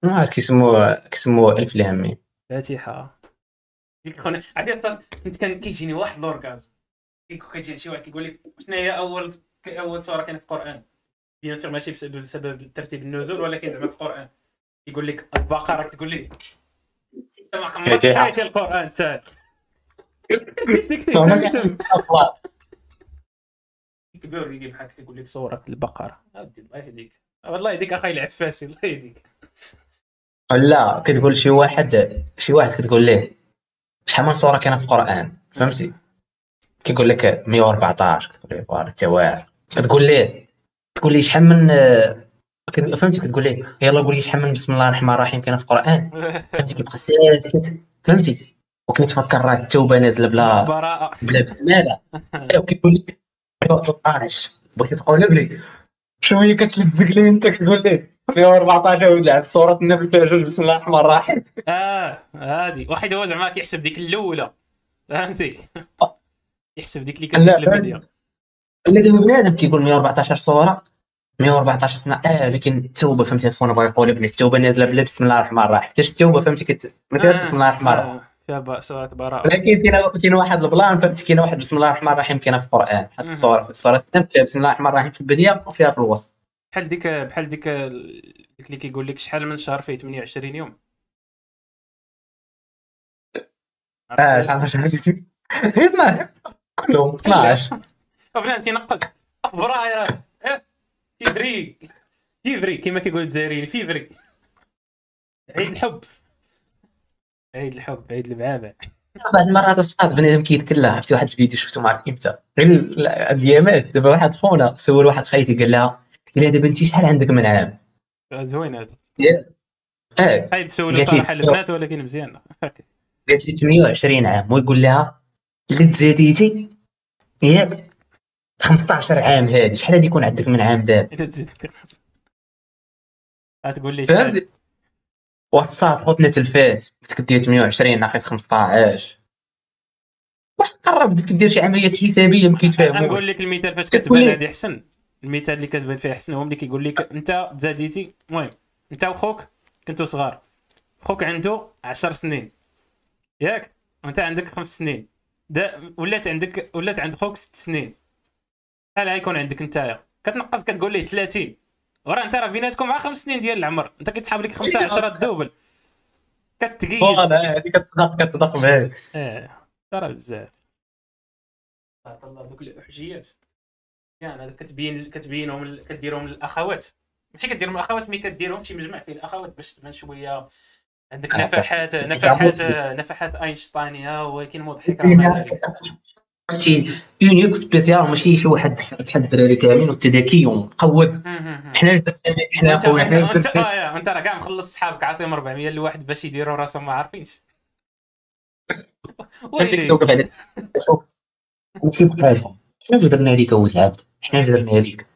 ما عرفت كيسموه كيسموه ألف لام ميم.
فاتحة. ديك خونا عرفتي كنت كان كيجيني واحد لورغازم كيجي شي واحد كيقول لك شنو هي اول أول سوره كانت في القرآن؟ بيان سور ماشي بسبب ترتيب النزول ولكن زعما في القران يقول لك البقره تقول لي ما قريتي القران انت كبير يجي بحال يقول لك سوره البقره الله يهديك والله يهديك أخي العفاسي الله يهديك.
لا كتقول شي واحد شي واحد كتقول ليه شحال من سورة كاينة في القرآن؟ فهمتي؟ كيقول لك 114 كتقول ليه حتى واعر كتقول ليه؟ تقول لي شحال من فهمتي كتقول لي يلا قول لي شحال من بسم الله الرحمن الرحيم كاين في القرآن. فهمتي كيبقى ساكت. فهمتي؟ وكيتفكر راه التوبة نازلة بلا
براءة.
بلا بسمالة. أيوا كيقول لك 13 بغيتي تقول لي؟ شوية كتلزق لي أنت؟ كتقول لي 114 ولد عاد سوره النبي فيها جوج بسم الله الرحمن الرحيم.
آه هادي. واحد هو زعما كيحسب ديك الأولى. فهمتي؟ يحسب ديك اللي كانت في البدايه
الذي بنادم كيقول 114 صورة 114 آه لكن التوبة فهمتي تكون بغا يقول ابن التوبة نازلة بلا بسم الله الرحمن الرحيم. حتى التوبة فهمتي كت ما فيهاش بسم الله الرحمن الرحيم.
فيها سوره براءة.
ولكن كاين كاين واحد البلان فهمتي كاين واحد بسم الله الرحمن الرحيم كاينة في القرآن. حتى الصورة النمل فيها بسم الله الرحمن الرحيم في البداية وفيها في الوسط.
بحال ديك بحال ديك ديك اللي كيقول لك شحال من شهر فيه 28 يوم.
آه شحال من شهر كلهم 12
بنادم تينقص فبراير février. février كما كيقول الجزائريين فيفري. عيد الحب. عيد الحب عيد المعابع
بعض المرات الصاد بنادم كيتكلم عرفتي؟ واحد الفيديو شفتو ما عرفت إمتى غير هاد الايامات دابا واحد خونا سول واحد خايتي قال لها قال لها دابا انت شحال عندك من عام؟
زوين هذا.
آه
هاي
لي
صراحة البنات ولكن مزيان.
قالت لي 28 عام. ويقول لها اللي تزاديتي ياك 15 عام هادي. شحال غادي يكون عندك من عام دابا؟
الا تزيد غتقول لي شحال؟
وصات خوتنا تلفات. بدك دير 28 ناقص 15 واحد قرب؟ بدك دير شي عمليات حسابية ما كيتفاهموش.
نقول لك المثال فاش كتبان هذه احسن المثال اللي كتبان فيه احسن هو ملي كيقول لك أنت تزاديتي المهم أنت وخوك كنتو صغار. خوك عنده 10 سنين. ياك؟ وأنت عندك خمس سنين. دا ولات عندك ولات عند خوك ست سنين. شحال غيكون عندك نتايا كتنقص كتقول ليه 30 وراه انت راه بيناتكم مع خمس سنين ديال العمر. انت كتسحب لك 5 10 الدوبل كتقيد.
voilà هذه كتصدق كتصدق معاك
آه ترى بزاف. الله دوك الأحجيات. يعني هذا كتبين كتبينهم كديرهم للأخوات. ماشي كديرهم للأخوات mais كديرهم في شي مجمع فيه الأخوات باش تبان شوية عندك نفحات. نفحات نفحات أينشتاينية ولكن مضحكة.
فهمتي unique spécial ماشي شي واحد بحال الدراري كاملين وانت ذكي ومقود حنا حنا خويا حنا
انت آه راه كاع مخلص صحابك عاطيهم 400 لواحد باش يديروا راسهم ما عارفينش. ويلي.
ماشي بحالهم حنا اش درنا هذيك ولد عبد حنا اش درنا هذيك.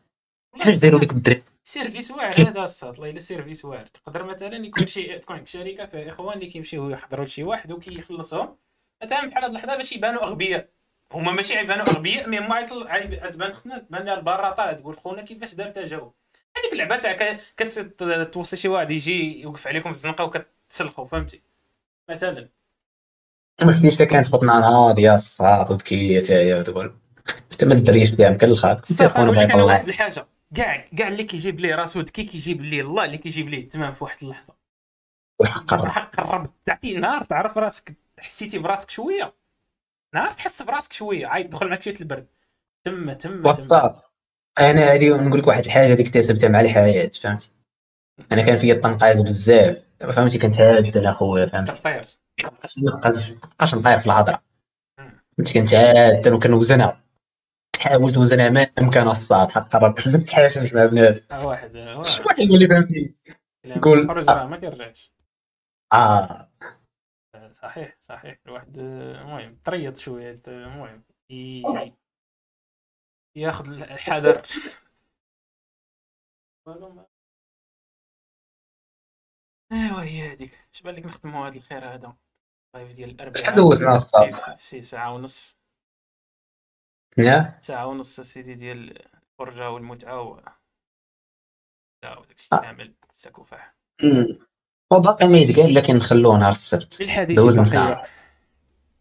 حنا داروا لك الدراري.
سيرفيس واعر هذا الصاد الله الا سيرفيس واعر. تقدر مثلا يكون شي تكون عندك شركة فيها إخوان اللي كيمشيو يحضروا لشي واحد وكيخلصهم. مثلا بحال هاد اللحظة باش يبانوا أغبياء. هما ماشي يبانوا أغبياء مي هما يطل- عيب- تبان لها البراطه تقول خونا كيفاش دار تجاوب هذيك اللعبة تاع كتوصي شي واحد يجي يوقف عليكم في الزنقة وكتسلخوا فهمتي؟ مثلا.
ما شفتيش كانت بطنا نهار يا الصاط وذكيه تاهي وتقول انت ما الدريش
صافي
تكون
نقول
بغا يطلع
واحد الحاجة. كاع كاع اللي كيجيب ليه راسو ذكي كيجيب ليه الله اللي كيجيب ليه التمام في واحد اللحظة.
والحق الرب.
حق الرب. تعطي نهار تعرف راسك حسيتي براسك شوية. نهار تحس براسك شوية. عايد دخل معك شوية البرد. تما تما تما
وسط. أنا هذه نقول لك واحد الحاجة اللي اكتسبتها مع الحياة فهمتي؟ أنا كان فيا التنقاز بزاف. فهمتي؟ كنت هاد أنا خويا فهمتي؟
كطير
مابقاش نطير في الهضرة. فهمتي؟ كنت هاد وكنوزنها تحاول توزنها ما أمكن الصاد. حق باش ما تحاشمش مع بنادم.
واحد واحد.
واحد يقول لي فهمتي؟
إلا
قول.
خرج راه ما كيرجعش. آه. صحيح صحيح. الواحد المهم طريط شوية المهم. ياخذ الحذر. ايوا هي هذيك. اش بان لك نختموا هذا الخير هذا؟ ال live ديال الاربعاء
شحال دوزنا
في سي ساعة ونص.
يا.
ساعة ونص سيدي ديال الفرجة والمتعة و لا وداكشي
آه.
كامل. السكوفاح.
وباقي ما يتقال لكن نخلوه نهار السبت.
بقية
ساعة.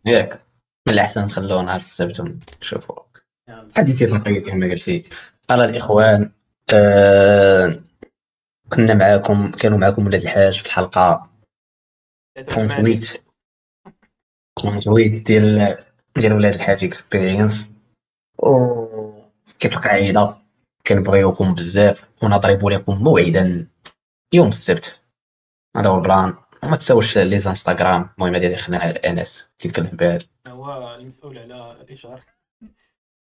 ياك. من الأحسن نخلوه نهار السبت ونشوفوا. حديثي بقية كما قلتي على الإخوان آه كنا معاكم كانوا معاكم ولاد الحاج في الحلقة
ثلاثة وثمانين.
كونتويت كونتويت ديال ديال ولاد الحاج اكسبيرينس وكيف القاعده كنبغيوكم بزاف ونضرب لكم موعدا. يوم السبت. هذا هو ال plan وما تنساوش لي إنستغرام المهم هذه خلينا على Insta. كيتكلم بها
هو المسؤول على الإشهار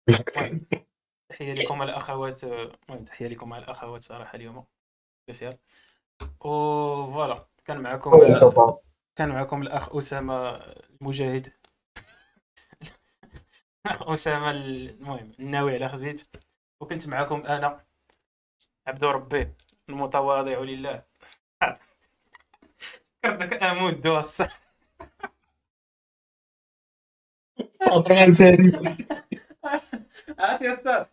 المهم، تحية لكم الأخوات المهم تحية لكم على الأخوات صراحة اليوم. spécial و voilà كان معكم كان معكم الأخ أسامة المجاهد. الأخ أسامة المهم الناوي على خزيت. وكنت معكم أنا عبد ربي المتواضع لله. كردك أمود دوس عرفتي أستاذ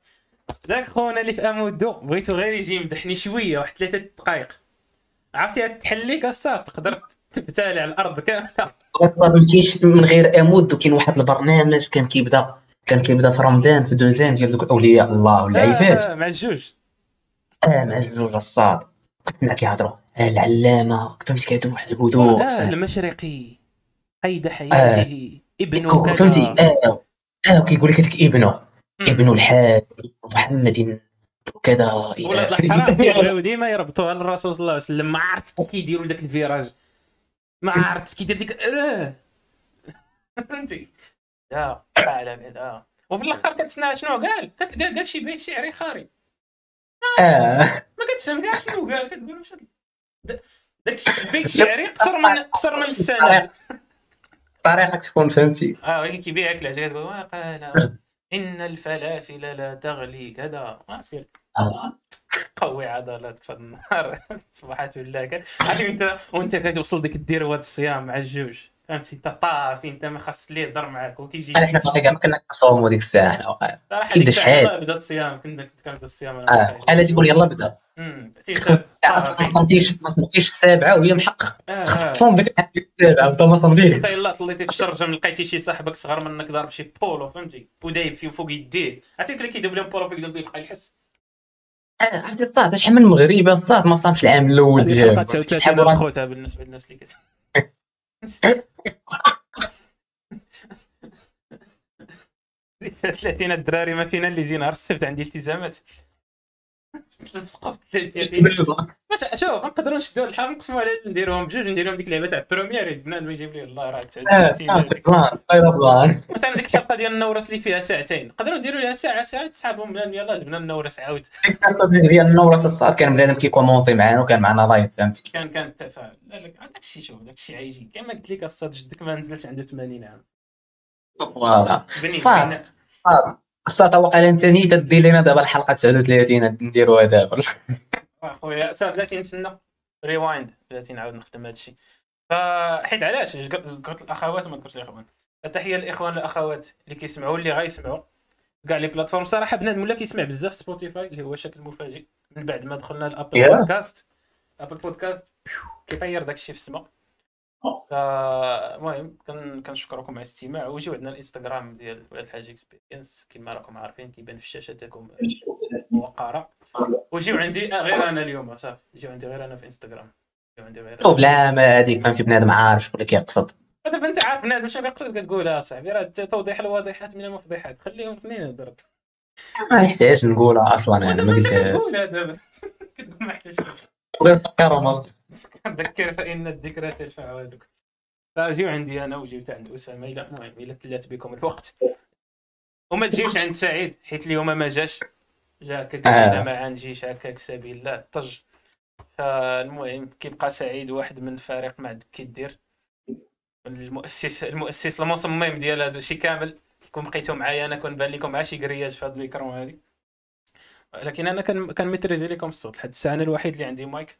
ذاك خونا اللي في امودو بغيتو غير يجي يمدحني شوية واحد ثلاثة دقائق عرفتي؟ تحليك أستاذ تقدر تبتالي على الأرض كاملة.
ما كاينش من غير امود وكاين واحد البرنامج كان كيبدا كان كيبدا في رمضان في deuxième ديال دوك أولياء الله والعباد
آه، مع الجوج
آه مع الجوج الصاط كنا كيهضروا العلامة. فهمتي كيعطيو واحد الهدوء
آه المشرقي قيد حياته ابن كذا.
فهمتي؟ آه. آه كيقول لك هذاك ابنه. ابن الحاج محمد وكذا
ولاد الحرام. كيبغيو ديما يربطوها للرسول صلى الله عليه وسلم. ما عرفت كي كيديروا ذاك ال virage. ما عرفت كيدير ديك آه. فهمتي؟ لا على بعدا وفي الآخر كتسمع شنو؟ قال قال شي بيت شعري خاري.
آه.
ما كتفهم كاع شنو؟ قال كتقول واش داك البيت الشعري قصر من قصر من السند.
طريقك تكون فهمتي.
آه ولكن كيبيعك تقول وقال إن الفلافل لا تغلي كذا. ما سير قوي عضلاتك في النهار صبحت ولا عارف انت وأنت كتوصل ديك دير هاد الصيام مع الجوج. فهمتي انت طافي انت ما خاص اللي يهضر معاك وكيجي
حنا في ما كنا كنصوموا ديك
الساعة.
صراحة
ديك الساعة بدا الصيام كنا كنت كنبدا الصيام
آه بحال تقول يلا
بدأ.
آه، ما صمتيش ما صمتيش السابعة وهي محقق
آه، آه.
خاصك تصوم ديك السابعه وانت ما صمتيش
طيب، انت طليتي في الشرجة لقيتي شي صاحبك صغر منك ضارب شي بولو فهمتي؟ ودايب في فوق يديه. عرفتي اللي كيدوب لهم بولو فوق يدوب يحس.
عرفتي الصاد شحال من مغربي الصاد ما صامش العام
الأول
ديالو 33
خوتها بالنسبة للناس اللي كتسمع 30 الدراري ما فينا اللي جينا السبت عندي التزامات. نسقط 30 باش شوف نقدروا نشدوا الحال نقسموا على نديروهم بجوج نديروهم ديك اللعبة تاع بروميير بنادم يجيب لي الله راه
آه،
39
آه، بلان طايره بلان
مثلا ديك الحلقة ديال النورس اللي فيها ساعتين. نقدروا نديروا لها ساعة ساعة تسحبهم بنادم يلاه جبنا النورس عاود.
القصة ديال النورس الصاط كان بنادم كي commenter معانا وكان معنا live فهمتي؟
كان كان التفاعل لا لا داك الشيء شوف داك الشيء عايجي كما قلت لك الصاط جدك ما نزلش عنده 80 عام.
voilà.
صاط.
الصاط واقيلا أنت نيت دير لنا دابا الحلقة 39 نديروها دابا
اخويا صافي بلاتي نتسنى. rewind بلاتي نعاود نختم هذا الشيء فحيت علاش؟ قلت الأخوات وما ذكرتش الإخوان. التحية للإخوان والاخوات اللي كيسمعوا واللي غيسمعوا. كاع les plateformes. صراحة بنادم ولا كيسمع بزاف Spotify اللي هو شكل مفاجئ. من بعد ما دخلنا ل
Apple
Yeah. podcast Apple Podcast كيطير داك الشيء في السماء. المهم كن- كنشكركم على الاستماع. وجيو عندنا الإنستغرام ديال ولاد الحاج experience كما راكم عارفين تيبان في الشاشه تاعكم وقاره وجيو عندي آه، غير أنا اليوم صافي جيو عندي غير أنا في إنستغرام. جيو عندي غير
شوف
أنا.
لا ما هذيك فهمتي؟ بنادم عارف شكون اللي كيقصد.
دابا انت عارف بنادم شنو كيقصد؟ كتقولها صاحبي راه توضيح الواضحات من المفضحات. خليهم اثنين هضرت؟
ما يحتاج نقولها أصلا أنا ما قلتها
كتقولها دابا كتقول ما شي
غير فكرهم
ذكر فان الذكرى ترفع عوادك فجيو عندي أنا وجيو حتى عند أسامة. إلى المهم إلى تلات بكم الوقت. وما تجيوش عند سعيد حيت اليوم ما جاش. جا هكا قال
آه.
ما نجيش هكاك في سبيل الله طج. فالمهم كيبقى سعيد واحد من الفريق ما عندك كي دير المؤسس المؤسس المصمم ديال هذا الشيء كامل. كون بقيتو معايا أنا كون بان لكم مع شي كرياج في هذا الميكرو هذه لكن أنا كان كان maîtriser لكم الصوت. لحد الساعة أنا الوحيد اللي عندي مايك.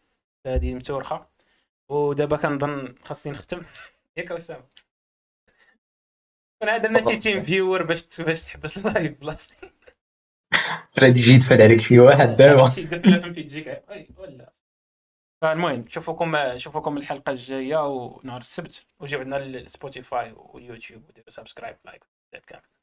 هذه متورخة. ودابا كنظن خاصني نختم. ياك اسامه كون درنا شي TeamViewer باش باش تحبس ال live بلاصتي.
غادي يجي يدفل عليك شي واحد دابا.
شي قفله فهمتي تجيك أي ولا. فالمهم نشوفكم نشوفكم الحلقة الجاية ونهار السبت. وجيو عندنا ال Spotify واليوتيوب وديروا subscribe like كامل